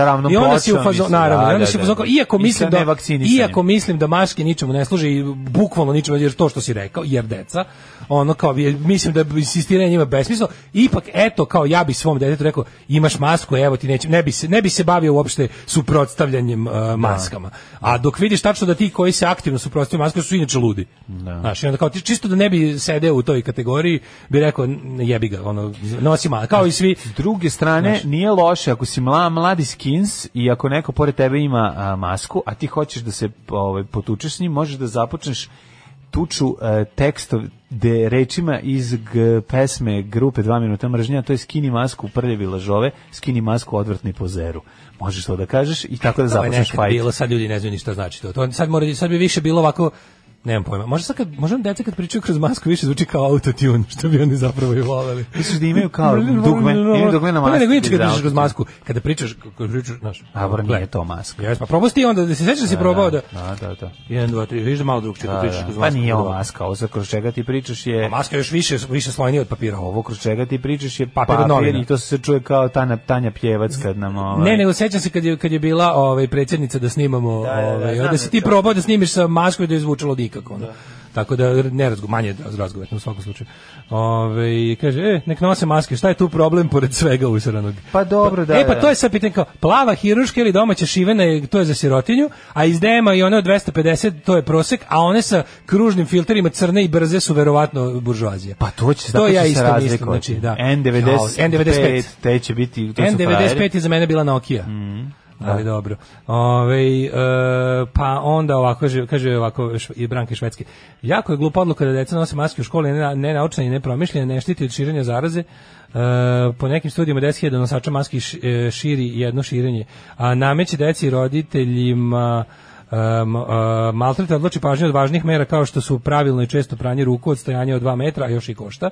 je, ravnom I onda si u fazonu, mislim, naravno, da, onda da, si u da. fazonu, iako mislim da iako mislim da maske ničemu ne služe i bukvalno ničemu jer to što si rekao jer deca. Ono kao mislim da insistiranje njima besmislo. Ipak eto kao ja bi svom detetu rekao imaš masku evo ti neće ne bi se ne bi se bavio uopšte suprotstavljanjem uh, maskama. A dok vidiš tačno da ti koji se aktivno suprotstavljaju maskama su inače ludi. Znaš i onda kao ti čisto da ne bi sedeo u toj kategoriji bi rekao "N- jebi ga ono nosi masku kao i svi S druge strane, nije loše ako si mla, mladi skins i ako neko pored tebe ima a, masku, a ti hoćeš da se ovaj, potučeš s njim, možeš da započneš tuču e, tekstov de rečima iz g, pesme grupe 2 minuta mržnja, to je skini masku prljavi lažove, skini masku odvrtni pozeru. Možeš to da kažeš i tako da započneš fajt. bilo, sad ljudi ne znaju ni šta znači to. to sad, mora, sad bi više bilo ovako, nemam pojma. Možda sad kad, možda deca kad pričaju kroz masku više zvuči kao autotune, što bi oni zapravo i voleli. Misliš da imaju kao dugme, imaju dugme na Pa ne, nego inače kad za pričaš kroz masku, kada pričaš, kada pričaš, znaš, A bro, nije to maska. Jes, pa probao si ti onda, da se sećaš da si probao da... Da, da, da. 1, 2, 3, vidiš da malo drugčije kad Da, pričaš da. kroz Pa masku. nije ovo Da. maska, ovo za kroz čega ti pričaš je... A maska je još više, više slojnija od papira. Ovo kroz čega ti pričaš je Papir od papir, novina. i to se čuje kao Tanja, Tanja Pjevac kad nam... Ovaj, Ne, nego sećam se kad je kad je bila ovaj predsjednica da snimamo, da, da, ovaj, znam onda si da ti probao da snimiš sa maskom i da je zvučalo nikako. ono. Tako da ne razgo, manje razgovetno u svakom slučaju. Ove, kaže, e, nek nose maske, šta je tu problem pored svega usranog? Pa dobro, da, E, pa da. to je sad pitanje kao, plava hiruška ili domaća šivena, to je za sirotinju, a iz DM-a i one od 250, to je prosek, a one sa kružnim filterima crne i brze su verovatno buržoazija. Pa to će To ja će se isto mislim, znači, da. N95, Kao, N95. te će biti, to su frajeri. N95 je za mene bila Nokia. Ali dobro. Ove, e, pa onda ovako, kaže, kaže ovako i Branke Švedske. Jako je glupa odluka da deca nose maske u školi, ne, ne naučne i ne promišljene, ne štiti od širenja zaraze. E, po nekim studijima 10.000 nosača maski e, širi jedno širenje. A nameće deci i roditeljima uh, maltret odloči pažnju od važnih mera kao što su pravilno i često pranje ruku od stajanja od 2 metra, a još i košta.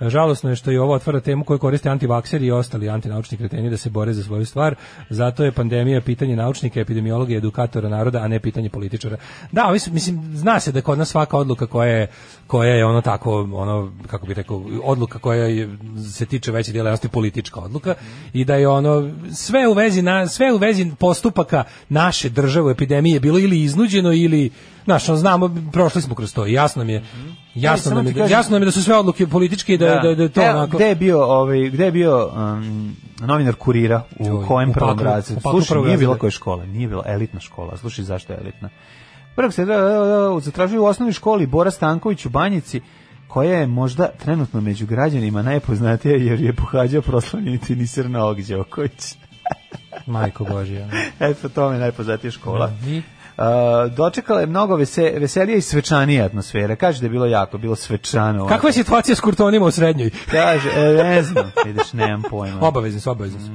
Žalosno je što i ovo otvara temu koju koriste antivakseri i ostali antinaučni kreteni da se bore za svoju stvar. Zato je pandemija pitanje naučnika, epidemiologa i edukatora naroda, a ne pitanje političara. Da, mislim, zna se da kod nas svaka odluka koja je, koja je ono tako, ono, kako bih rekao, odluka koja je, se tiče veće dijela javnosti politička odluka i da je ono sve u vezi na sve u vezi postupaka naše države u epidemiji je bilo ili iznuđeno ili Znaš, znamo, prošli smo kroz to jasno nam je, jasno, samo nam je, da, kažem- jasno nam je da su sve odluke političke i da, da, da, je to Evo, onako... Gde je bio, ovaj, gde je bio um, novinar kurira u Joj, kojem u prvom razredu? Slušaj, nije bila koja škola, nije bila elitna škola. Slušaj, zašto je elitna? Prvog se da, da, da, zatražio u osnovnoj školi Bora Stanković u Banjici koja je možda trenutno među građanima najpoznatija jer je pohađao proslavljeni teniser Novak Đoković. Majko Božja. Eto, to je najpoznatija škola. I? Uh, dočekala je mnogo vese, veselija i svečanija atmosfera. Kaže da je bilo jako, bilo svečano. Kakva je situacija s kurtonima u srednjoj? Kaže, e, ne znam, vidiš, nemam pojma. Obavezni su, obavezni su.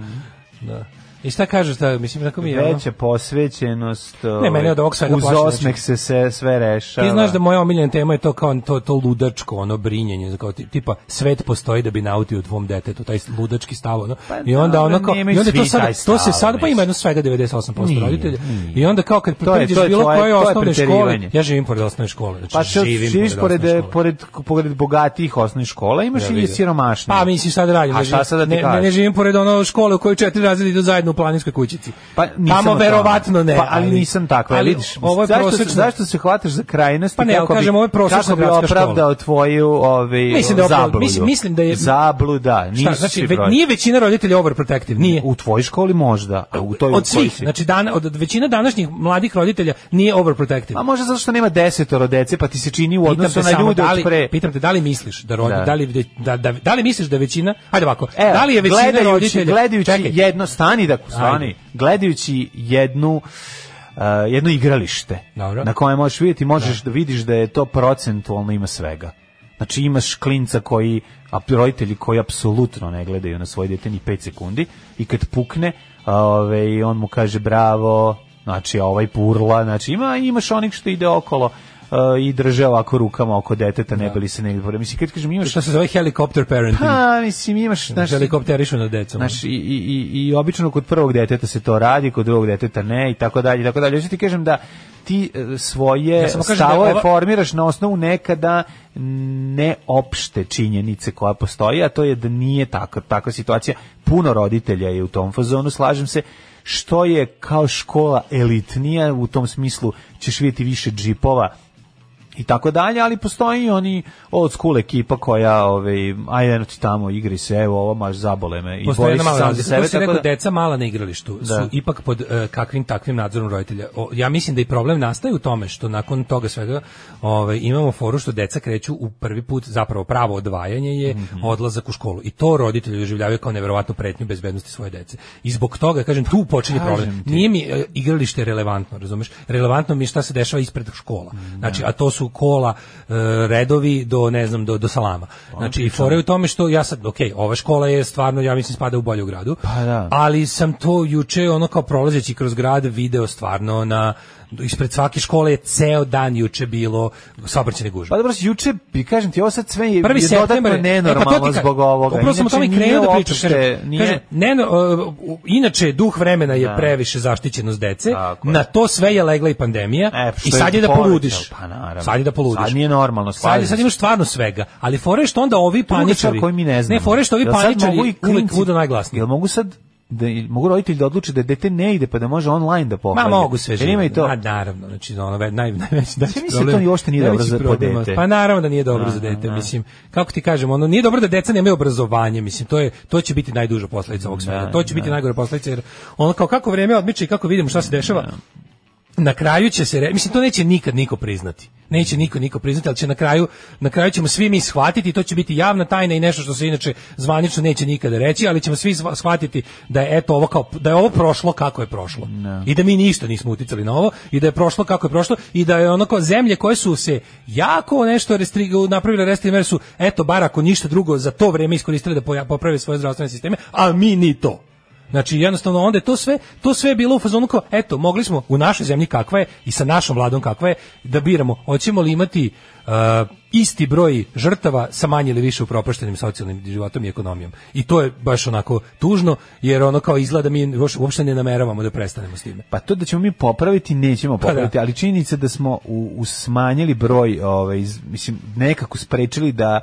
Da. I šta kažeš, šta, mislim, tako mi je... ono- Veća posvećenost, Ne, mene od ovog svega uz plaši, osmeh se, se sve rešava. Ti znaš da moja omiljena tema je to kao to, to ludačko, ono brinjenje, kao ti- tipa svet postoji da bi nautio u tvom detetu, taj ludački stav, ono. Pa I onda ono kao, i onda to sad, to se sad pa ima jedno svega 98% Nije, roditelja. I onda kao kad pređeš bilo koje osnovne škole, ja živim pored osnovne škole, znači Pa živim živiš pored, pored, pored bogatijih osnovnih škola, imaš i vidim. siromašnije. Pa mislim sad radim. A ne da ne, živim pored ono škole u kojoj četiri razreda idu zajedno u planinskoj kućici. Pa nisam Tamo verovatno ne. Pa, ali, nisam takva, ali vidiš. Ovo je zašto, zašto se hvataš za krajnost? Pa ne, ali kažem, ovo je prosečna Kako bi gradska škola. opravdao tvoju ovaj, Mislim da opravdao- mislim- mislim da je- Zabluda, Šta, nisu znači, ve, nije većina roditelja overprotective, nije. U tvojoj školi možda, a u toj od svih, znači dan, od većina današnjih mladih roditelja nije overprotective. A možda zato što nema desetoro dece, pa ti se čini u odnosu na ljude da od pre. pitam te da li misliš da rodi, Da. da. li da, da, da li misliš da većina, ajde ovako, da li je većina gledajući, roditelja gledajući čekaj, jedno stani da stani, Ajde. gledajući jednu uh, jedno igralište Dobro. na kojem možeš vidjeti, možeš da. vidiš da je to procentualno ima svega. Znači imaš klinca koji, a roditelji koji apsolutno ne gledaju na svoje dete ni 5 sekundi i kad pukne, ove, on mu kaže bravo, znači ovaj purla, znači ima, imaš onih što ide okolo i drže ovako rukama oko deteta, ne bi li se negdje, mislim, kad kažem imaš, što se zove helicopter parenting. pa, mislim, imaš, znaš, Helikopterišu na decom. Znaš, i, i, i, i obično kod prvog deteta se to radi, kod drugog deteta ne i tako dalje i tako dalje. Hoću ti kažem da ti e, svoje Ja da stavove ova- formiraš na osnovu nekada neopšte činjenice koja postoji, a to je da nije tako, takva situacija. Puno roditelja je u tom fazonu, slažem se, što je kao škola elitnija, u tom smislu ćeš vidjeti više džipova i tako dalje, ali postoji i oni old school ekipa koja, ovaj, ajde eno ti tamo, igri se, evo ovo maš zabole me i Postoji jedna mala za sebe. Tako rekao, da- deca mala na igralištu Da. su ipak pod e, kakvim takvim nadzorom roditelja. O, ja mislim da i problem nastaje u tome što nakon toga svega ovaj, imamo foru što deca kreću u prvi put, zapravo pravo odvajanje je Mhm. odlazak u školu. I to roditelji doživljavaju kao neverovatnu pretnju bezbednosti svoje dece. I zbog toga, kažem, tu počinje Kažem problem. ti. Nije mi e, igralište relevantno, razumeš? Relevantno mi je šta se dešava ispred škola. Znači, a to su kola, e, redovi do, ne znam, do, do salama. Znači, i fore u tome što ja sad, ok, ova škola je stvarno, ja mislim, spada u bolju gradu, Pa da. ali sam to juče, ono kao prolazeći kroz grad, video stvarno na ispred svake škole je ceo dan juče bilo saobraćajne gužve. Pa dobro, juče, bi kažem ti, ovo sad sve je, Prvi je dodatno je- nenormalno e, pa zbog ovoga. Upravo sam o tome i krenuo da pričam. uopšte- Kažem, nije- kažem, uh, inače, duh vremena je Da. previše zaštićenost dece, Tako je. na to sve je legla i pandemija E, i sad je da povećao, poludiš. Pa naravno. Sad je da poludiš. Sad nije normalno, Sad, sad imaš stvarno svega, ali fore što onda ovi paničari, koju mi ne znamo. ne, fore što ovi paničari klinci- budu najglasniji. Jel mogu sad da mogu roditelji da odluče da dete ne ide pa da može online da Ma pohađa. mogu sve Jer ima i to. A, naravno, znači ono naj najveći da da to uopšte nije dobro za- dete. Pa naravno da nije dobro Da, za dete, da. mislim. Kako ti kažem, ono nije dobro da deca nemaju obrazovanje, mislim, to je to će biti najduža posledica ovog svega. Da, to će biti da. najgore posledica jer ono kao kako vreme odmiče i kako vidimo šta se dešava. Na kraju će se, re- mislim to neće nikad niko priznati. Neće niko niko priznati, ali će na kraju na kraju ćemo svi mi shvatiti, i to će biti javna tajna i nešto što se inače zvanično neće nikada reći, ali ćemo svi shva- shvatiti da je eto ovo kao da je ovo prošlo kako je prošlo. I da mi ništa nismo uticali na ovo i da je prošlo kako je prošlo i da je ono kao zemlje koje su se jako nešto restri, napravile restriktivne mere su eto bar ako ništa drugo za to vreme iskoristile da poprave svoje zdravstvene sisteme, a mi ni to. Znači jednostavno onda je to sve to sve je bilo u fazonu kao eto mogli smo u našoj zemlji kakva je i sa našom vladom kakva je da biramo hoćemo li imati uh, isti broj žrtava sa manje ili više upropaštenim socijalnim životom i ekonomijom. I to je baš onako tužno jer ono kao izgleda mi uopšte- ne nameravamo da prestanemo s time. Pa to da ćemo mi popraviti, nećemo Pa popraviti, da. ali činjenica da smo u, u smanjili broj, ovaj, mislim, nekako sprečili da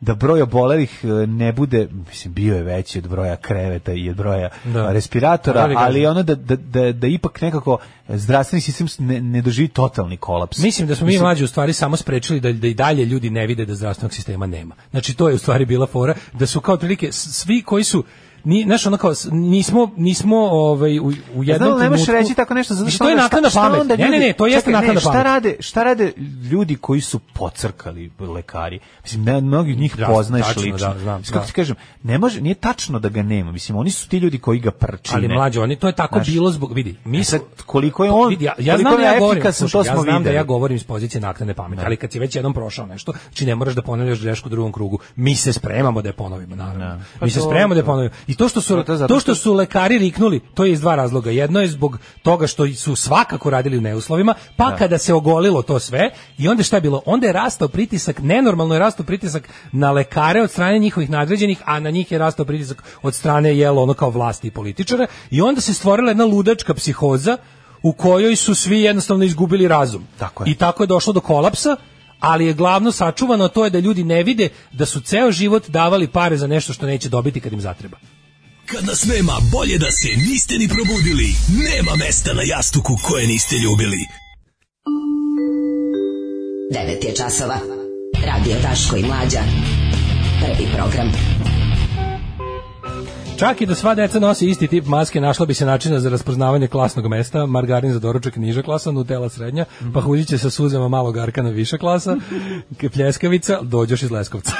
da broj obolelih e, ne bude, mislim, bio je veći od broja kreveta i od broja Da. respiratora, Ali ono da, da, da, da ipak nekako zdravstveni sistem ne, ne doživi totalni kolaps. Mislim da smo mi mlađi u stvari samo sprečili da, da i dalje ljudi ne vide da zdravstvenog sistema nema. Znači to je u stvari bila fora da su kao otprilike s- svi koji su ni znaš ono kao nismo nismo ovaj u, u jednom Znam, trenutku- reći tako nešto zato što to je naknadna šta- šta pamet. onda Ne, ne, ne, to jeste naknadna šta pamet. rade, šta rade ljudi koji su pocrkali lekari? Mislim, ne, mnogi od njih Da, poznaješ tačno, lično. da, znam, kako da. ti kažem, ne može, nije tačno da ga nema. Mislim, oni su ti ljudi koji ga prčine. Ali mlađe, oni to je tako Znaš, bilo zbog vidi. Mi E sad, smo- koliko je on- vidi, ja, ja znam da ja govorim, slušaj, to smo ja znam da ja govorim iz pozicije naknadne pameti, ali kad si već jednom prošao nešto, znači ne moraš da ponavljaš grešku u drugom krugu. Mi se spremamo da je ponovimo, naravno. Mi se Pa to- spremamo da je ponovimo. I to što su to zato to što su lekari riknuli, to je iz dva razloga. Jedno je zbog toga što su svakako radili u neuslovima, pa kada se ogolilo to sve i onda šta je bilo? Onda je rastao pritisak, nenormalno je rastao pritisak na lekare od strane njihovih nadređenih, a na njih je rastao pritisak od strane jelo ono kao vlasti i političara i onda se stvorila jedna ludačka psihoza u kojoj su svi jednostavno izgubili razum. Tako je. I tako je došlo do kolapsa, ali je glavno sačuvano to je da ljudi ne vide da su ceo život davali pare za nešto što neće dobiti kad im zatreba. Kad nas nema, bolje da se niste ni probudili. Nema mesta na jastuku koje niste ljubili. 9 je časova. Radio Daško i Mlađa. Prvi program. Čak i da sva deca nose isti tip maske, našla bi se načina za raspoznavanje klasnog mesta, margarin za doručak niža klasa, nutella srednja, pahuljiće sa suzama malog arkana viša klasa, pljeskavica, dođoš iz Leskovca.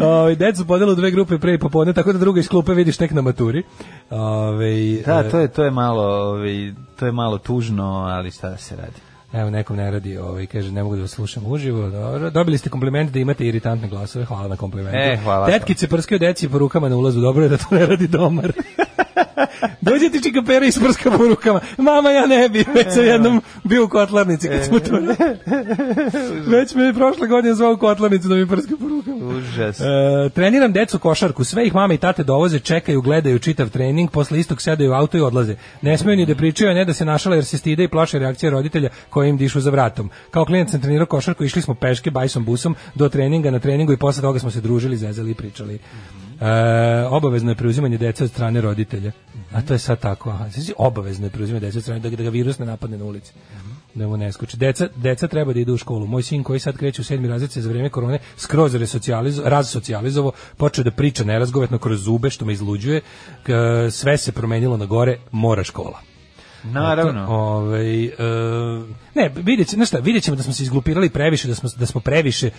Ove, decu podela u dve grupe pre i popodne, tako da druga iz klupe vidiš tek na maturi. Ove, Da, to je, to je malo, ovaj, to je malo tužno, ali šta da se radi. Evo nekom ne radi, ovaj kaže ne mogu da vas slušam uživo. Dobro. Dobili ste kompliment da imate iritantne glasove. Hvala na komplimentu. E, hvala. Tetkice prskaju deci po rukama na ulazu. Dobro je da to ne radi domar. Dođe ti čika pera i sprska po rukama. Mama, ja ne bi. Već sam jednom bio u kotlarnici kad smo to... Već me je prošle godine zvao u kotlarnicu da mi prska po rukama. Užas. E, treniram decu košarku, sve ih mama i tate dovoze, čekaju, gledaju čitav trening, posle istog sedaju u auto i odlaze. Ne smeju ni da pričaju, a ne da se našala jer se stide i plaše reakcije roditelja koji im dišu za vratom. Kao klinac sam trenirao košarku, išli smo peške, bajsom busom do treninga, na treningu i posle toga smo se družili, zezali i pričali. E, obavezno je preuzimanje dece od strane roditelja. A to je sad tako. Aha. Znači, obavezno je preuzimanje dece od strane da, da ga virus ne napadne na ulici da mu ne skoči. Deca, deca treba da idu u školu. Moj sin koji sad kreće u sedmi razred za vreme korone skroz razsocijalizovo, počeo da priča nerazgovetno kroz zube, što me izluđuje. K- sve se promenilo na gore, mora škola. Naravno. Ovaj e, ne, vidjet ćemo, šta, vidjet ćemo da smo se izglupirali previše, da smo, da smo previše e,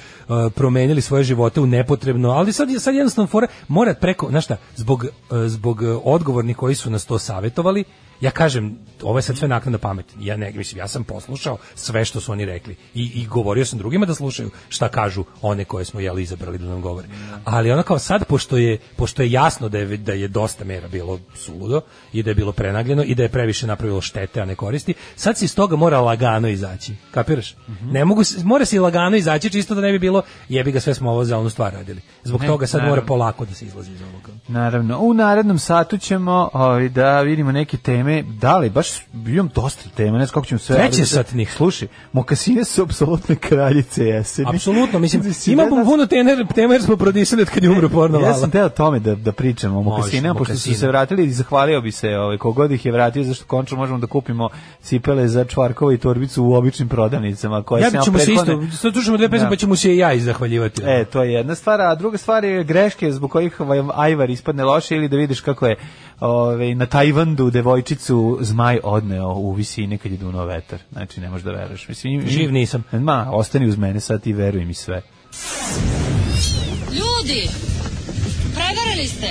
promenili svoje živote u nepotrebno, ali sad, sad jednostavno fora mora preko, znaš šta, zbog, e, zbog odgovornih koji su nas to savetovali, ja kažem, ovo je sad sve naknadna pamet. Ja ne, mislim, ja sam poslušao sve što su oni rekli i, i govorio sam drugima da slušaju šta kažu one koje smo jeli izabrali da nam govore. Ali ono kao sad, pošto je, pošto je jasno da je, da je dosta mera bilo suludo i da je bilo prenagljeno i da je previše napravilo štete, a ne koristi, sad se iz toga mora lagano izaći. Kapiraš? Ne mogu, se- mora se lagano izaći čisto da ne bi bilo jebi ga sve smo ovo za onu stvar radili. Zbog Ne, toga sad naravno. mora polako da se izlazi iz ovoga. Naravno, u narednom satu ćemo ovaj, da vidimo neke teme, da li, baš imam dosta tema, ne znam kako ćemo sve... Treće ali- satnih. Slušaj, mokasine su apsolutne kraljice jeseni. Apsolutno, mislim, ne da- puno tener, tema jer smo prodisali od kad je umro porno Ja sam teo tome da, da pričamo o mokasinama, pošto su se vratili i zahvalio bi se ovaj, kogod ih je vratio, zašto končno možemo da kupimo cipele za čvarkova i torbicu u običnim prodavnicama. Koje Ja ćemo se isto, sad slušamo dve pesme Da. pa ćemo se i ja izzahvaljivati. E, to je jedna stvar, a druga stvar je greške zbog kojih ovaj Ajvar ispadne loše ili da vidiš kako je ovaj, na Tajvandu devojčicu zmaj odneo u visini kad je dunuo vetar. Znači, ne možeš da veruješ. Mislim, im- Živ nisam. Ma, ostani uz mene sad i veruj mi sve. Ljudi, prevarili ste,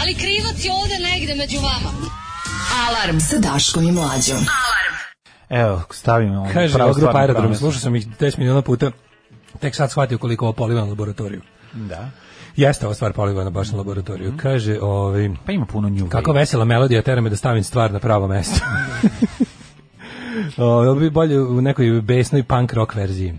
ali krivac je ovde negde među vama. Alarm sa Daškom i Mlađom. Evo, stavimo ovu Kaže, ova grupa stvar na aerodrom, pravo mesto. slušao sam ih 10 miliona puta, tek sad shvatio koliko ovo poliva na laboratoriju. Da. Jeste ova stvar polivana baš na laboratoriju. Kaže, ovaj, Pa ima puno njuga. kako vesela melodija tera me da stavim stvar na pravo mesto. Ovo bi bolje u nekoj besnoj punk rock verziji.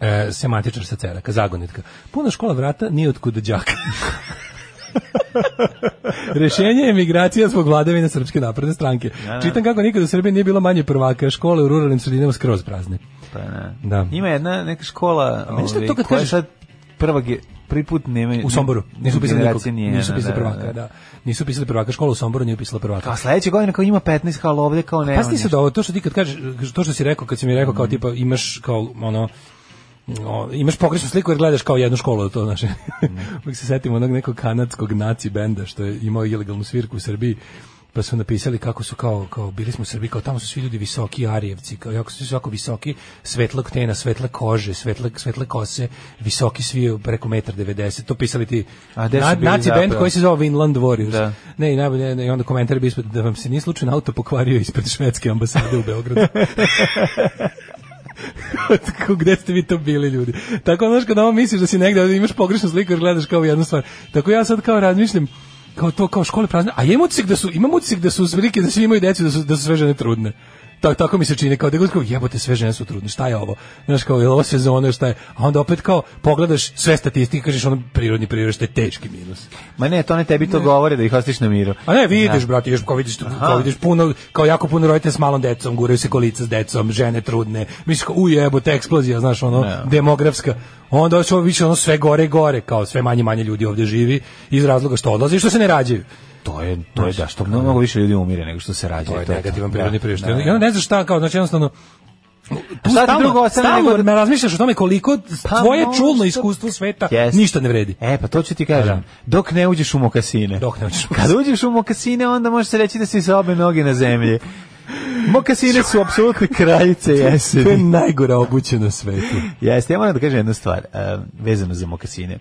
E, semantičar sa ceraka, zagonitka. Puna škola vrata, nije otkud đaka. Rešenje je migracija zbog vladavine Srpske napredne stranke. da. Čitam kako nikad u Srbiji nije bilo manje prvaka, škole u ruralnim sredinama skroz prazne. Pa ne. Da. Ima jedna neka škola, ovaj, to kad koja kažeš- sad prva ge, prvi put nema U Somboru. Nisu upisali nikog. nije, Nisu da, upisali da, prvaka, da. Nisu upisali prvaka. Škola u Somboru nije upisala prvaka. Kao sledeće godine kao ima 15 kao ovde kao nema. Pa se da ovo, to što ti kad kažeš, to što si rekao, kad si mi rekao kao tipa imaš kao ono o, imaš pogrešnu sliku jer gledaš kao jednu školu to naše. Uvijek se setimo onog nekog kanadskog naci benda što je imao ilegalnu svirku u Srbiji pa su napisali kako su kao kao bili smo u Srbiji kao tamo su svi ljudi visoki arijevci kao jako su svi jako visoki svetlog tena svetle kože svetle svetle kose visoki svi preko 1,90 to pisali ti A na, naci band zapravo? koji se zove Vinland Warriors Da. ne i najbolje ne, i onda komentar bi ispred da vam se nije slučajno auto pokvario ispred švedske ambasade u Beogradu gde ste vi to bili ljudi? Tako znaš kada ovo misliš da si negde imaš pogrešnu sliku jer gledaš kao jednu stvar. Tako ja sad kao razmišljam kao to kao škole prazne, a imam utisak da su imam utisak da su velike da svi imaju decu da su da su sve žene trudne. Tako, tako mi se čini, kao da god kao jebote sve žene su trudne, šta je ovo? Znaš kao, je ovo sezona, šta je? A onda opet kao pogledaš sve statistike, kažeš ono prirodni priraštaj je teški minus. Ma ne, to ne tebi to govore da ih ostiš na miru. A ne, vidiš, brate, još kao vidiš, kao vidiš puno, kao jako puno roditelja s malom decom, guraju se kolica s decom, žene trudne, misliš kao, uj, jebote, eksplozija, znaš, ono, Ne. demografska. Onda će ovo više ono sve gore gore, kao sve manje manje ljudi ovdje živi, iz razloga što odlaze i što se ne rađaju. To je, to je da, što mnogo više ljudi umire nego što se rađa. To je negativan prirodni priraštaj. I onda ne znaš šta, kao, znači jednostavno, A šta ti drugo stalno nego- me razmišljaš o tome koliko Pa tvoje možda- čulno iskustvo sveta Jest. ništa ne vredi. E, pa to ću ti kažem. Dok ne uđeš u mokasine. Dok ne uđeš u Kad uđeš u mokasine, onda može se reći da si sa obe noge na zemlji. Mokasine su apsolutne kraljice To je jeseni. najgora obuća na svetu. Jeste, ja moram da kažem jednu stvar, eh, vezano za mokasine.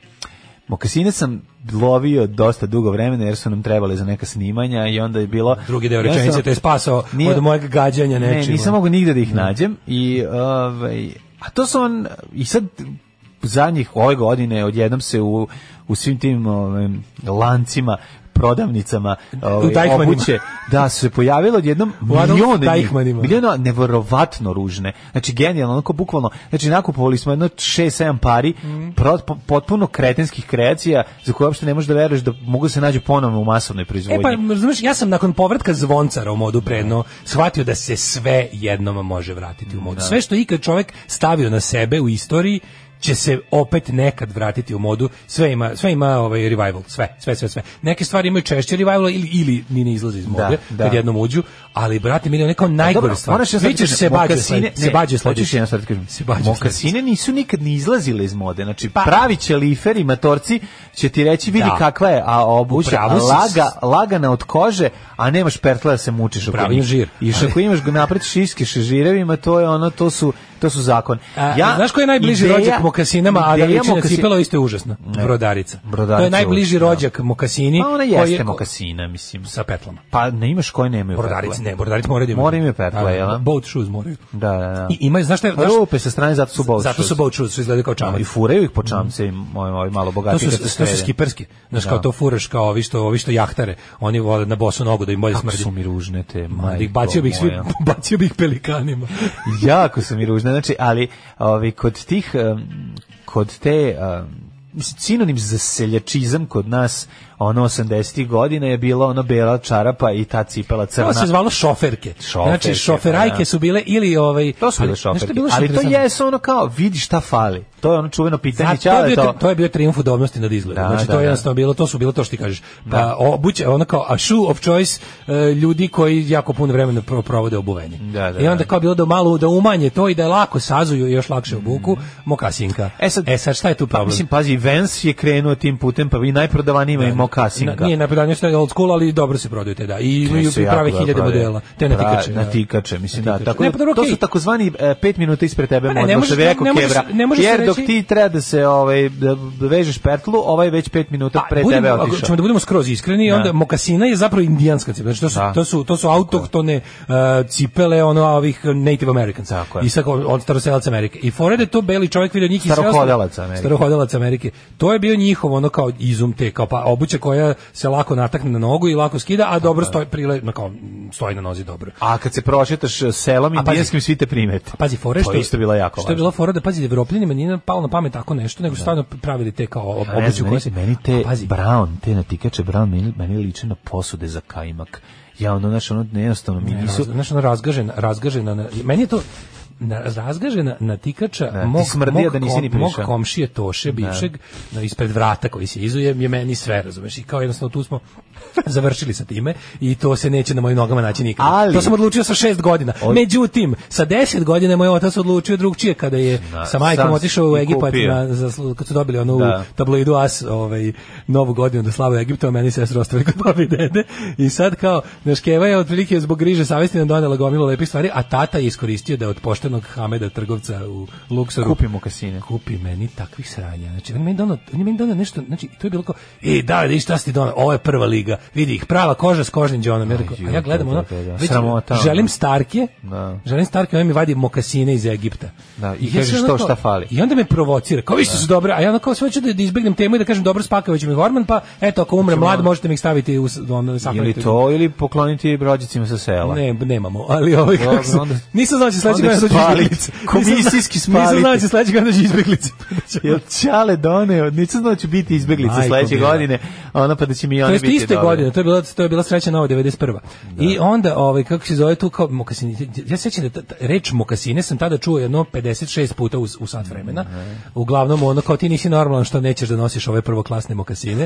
Mokasine sam lovio dosta dugo vremena jer su nam trebali za neka snimanja i onda je bilo... Drugi deo rečenice sam- te je spasao Nije- od mojeg gađanja Ne, nečim. nisam mogu nigde da ih nađem i ovaj a to su on i sad zadnjih ove godine odjednom se u u svim tim ovim lancima prodavnicama ovaj, obuće da su se pojavilo odjednom Deichmanima. milion neverovatno ružne znači genijalno onako bukvalno znači nakupovali smo jedno 6-7 pari Mhm. pro- po- potpuno kretenskih kreacija za koje uopšte ne možeš da veruješ da mogu da se nađu ponovno u masovnoj E proizvodnji pa, razumeš, ja sam nakon povratka zvoncara u modu predno shvatio da se sve jednom može vratiti u modu. Sve što ikad čovjek stavio na sebe u istoriji će se opet nekad vratiti u modu. Sve ima, sve ima ovaj revival, sve, sve, sve, sve. Neke stvari imaju češće revival ili ili ni ne izlaze iz mode da. kad jednom uđu, ali brate mili neko Pa najgore dobro, stvar. moraš ja sad Vi ćeš kažem, se bađe, se bađe jednu stvar da kažem. Se bađe Mokasine nisu nikad ni izlazile iz mode. Znači, pravi će liferi, matorci, će ti reći, vidi Da. kakva je, a obuća, laga, lagana od kože, a nemaš pertla da se mučiš imaš žir. I što ako imaš napred šiške sa žirevima, to je ono, to su, to su zakon. A, znaš ko je najbliži ideja- rođak mokasinama, a da liči na cipela isto je užasna. Ne. Brodarica. Brodarica To je najbliži užasna, da. rođak mokasini. Pa ona jeste je- mokasina, mislim. Sa petlama. Pa ne imaš koje nemaju Brodarici pertle. ne, brodarici moraju da imaju. Mora imaju pertle, Da, da, jel? Boat shoes moraju. Da, da, da. I imaju, znaš šta je, znaš, Rupe sa strane, zato su boat zato su shoes. boat shoes, su izgledaju kao Da, čamac. I furaju ih po čamce i moji, moji malo To bogati. su, to su skiperski. Znaš, kao to furaš kao ovi što, ovi što jahtare. Oni vole na bosu nogu da im bolje Kako smrdi. su mi ružne te, Ma, majko bacio bih bacio bih pelikanima. jako su mi ružne, znači, ali ovi, kod tih, kod te, sinonim za seljačizam kod nas ono 80 godina je bila ono bela čarapa i ta cipela crna. To se zvalo šoferke. Šoferke, znači, šoferajke pa da. su bile ili ovaj... To su bile je šoferke. bilo Ali to jesu ono kao, vidi šta fali. To je ono čuveno pitanje. Zato, to, je bio, to, to je bio trijumf udobnosti nad izgledom. Da, znači da, to je da. jednostavno bilo, to su bilo to što ti kažeš. Pa Da. obuće, ono kao a shoe of choice e, ljudi koji jako puno vremena pro- provode obuveni. Da, da, I onda da. kao bilo da malo da umanje to i da je lako sazuju i još lakše obuku, mokasinka. E sad, e sad šta je tu Pa, problem? mislim, pazi, Vans je krenuo tim putem, pa vi najprodavaniji imaju mokasinga. Na, nije najprodanije što je old school, ali dobro se prodaju te da. I imaju prave hiljade modela. Te na tikače. Na da. tikače, mislim da. Tako Ne, da, pa dobro, to su takozvani e, pet minuta ispred tebe Pa ne, model, ne što bi rekao Kebra. ne možeš se Jer dok ti treba da se ovaj, da vežeš pertlu, ovaj već pet minuta pre budemo, tebe otišao. ćemo da budemo skroz iskreni, Da. onda mokasina je zapravo indijanska cipela. Znači to su, Da. to su, to su autohtone uh, cipele ono ovih Native Americans. Tako je. I sad kao od staroselaca Amerike. I fore da je to beli čovjek vidio njih i sve ostalo- Starohodalaca Amerike. Starohodalaca Amerike. To je bio njihov ono kao izum te kao pa obuća koja se lako natakne na nogu i lako skida, a dobro stoji prile, na kao stoji na nozi dobro. A kad se prošetaš e, selom A pazi- indijanskim, svi te primete. Pazi, fore što To je isto bila jako Što je bila fora da pazi Evropljanima nije palo na pamet tako nešto, nego su stvarno pravili te kao obuću meni, se meni te pazi, brown, te natikače brown, meni, meni liče na posude za kajmak. Ja ono, znaš, ono, jednostavno mi Ne, nisu... znaš, ono razgažena, razgažena, na- meni je to, na, razgažena natikača Da, mog, mog, da nisi ni mog komšije Toše, bivšeg, na, ispred vrata koji se izuje, je meni sve, razumeš, i kao jednostavno tu smo završili sa time i to se neće na mojim nogama naći nikad. Ali- to sam odlučio sa šest godina. Od- Međutim, sa deset godina moj otac odlučio drugčije kada je Da, sa majkom otišao u Egipat na, za, kad su dobili onu Da. tabloidu As ovaj, novu godinu da slavu Egipta, a meni sestra ostali kod babi i dede. I sad kao, naš Keva je otprilike zbog griže savesti nam donela gomilu lepih stvari, a tata je iskoristio da od poštenog Hameda trgovca u Luksoru Kupi mu kasine. kupi meni takvih sranja. Znači, on je meni donao, on je meni donao nešto, znači, to je bilo kao, e, da, da, šta si ti donao, ovo je prva liga, vidi ih, prava koža s kožnim džonom. Ja, rekao, a ja gledam da, ono, da, da. već želim starke, Da. želim starke, on mi vadi mokasine iz Egipta. Da, i ja kažeš sam to onako- šta fali. I onda me provocira, kao vi ste su dobre, a ja ono kao sve ću da, da izbegnem temu i da kažem dobro spakovat ću mi hormon, pa eto, ako umre mlad, možete mi ih staviti u, ono, Ili to, ili pokloniti rođacima sa sela. Ne, nemamo, ali ovaj kako onda- nisam znao da će sledeće izbeglice. Komisijski znao- Nisam znao da će sledeće godine dođu izbeglice. Jel Čale doneo, nisam znao da će biti izbeglice sledeće godine, ona pa da će mi To one je biti iste dobre. godine, to je bila to je bila sreća nova 91. I onda ovaj kako se zove tu kao mokasine. Ja se sećam da ta- ta- reč mokasine sam tada čuo jedno 56 puta u, u sat vremena. Uglavnom ono kao ti nisi normalan što nećeš da nosiš ove prvoklasne mokasine.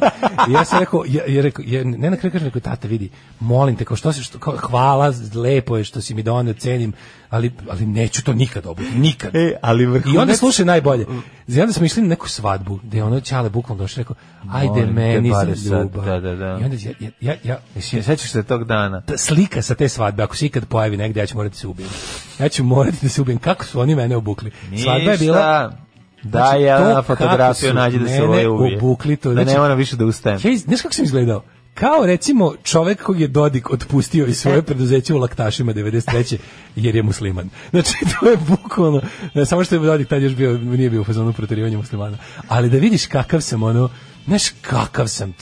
I ja sam rekao ja, ja rekao ja, ne na kraju kažem rekao tata vidi, molim te kao što si što kao, hvala, lepo je što si mi doneo, cenim, ali ali neću to nikad obuti, nikad. E, ali vrhunac... I onda slušaj najbolje. I onda smo išli na neku svadbu, gde je ono ćale bukvalno došao i rekao, ajde meni za sad, ljubav. da, da, da. I onda ja, ja, ja, ja sećaš se tog dana? ta slika sa te svadbe, ako se ikad pojavi negde, ja ću morati da se ubijem. Ja ću morati da se ubijem. Kako su oni mene obukli? Svadba je bila... Ništa. Da, Znači, ja na fotografiju su nađe da se ovaj ubije. obukli to, Da znači- ne moram više da ustajem. Ja, znaš kako sam izgledao? Kao recimo čovek kog je Dodik otpustio iz svoje preduzeće u laktašima 93. jer je musliman. Znači to je bukvalno, ne, samo što je Dodik tad još bio, nije bio u fazonu proterivanja muslimana. Ali da vidiš kakav sam ono, znaš kakav sam,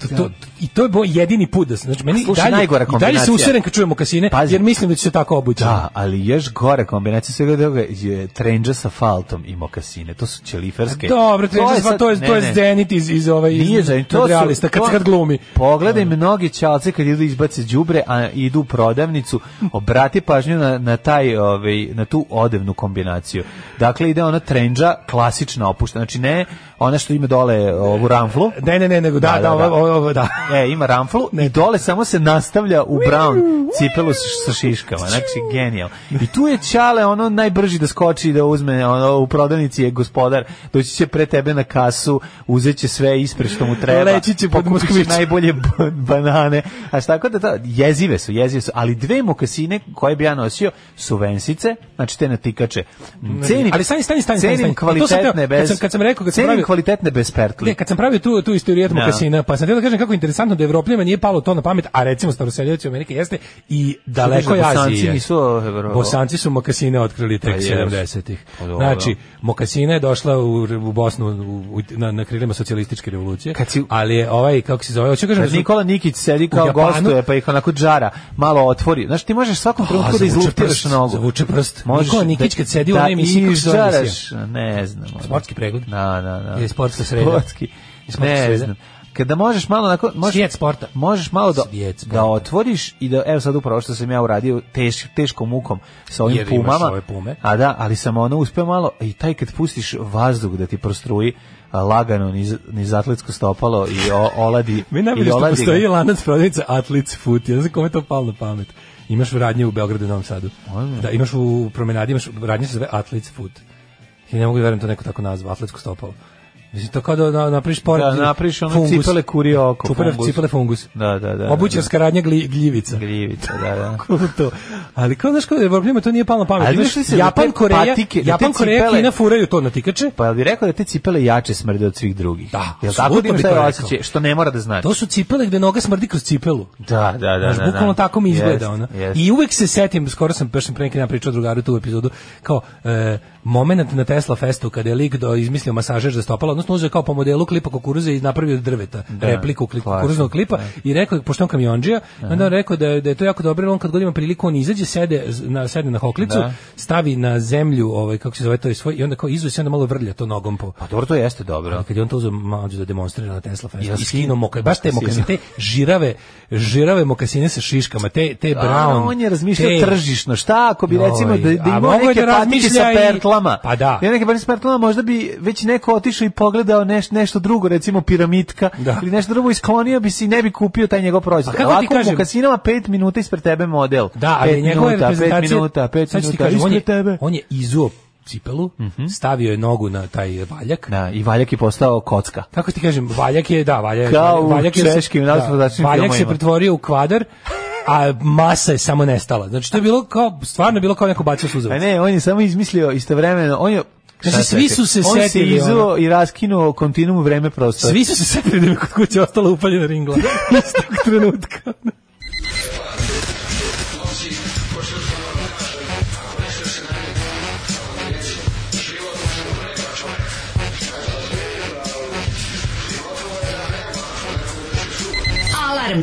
to, to, I to je bo jedini put da znači meni i Slušaj, dalje, najgora i dalje kombinacija. se userem kad čujemo kasine, Pazi. jer mislim da će se tako obući. Da, ali još gore kombinacija svega toga je trenđa sa faltom i mokasine. To su ćeliferske. Dobro, je, sad- to je, to je. Zenit iz, iz, ovaj, iz Nije za to su realista, kad, kad glumi. Pogledaj mnogi ćalce kad idu izbace đubre, a idu u prodavnicu, obrati pažnju na, na taj ovaj na tu odevnu kombinaciju. Dakle ide ona trendža klasična opuštena, znači ne ona što ima dole ovu ramflu. Ne, ne, ne, nego da, da, ovo, ovo, ovo, da. E, ima ramflu i dole samo se nastavlja u brown cipelu sa, šiškama. Znači, genijal. I tu je Ćale ono najbrži da skoči da uzme, ono, u prodavnici je gospodar, doći će pre tebe na kasu, uzet će sve ispred što mu treba. Leći će pod najbolje ba- banane. A tako da, to, jezive su, jezive su. Ali dve mokasine koje bi ja nosio su vensice, znači te natikače. Cenim, Ali stani, stani, stani, stani, stani. Kvalitetne kad bez... sam- kad sam rekao, kad sam pravio- kvalitetne bez pertli. Ne, kad sam pravio tu tu istorijet Da. mokasina, pa sam htio da kažem kako je interesantno da Evropljanima nije palo to na pamet, a recimo staroseljaci u Amerike jeste i daleko je Bosanci Azije. nisu, Bosanci su mokasine otkrili tek Pa jesu. 70-ih. Pa dobro. Znači, mokasina je došla u, u Bosnu u, u- na, na krilima socijalističke revolucije, Kad si- ali je ovaj, kako se zove, hoću kažem, Kad da su- Nikola Nikić sedi kao gostuje, pa ih onako džara, malo otvori. Znaš, ti možeš svakom trenutku da izluptiraš nogu. zavuče prst. Nikola Nikić kad sedi u da onoj emisiji, kako se zove ne znam. Sportski pregled? Da, da, da. Ili sportska sreda? Sportski. Ne znam. Kada možeš malo onako, možeš, Svijet sporta. možeš malo da, da otvoriš i da, evo sad upravo što sam ja uradio teš, teškom mukom sa ovim Jer pumama, ove pume. a da, ali sam ono uspeo malo, i taj kad pustiš vazduh da ti prostruji lagano niz, niz atletsko stopalo i o, oladi, Mi najbolje što postoji lanac prodavnica Athlete's Foot. Ja znam kome je to palo na pamet. Imaš radnje u Beogradu i Novom Sadu. Da, imaš u promenadi, imaš radnje se zove Foot. I ne mogu da verujem to neko tako nazva, atletsko stopalo. Mislim, to kao da na, napriš sport. Da, napriš ono fungus. cipele kuri oko, Čupere, fungus. cipele fungus. Da, da, da. Obućarska radnja gli, gljivica. Gljivica, da, da. To? Ali kao znaš kao da Evropljima to nije palo na pamet. Ali znaš se da Japan, te Koreja, patike, da Japan, Koreja, cipele- Kina furaju to na tikače. Pa bi rekao da te cipele jače smrde od svih drugih? Da, Jel tako da bi to rekao. osjećaj, što ne mora da znači? To su cipele gde noga smrdi kroz cipelu. Da, da, da. Znaš, da, bukvalno da. tako mi izgleda ona. I uvek se setim, skoro sam baš sam pre neki dan pričao drugaru tu epizodu, kao e, moment na Tesla Festu kada je lik do izmislio masažer za stopala, odnosno uzeo kao po modelu klipa kukuruze i napravio od drveta repliku kli, klasično, kukuruznog klipa i rekao je, pošto on kamionđija, onda on rekao da, da je to jako dobro, on kad god ima priliku, on izađe, sede na, sede na hoklicu, Da. stavi na zemlju, ovaj, kako se zove to, je svoj, i onda kao se, onda malo vrlja to nogom po, Pa dobro, to jeste dobro. ali kad je on to uzeo mađu da demonstrira na Tesla Festu, Ja i skin- skinuo moka, baš te mokasine. te žirave, žirave mokasine sa šiškama, te, te brown. A, on je razmišljao te- tržišno. Šta ako bi recimo da, da imao neke da patike sa razmišlja pertlama. Pa da. Ja neke patike sa pertlama možda bi već neko otišao i pogledao neš, nešto drugo, recimo piramidka Da. ili nešto drugo isklonio bi se i ne bi kupio taj njegov proizvod. A kako ti Ovako kažem- u kasinama 5 minuta ispred tebe model. Da, ali Pet njegova minuta, reprezentacija... 5 minuta, 5 sad ću ti minuta kažem, on je, ispred tebe. on je izuo cipelu, stavio je nogu na taj valjak. Da, i valjak je postao kocka. Kako ti kažem, valjak je, da, valjak, Kao u valjak je, češkim najspodačnim valjak se pretvorio u kvadar, a masa je samo nestala. Znači, to je bilo kao, stvarno bilo kao neko bacio A suzavac. ne, on je samo izmislio istovremeno, on je Znači, svi se- su se on se setili, izuo ono. i raskinuo kontinuum vreme prostora. Svi su se setili da mi kod kuće ostala upaljena ringla. Istog trenutka. Alarm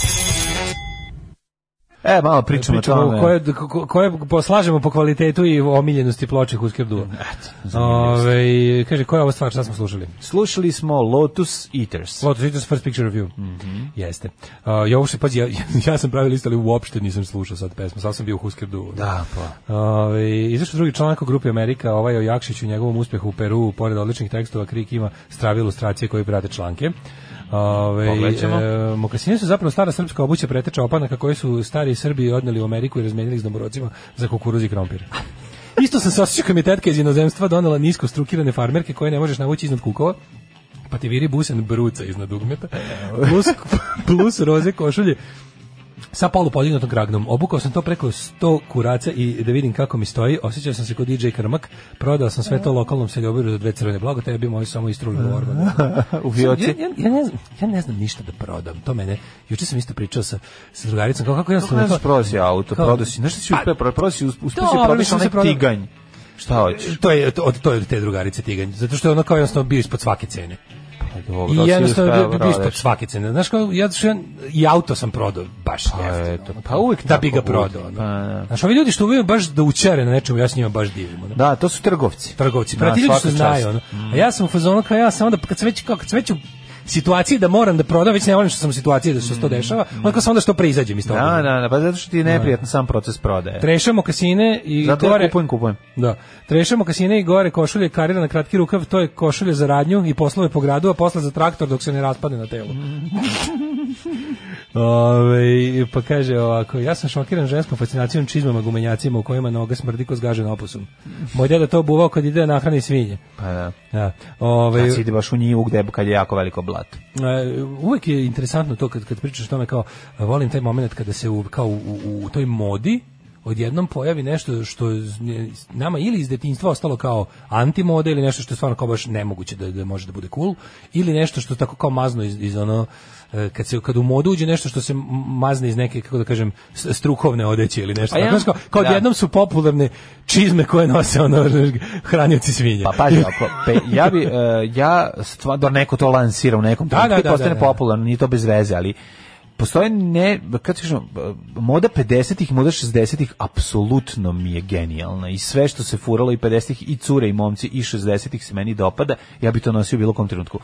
E, malo pričamo o tome. koje, ko- koje poslažemo po kvalitetu i omiljenosti ploče Husker Duo. Ove, kaže, koja je ova stvar, šta smo slušali? Slušali smo Lotus Eaters. Lotus Eaters First Picture Review. Jeste. Uh, ja uopšte, pazi, ja, ja sam pravi list, ali uopšte nisam slušao sad pesmu, sad sam bio u Husker Duo. Da, pa. Ove, izašao drugi članak u grupi Amerika, ovaj o Jakšiću njegovom uspehu u Peru, pored odličnih tekstova, Krik ima strave ilustracije koji prate članke. Ove, e, mokasine su zapravo stara srpska obuća preteča opanaka koje su stari Srbi odneli u Ameriku i razmenili s domorocima za kukuruz i krompir. Isto sam kao mi je tetka iz inozemstva donela nisko strukirane farmerke koje ne možeš navući iznad kukova, pa ti viri busen bruca iznad dugmeta, plus, plus roze košulje sa polu podignutom kragnom. Obukao sam to preko 100 kuraca i da vidim kako mi stoji. Osjećao sam se kod DJ Krmak. Prodao sam sve to lokalnom seljobiru za dve crvene blago, te bi moji samo istruli u orban. U fioci. Ja, ja, ja, ne znam, ja ne znam ništa da prodam. To mene, juče sam isto pričao sa, sa drugaricom, kao kako ja sam... ne znaš prodao si auto, kao- prodao si, šta si uspeo, prodao si, uspeo si Dobro, prodaš mislim onaj prodao- tiganj. Šta hoćeš? To je, to, to je te drugarice tiganj, zato što je ono kao jednostavno bio ispod svake cene. Dobro, I da jednostavno uspeo bio, da prodaš. svake cene. Znaš kao, ja, ja, i auto sam prodao baš Pa jeftino, pa uvijek da bi ga prodao. Pa, da. Znaš, ovi ljudi što uvijek baš da učere na nečemu, ja s njima baš divim. ono. Da, to su trgovci. trgovci. Da, Pa ti ljudi što znaju, ono. A ja sam u fazonu kao ja sam onda kad sam već kao kad sam već u situaciji da moram da prodam, već ne volim što sam u situaciji da se to dešava, onda kao sam onda što pre izađem iz toga. Da, da, da, pa zato što ti je neprijatno sam proces prodaje. Trešamo kasine i Zato gore... kupujem, kupujem. Da. Trešamo kasine i gore košulje karira na kratki rukav, to je košulje za radnju i poslove po gradu, a posle za traktor dok se ne raspadne na telu. Ove, pa kaže ovako, ja sam šokiran ženskom fascinacijom čizmama gumenjacima u kojima noga smrdi ko zgažen oposom. Moj deda to obuvao kad ide da nahrani svinje. Pa da. Da. Ove, Kad si ide baš u njivu gde kad je jako veliko blato. E, uvek je interesantno to kad, kad pričaš o tome kao volim taj moment kada se u, kao u, u, u toj modi odjednom pojavi nešto što nama ili iz detinjstva ostalo kao antimode ili nešto što je stvarno kao baš nemoguće da, da može da bude cool ili nešto što tako kao mazno iz, iz ono kad se kad u modu uđe nešto što se mazne iz neke kako da kažem strukovne odeće ili nešto Pa ja- tako, kao, kao da. odjednom su popularne čizme koje nose ono hranioci svinja Pa pazi, ako, pe, ja bi, e, ja stvarno, neko to lansira u nekom Da, trenutku da, i da, postane da, da. popularno, nije to bez veze, ali postoje ne, kad kažem, moda 50-ih, moda 60-ih apsolutno mi je genijalna i sve što se furalo i 50-ih i cure i momci i 60-ih se meni dopada, ja bi to nosio u bilo kom trenutku.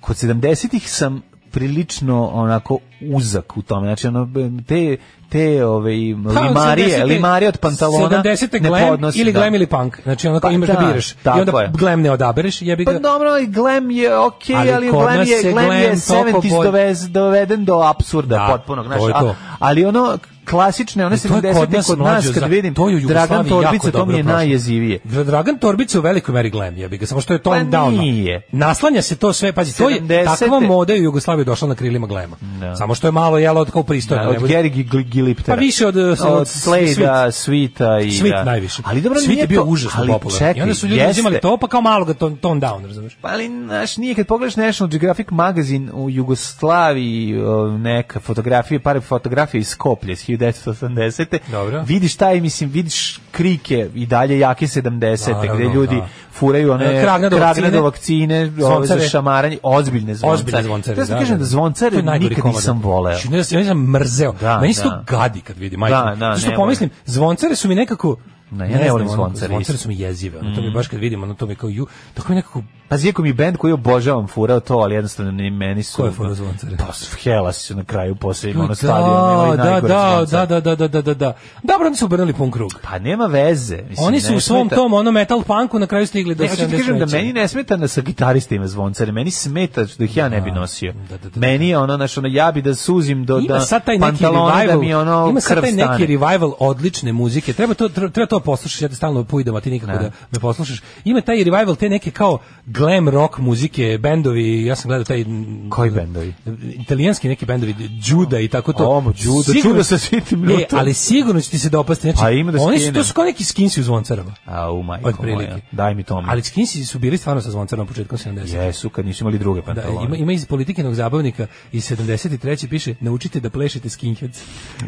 Kod 70-ih sam prilično onako uzak u tome. Znači ono te te ove Pa, limarije, 70-te limarije od pantalona 70 ne glam podnosim, ili da. glam ili punk. Znači ono kao Pa imaš da, da, biraš. I onda je. glam ne odabereš, jebi ga. Pa dobro, i glam je okej, Ali ali, kod glam je, glam je glam toliko 70s bolj- dovez, doveden do apsurda Da, potpunog. To. ali ono klasične, one E, to je kod 70 nas kod nas, kad vidim, to je Dragan Torbica, to mi je najjezivije. Dragan Torbica u velikoj meri glam jebi ga, samo što je tone Pa down. nije. Naslanja se to sve, pazi, to je 70-te. takva moda je u Jugoslaviji došla na krilima glema. Samo što je malo jelo od kao pristojno. Da, od Gary Gil- Giliptera. Pa više od, od, od Slade-a, Svita i Svit da. najviše. Ali dobro, Svit nije je bio to- užasno ali popularan. čekaj, I onda su ljudi uzimali to, pa kao malo ga tone down, razumeš? Pa ali, znaš, nije kad pogledaš National Geographic magazin u Jugoslaviji, neka fotografija, pare fotografije iz Skoplje iz 1980. Dobro. Vidiš taj, mislim, vidiš krike i dalje jake 70. Naravno, gde ljudi da. furaju one kragna do kragne do vakcine, vakcine, ove za šamaranje, ozbiljne zvoncare. Ozbiljne zvoncare, Ja sam da, kažem da, da da. zvoncare nikad nisam voleo. Znači, Ja sam, ja sam mrzeo. Da, Meni se da. to gadi kad vidim, majke. Da, Da, da, Zašto pomislim, zvoncare su mi nekako Ne, ja ne volim znam, ono, zvoncare Zvoncare isto. su mi jezive. Ono, to mi Mm. baš kad vidim, ono to mi kao ju, tako mi nekako Pa zijeko mi bend koji obožavam furao to, ali jednostavno ni meni su... Ko je furao zvoncare? Pa su na kraju posle ima ono da, stadion, imali da, da, zvoncare. da, da, da, da, da, da. Dobro, oni su obrnuli pun krug. Pa nema veze. Mislim, Oni su ne u svom tom ono metal punku na kraju stigli do Ne, hoću ti 73. kažem da meni ne smeta da sa gitaristima zvoncare, meni smeta da ih ja ne bi nosio. Meni je ono, znaš, ono, ja bi da suzim do da revival, da mi ono ima sad krv taj stane. neki revival odlične muzike. Treba to treba to poslušati, ja te stalno pujdam, a ti nikako Ne. da me poslušaš. Ima taj revival te neke kao glam rock muzike, bendovi, ja sam gledao taj Koji bendovi? Italijanski neki bendovi, Juda i tako to. O, mo, Juda, Sigurno- sa svitim E, ali sigurno će ti se dopasti. Znači, Pa ima da oni su, to su kao neki skinsi u zvoncarama. A, u majko moja, daj mi to. Ali skinsi su bili stvarno sa zvoncarama početkom 70. Jesu, kad nisu imali druge Da, pantalone. ima, ima iz politikinog zabavnika iz 73. piše naučite da plešete skinheads.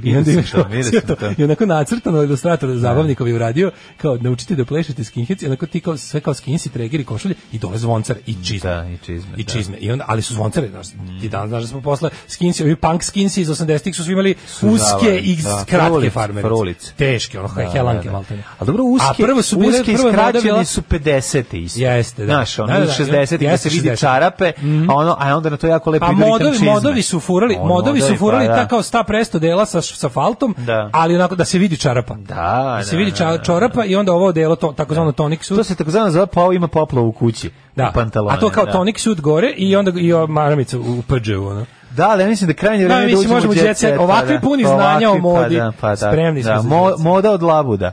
I onda imaš to, to. to. I onako nacrtano ilustrator zabavnikovi uradio kao naučite da plešete skinheads onako ti kao sve kao skinsi, tregeri, košulje i dole zvoncar i čizme. Da, i čizme. I da. čizme. I onda, ali su zvoncare, znaš, ti danas znaš da smo posle skinsi, ovi punk skinsi iz 80-ih su svi imali uske zavali, i da, kratke frulice, farmerice. frulice. Teške, ono, Da, helanke da, da. maltene. A dobro, uske, A prvo su bile, uske prvo bila- su 50. isto. Jeste, da. Znaš, ono, Da, da, da, 60. da se vidi 60. čarape, a, ono, a onda na to jako lepo Pa ide ritam modovi, čizme. modovi su furali, modovi su furali pa da. ta kao sta presto dela sa sa faltom, Da. ali onako da se vidi čarapa. Da, Da se da, vidi da, ča- da. čorapa i onda ovo delo to takozvano tonic suit. To se takozvano zove pa ima poplavu u kući. da. U pantalone, A to kao da. tonic suit gore i onda i maramica u PDŽ-u, ono. Da, ali ja mislim da je krajnje Da, vreme da, mislim, uđemo možemo u jet set. Ovakvi pa da. puni znanja o Ovakvi, modi. Pa da, pa da. Spremni smo da, za mo- moda od labuda.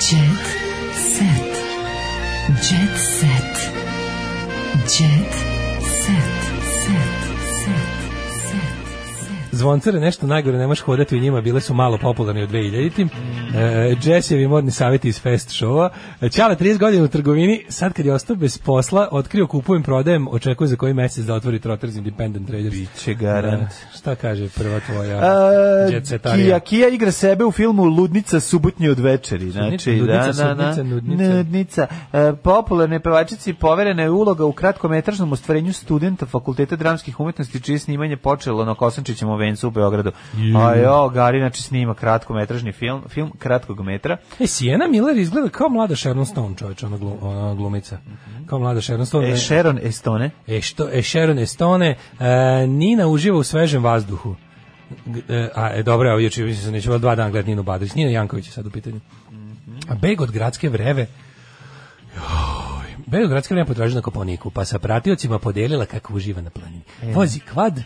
Jet set. Jet set. Jet Zvoncare nešto najgore, nemaš hodati u njima, bile su malo popularne u 2000-tim. E, Jessijevi modni savjeti iz fest showa. E, Ćale 30 godina u trgovini, sad kad je ostao bez posla, otkrio kupujem, prodajem, očekuje za koji mjesec da otvori Trotters Independent Traders. Biće garant. E, šta kaže prva tvoja A, jet setarija? Kija, Kija igra sebe u filmu Ludnica subotnje od večeri. Znači, Ludnica, da, da, da, sudnica, nudnica. nudnica. E, popularne pevačici poverena je uloga u kratkometražnom ostvarenju studenta Fakulteta dramskih umetnosti, čije snimanje počelo na Kosančićem vencu u Beogradu. A jo, Gari, znači snima kratkometražni film, film kratkog metra. E, Sienna Miller izgleda kao mlada Sharon Stone, čovječ, ona, glu, ona glumica. Kao mlada Sharon Stone. E, Sharon Estone. E, što, e, Sharon Estone, e, Nina uživa u svežem vazduhu. E, a, e, dobro, evo, juče, mislim, neću bilo dva dana gledati Ninu Badrić. Nina Janković je sad u pitanju. A beg od gradske vreve, gradske vreve potražila na Koponiku, pa sa pratiocima podelila kako uživa na planini. Vozi kvad,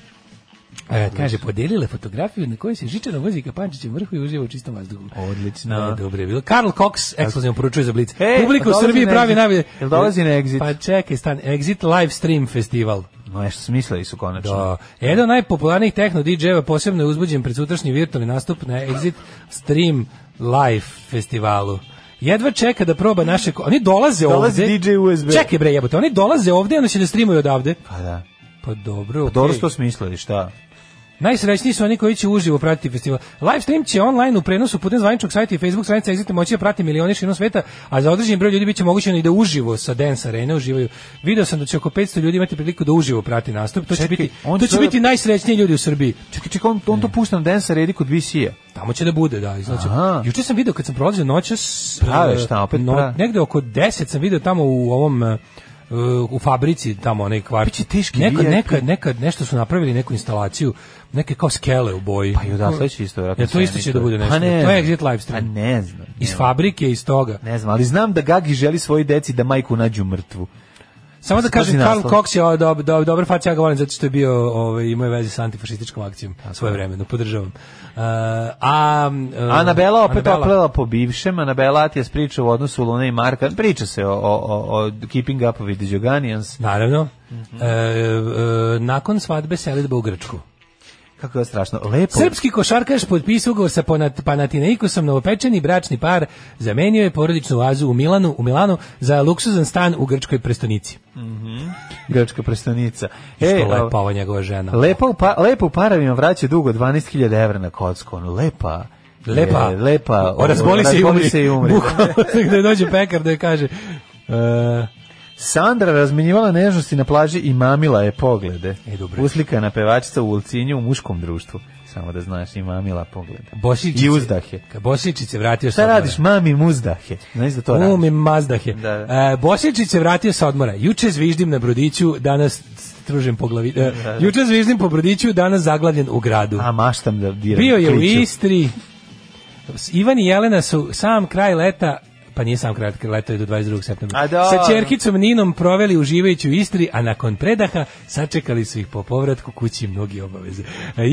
E, kaže, podijelila je fotografiju na kojoj se žičano vozi ka Pančićem vrhu i uživa u čistom vazduhu. Odlično. E, dobro je bilo. Karl Cox, ekskluzivno poručuje za Blic. E, Publika u dolazi Srbiji na pravi najbolje. Jel dolazi na Exit? Pa čekaj, stan. Exit live stream festival. No, nešto smislili su konačno. Da. Jedan od najpopularnijih techno DJ-eva posebno je uzbuđen pred sutrašnji virtualni nastup na Exit Stream Live festivalu. Jedva čeka da proba naše... Oni dolaze, Dolazi ovde. DJ USB. Čekaj bre, jebote, oni dolaze ovde, onda će da streamuju odavde. Pa da. Pa dobro, Pa dobro okej. su to smislili, šta? Najsrećniji su oni koji će uživo pratiti festival. Live stream će online u prenosu putem zvaničnog sajta i Facebook stranice Exit moći da prati milioni širom sveta, a za određeni broj ljudi biće moguće i da uživo sa Dance Arene uživaju. Video sam da će oko 500 ljudi imati priliku da uživo prati nastup. To će Čekaj, biti on to će biti najsrećniji ljudi u Srbiji. Čekaj, čekaj, on, on to pušta na Dance Redi kod VC-a. Tamo će da bude, da. Znači, juče sam video kad sam prolazio noćas Prave e, šta, opet prave? negde oko 10 sam video tamo u ovom e, u fabrici tamo onaj kvart. Biće teški neka, neka, neka, nešto su napravili neku instalaciju, neke kao skele u boji. Pa i odatle će isto vjerojatno Ja to isto će da bude nešto. Pa ne to je. Exit live stream. Pa ne znam. Iz ne fabrike, iz toga. Ne znam, ali znam da Gagi želi svoji deci da majku nađu mrtvu. Samo da kažem, Karl. Cox je o, do, do, dobar fac, ja ga volim zato što je bio, ovaj, imao je veze sa antifašističkom akcijom svoje vremeno, podržavam. Uh, a, uh, Anabela opet Anabela. oplela po bivšem, Anabela Atijas priča u odnosu Lune i Marka, priča se o, o, o, o Keeping Up with the Joganians. Naravno. E, e, nakon svadbe selitba u Grčku. Kako je strašno, lepo. Srpski košarkaš potpisao ugovor sa Panat- Panathinaikosom, novopečeni bračni par zamenio je porodičnu oazu u Milanu, u Milanu za luksuzan stan u grčkoj prestonici. Grčka prestanica. Što E, lepa ova njegova žena. Lepa u, pa, lepa u paravima vraća dugo 12.000 evra na kocku. Ono, lepa. Lepa. Je, lepa. O, razboli se i razboli umri. se i umri. Bukvalno, gde dođe pekar da je kaže... e, Sandra razmenjivala nežnosti na plaži i mamila je poglede. E, dobro. Uslikana pevačica u Ulcinju u muškom društvu. Samo da znaš, i mamila poglede. Bosičice, I uzdahe. Se vratio sa Šta odmora. radiš, mami muzdahe? Znaš da to radiš? Umim mazdahe. Da, da. E, Bosičić se vratio sa odmora. Juče zviždim na brodiću, danas stružim po glavi. E, juče zviždim po brodiću, danas zaglavljen u gradu. A maštam da diram Bio je u kliću. Istri. Ivan i Jelena su sam kraj leta pa nije sam kraj leta je do 22. septembra. Da. Sa ćerkicom Ninom proveli uživajući u Istri, a nakon predaha sačekali su ih po povratku kući mnogi obaveze.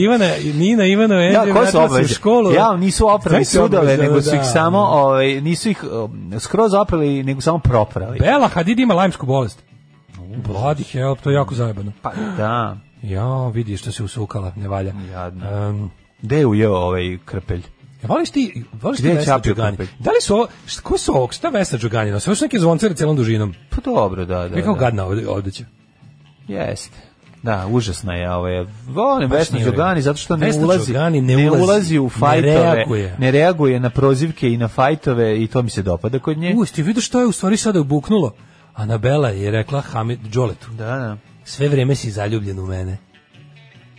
Ivana, Nina, Ivano, Enđe, Ja, koje su se u obaveze? školu. Ja, nisu oprali sudove, obaveze, nego da, su ih da. samo, ovaj, nisu ih um, skroz oprali, nego samo proprali. Bela Hadid ima lajmsku bolest. Bloody hell, to je jako zajebano. Pa da, Ja, vidi što se usukala, ne valja. Jadno. Um, gde je ujeo ovaj krpelj? Ja voliš ti, voliš ti Vesna Đugani? Da li su ovo, šta, ko su ovo, šta Vesna Đugani nosi? Ovo su neke zvoncere celom dužinom. Pa dobro, da, da. Kako da. gadna ovde, odeća. Jeste. Da, užasna je ovaj. Volim Vesna. Đogani zato što ne ulazi, Đogani ne ulazi, ulazi u ne fajtove, reaguje. ne reaguje na prozivke i na fajtove i to mi se dopada kod nje. U, ti vidio što je u stvari sada buknulo? Anabela je rekla Hamid Đoletu. Da, da. Sve vreme si zaljubljen u mene.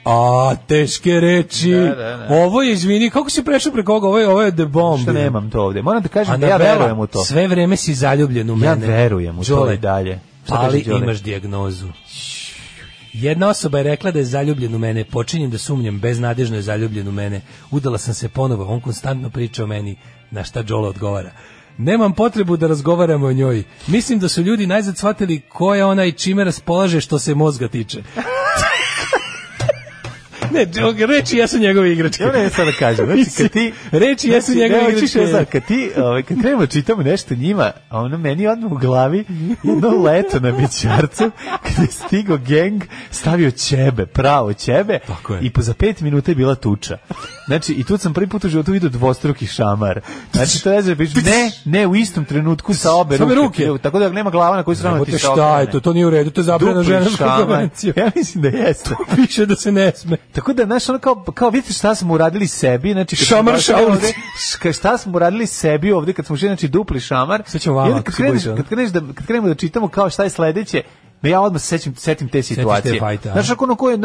A, teške reči. Da, da, da. Ovo je, izvini, kako si prešao preko ovoga? Ovo je, ovo je The Bomb. Što nemam to ovde. Moram da kažem da ja verujem u to. sve vreme si zaljubljen u Ja mene. verujem u to Đole, i dalje. Šta Ali Đole? imaš dijagnozu. Jedna osoba je rekla da je zaljubljen u mene, počinjem da sumnjam, beznadežno je zaljubljen u mene. Udala sam se ponovo, on konstantno priča o meni, na šta Đolo odgovara. Nemam potrebu da razgovaramo o njoj. Mislim da su ljudi najzad shvatili ko je ona i čime raspolaže što se mozga tiče. ne, reči jesu njegove igračke. Ja ne sad da kažem, znači kad ti Reči jesu Znači, njegove igračke. sad, kad ti, ovaj, kad krenemo čitamo nešto njima, a ono meni odmah u glavi jedno leto na bićarcu, kada je stigo geng, stavio ćebe, pravo ćebe, i po za pet minuta je bila tuča. Znači, i tu sam prvi put u životu vidio dvostruki šamar. Znači, to je bić, ne, ne, u istom trenutku sa obe ruke. ruke. Tako da nema glava na koju stranu ti se te šta je to, to nije u redu, to je zabrana Dupli žena šamar. konvencija. Ja mislim da jeste. Piše da se ne sme. Tako da, znaš, ono kao, kao vidite šta smo uradili sebi, znači Šamar smo došli šaulici. ovde, š- šta smo uradili sebi ovde kad smo ušli, znači dupli šamar. Sad ćemo vama, kad kreneš, kad kreneš da kad krenemo da čitamo kao šta je sledeće, da ja odmah se sećam, setim te situacije. fajta? Znaš, ako ono ko je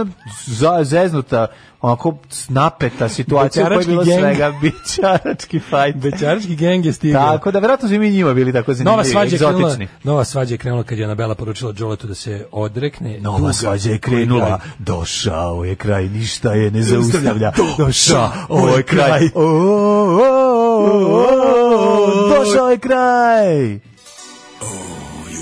zeznuta, onako napeta situacija u kojoj je bilo geng. svega, bićarački fajt. Bećarački geng je stigao. Tako da, verovatno su i mi njima bili tako zanimljivi, Nova svađa je krenula, egzotični. nova svađa je krenula kad je Anabela poručila Đoletu da se odrekne. Nova duga svađa je krenula, došao je kraj, ništa je ne zaustavlja. Došao Ovo je kraj. O, o, o, Došao je kraj.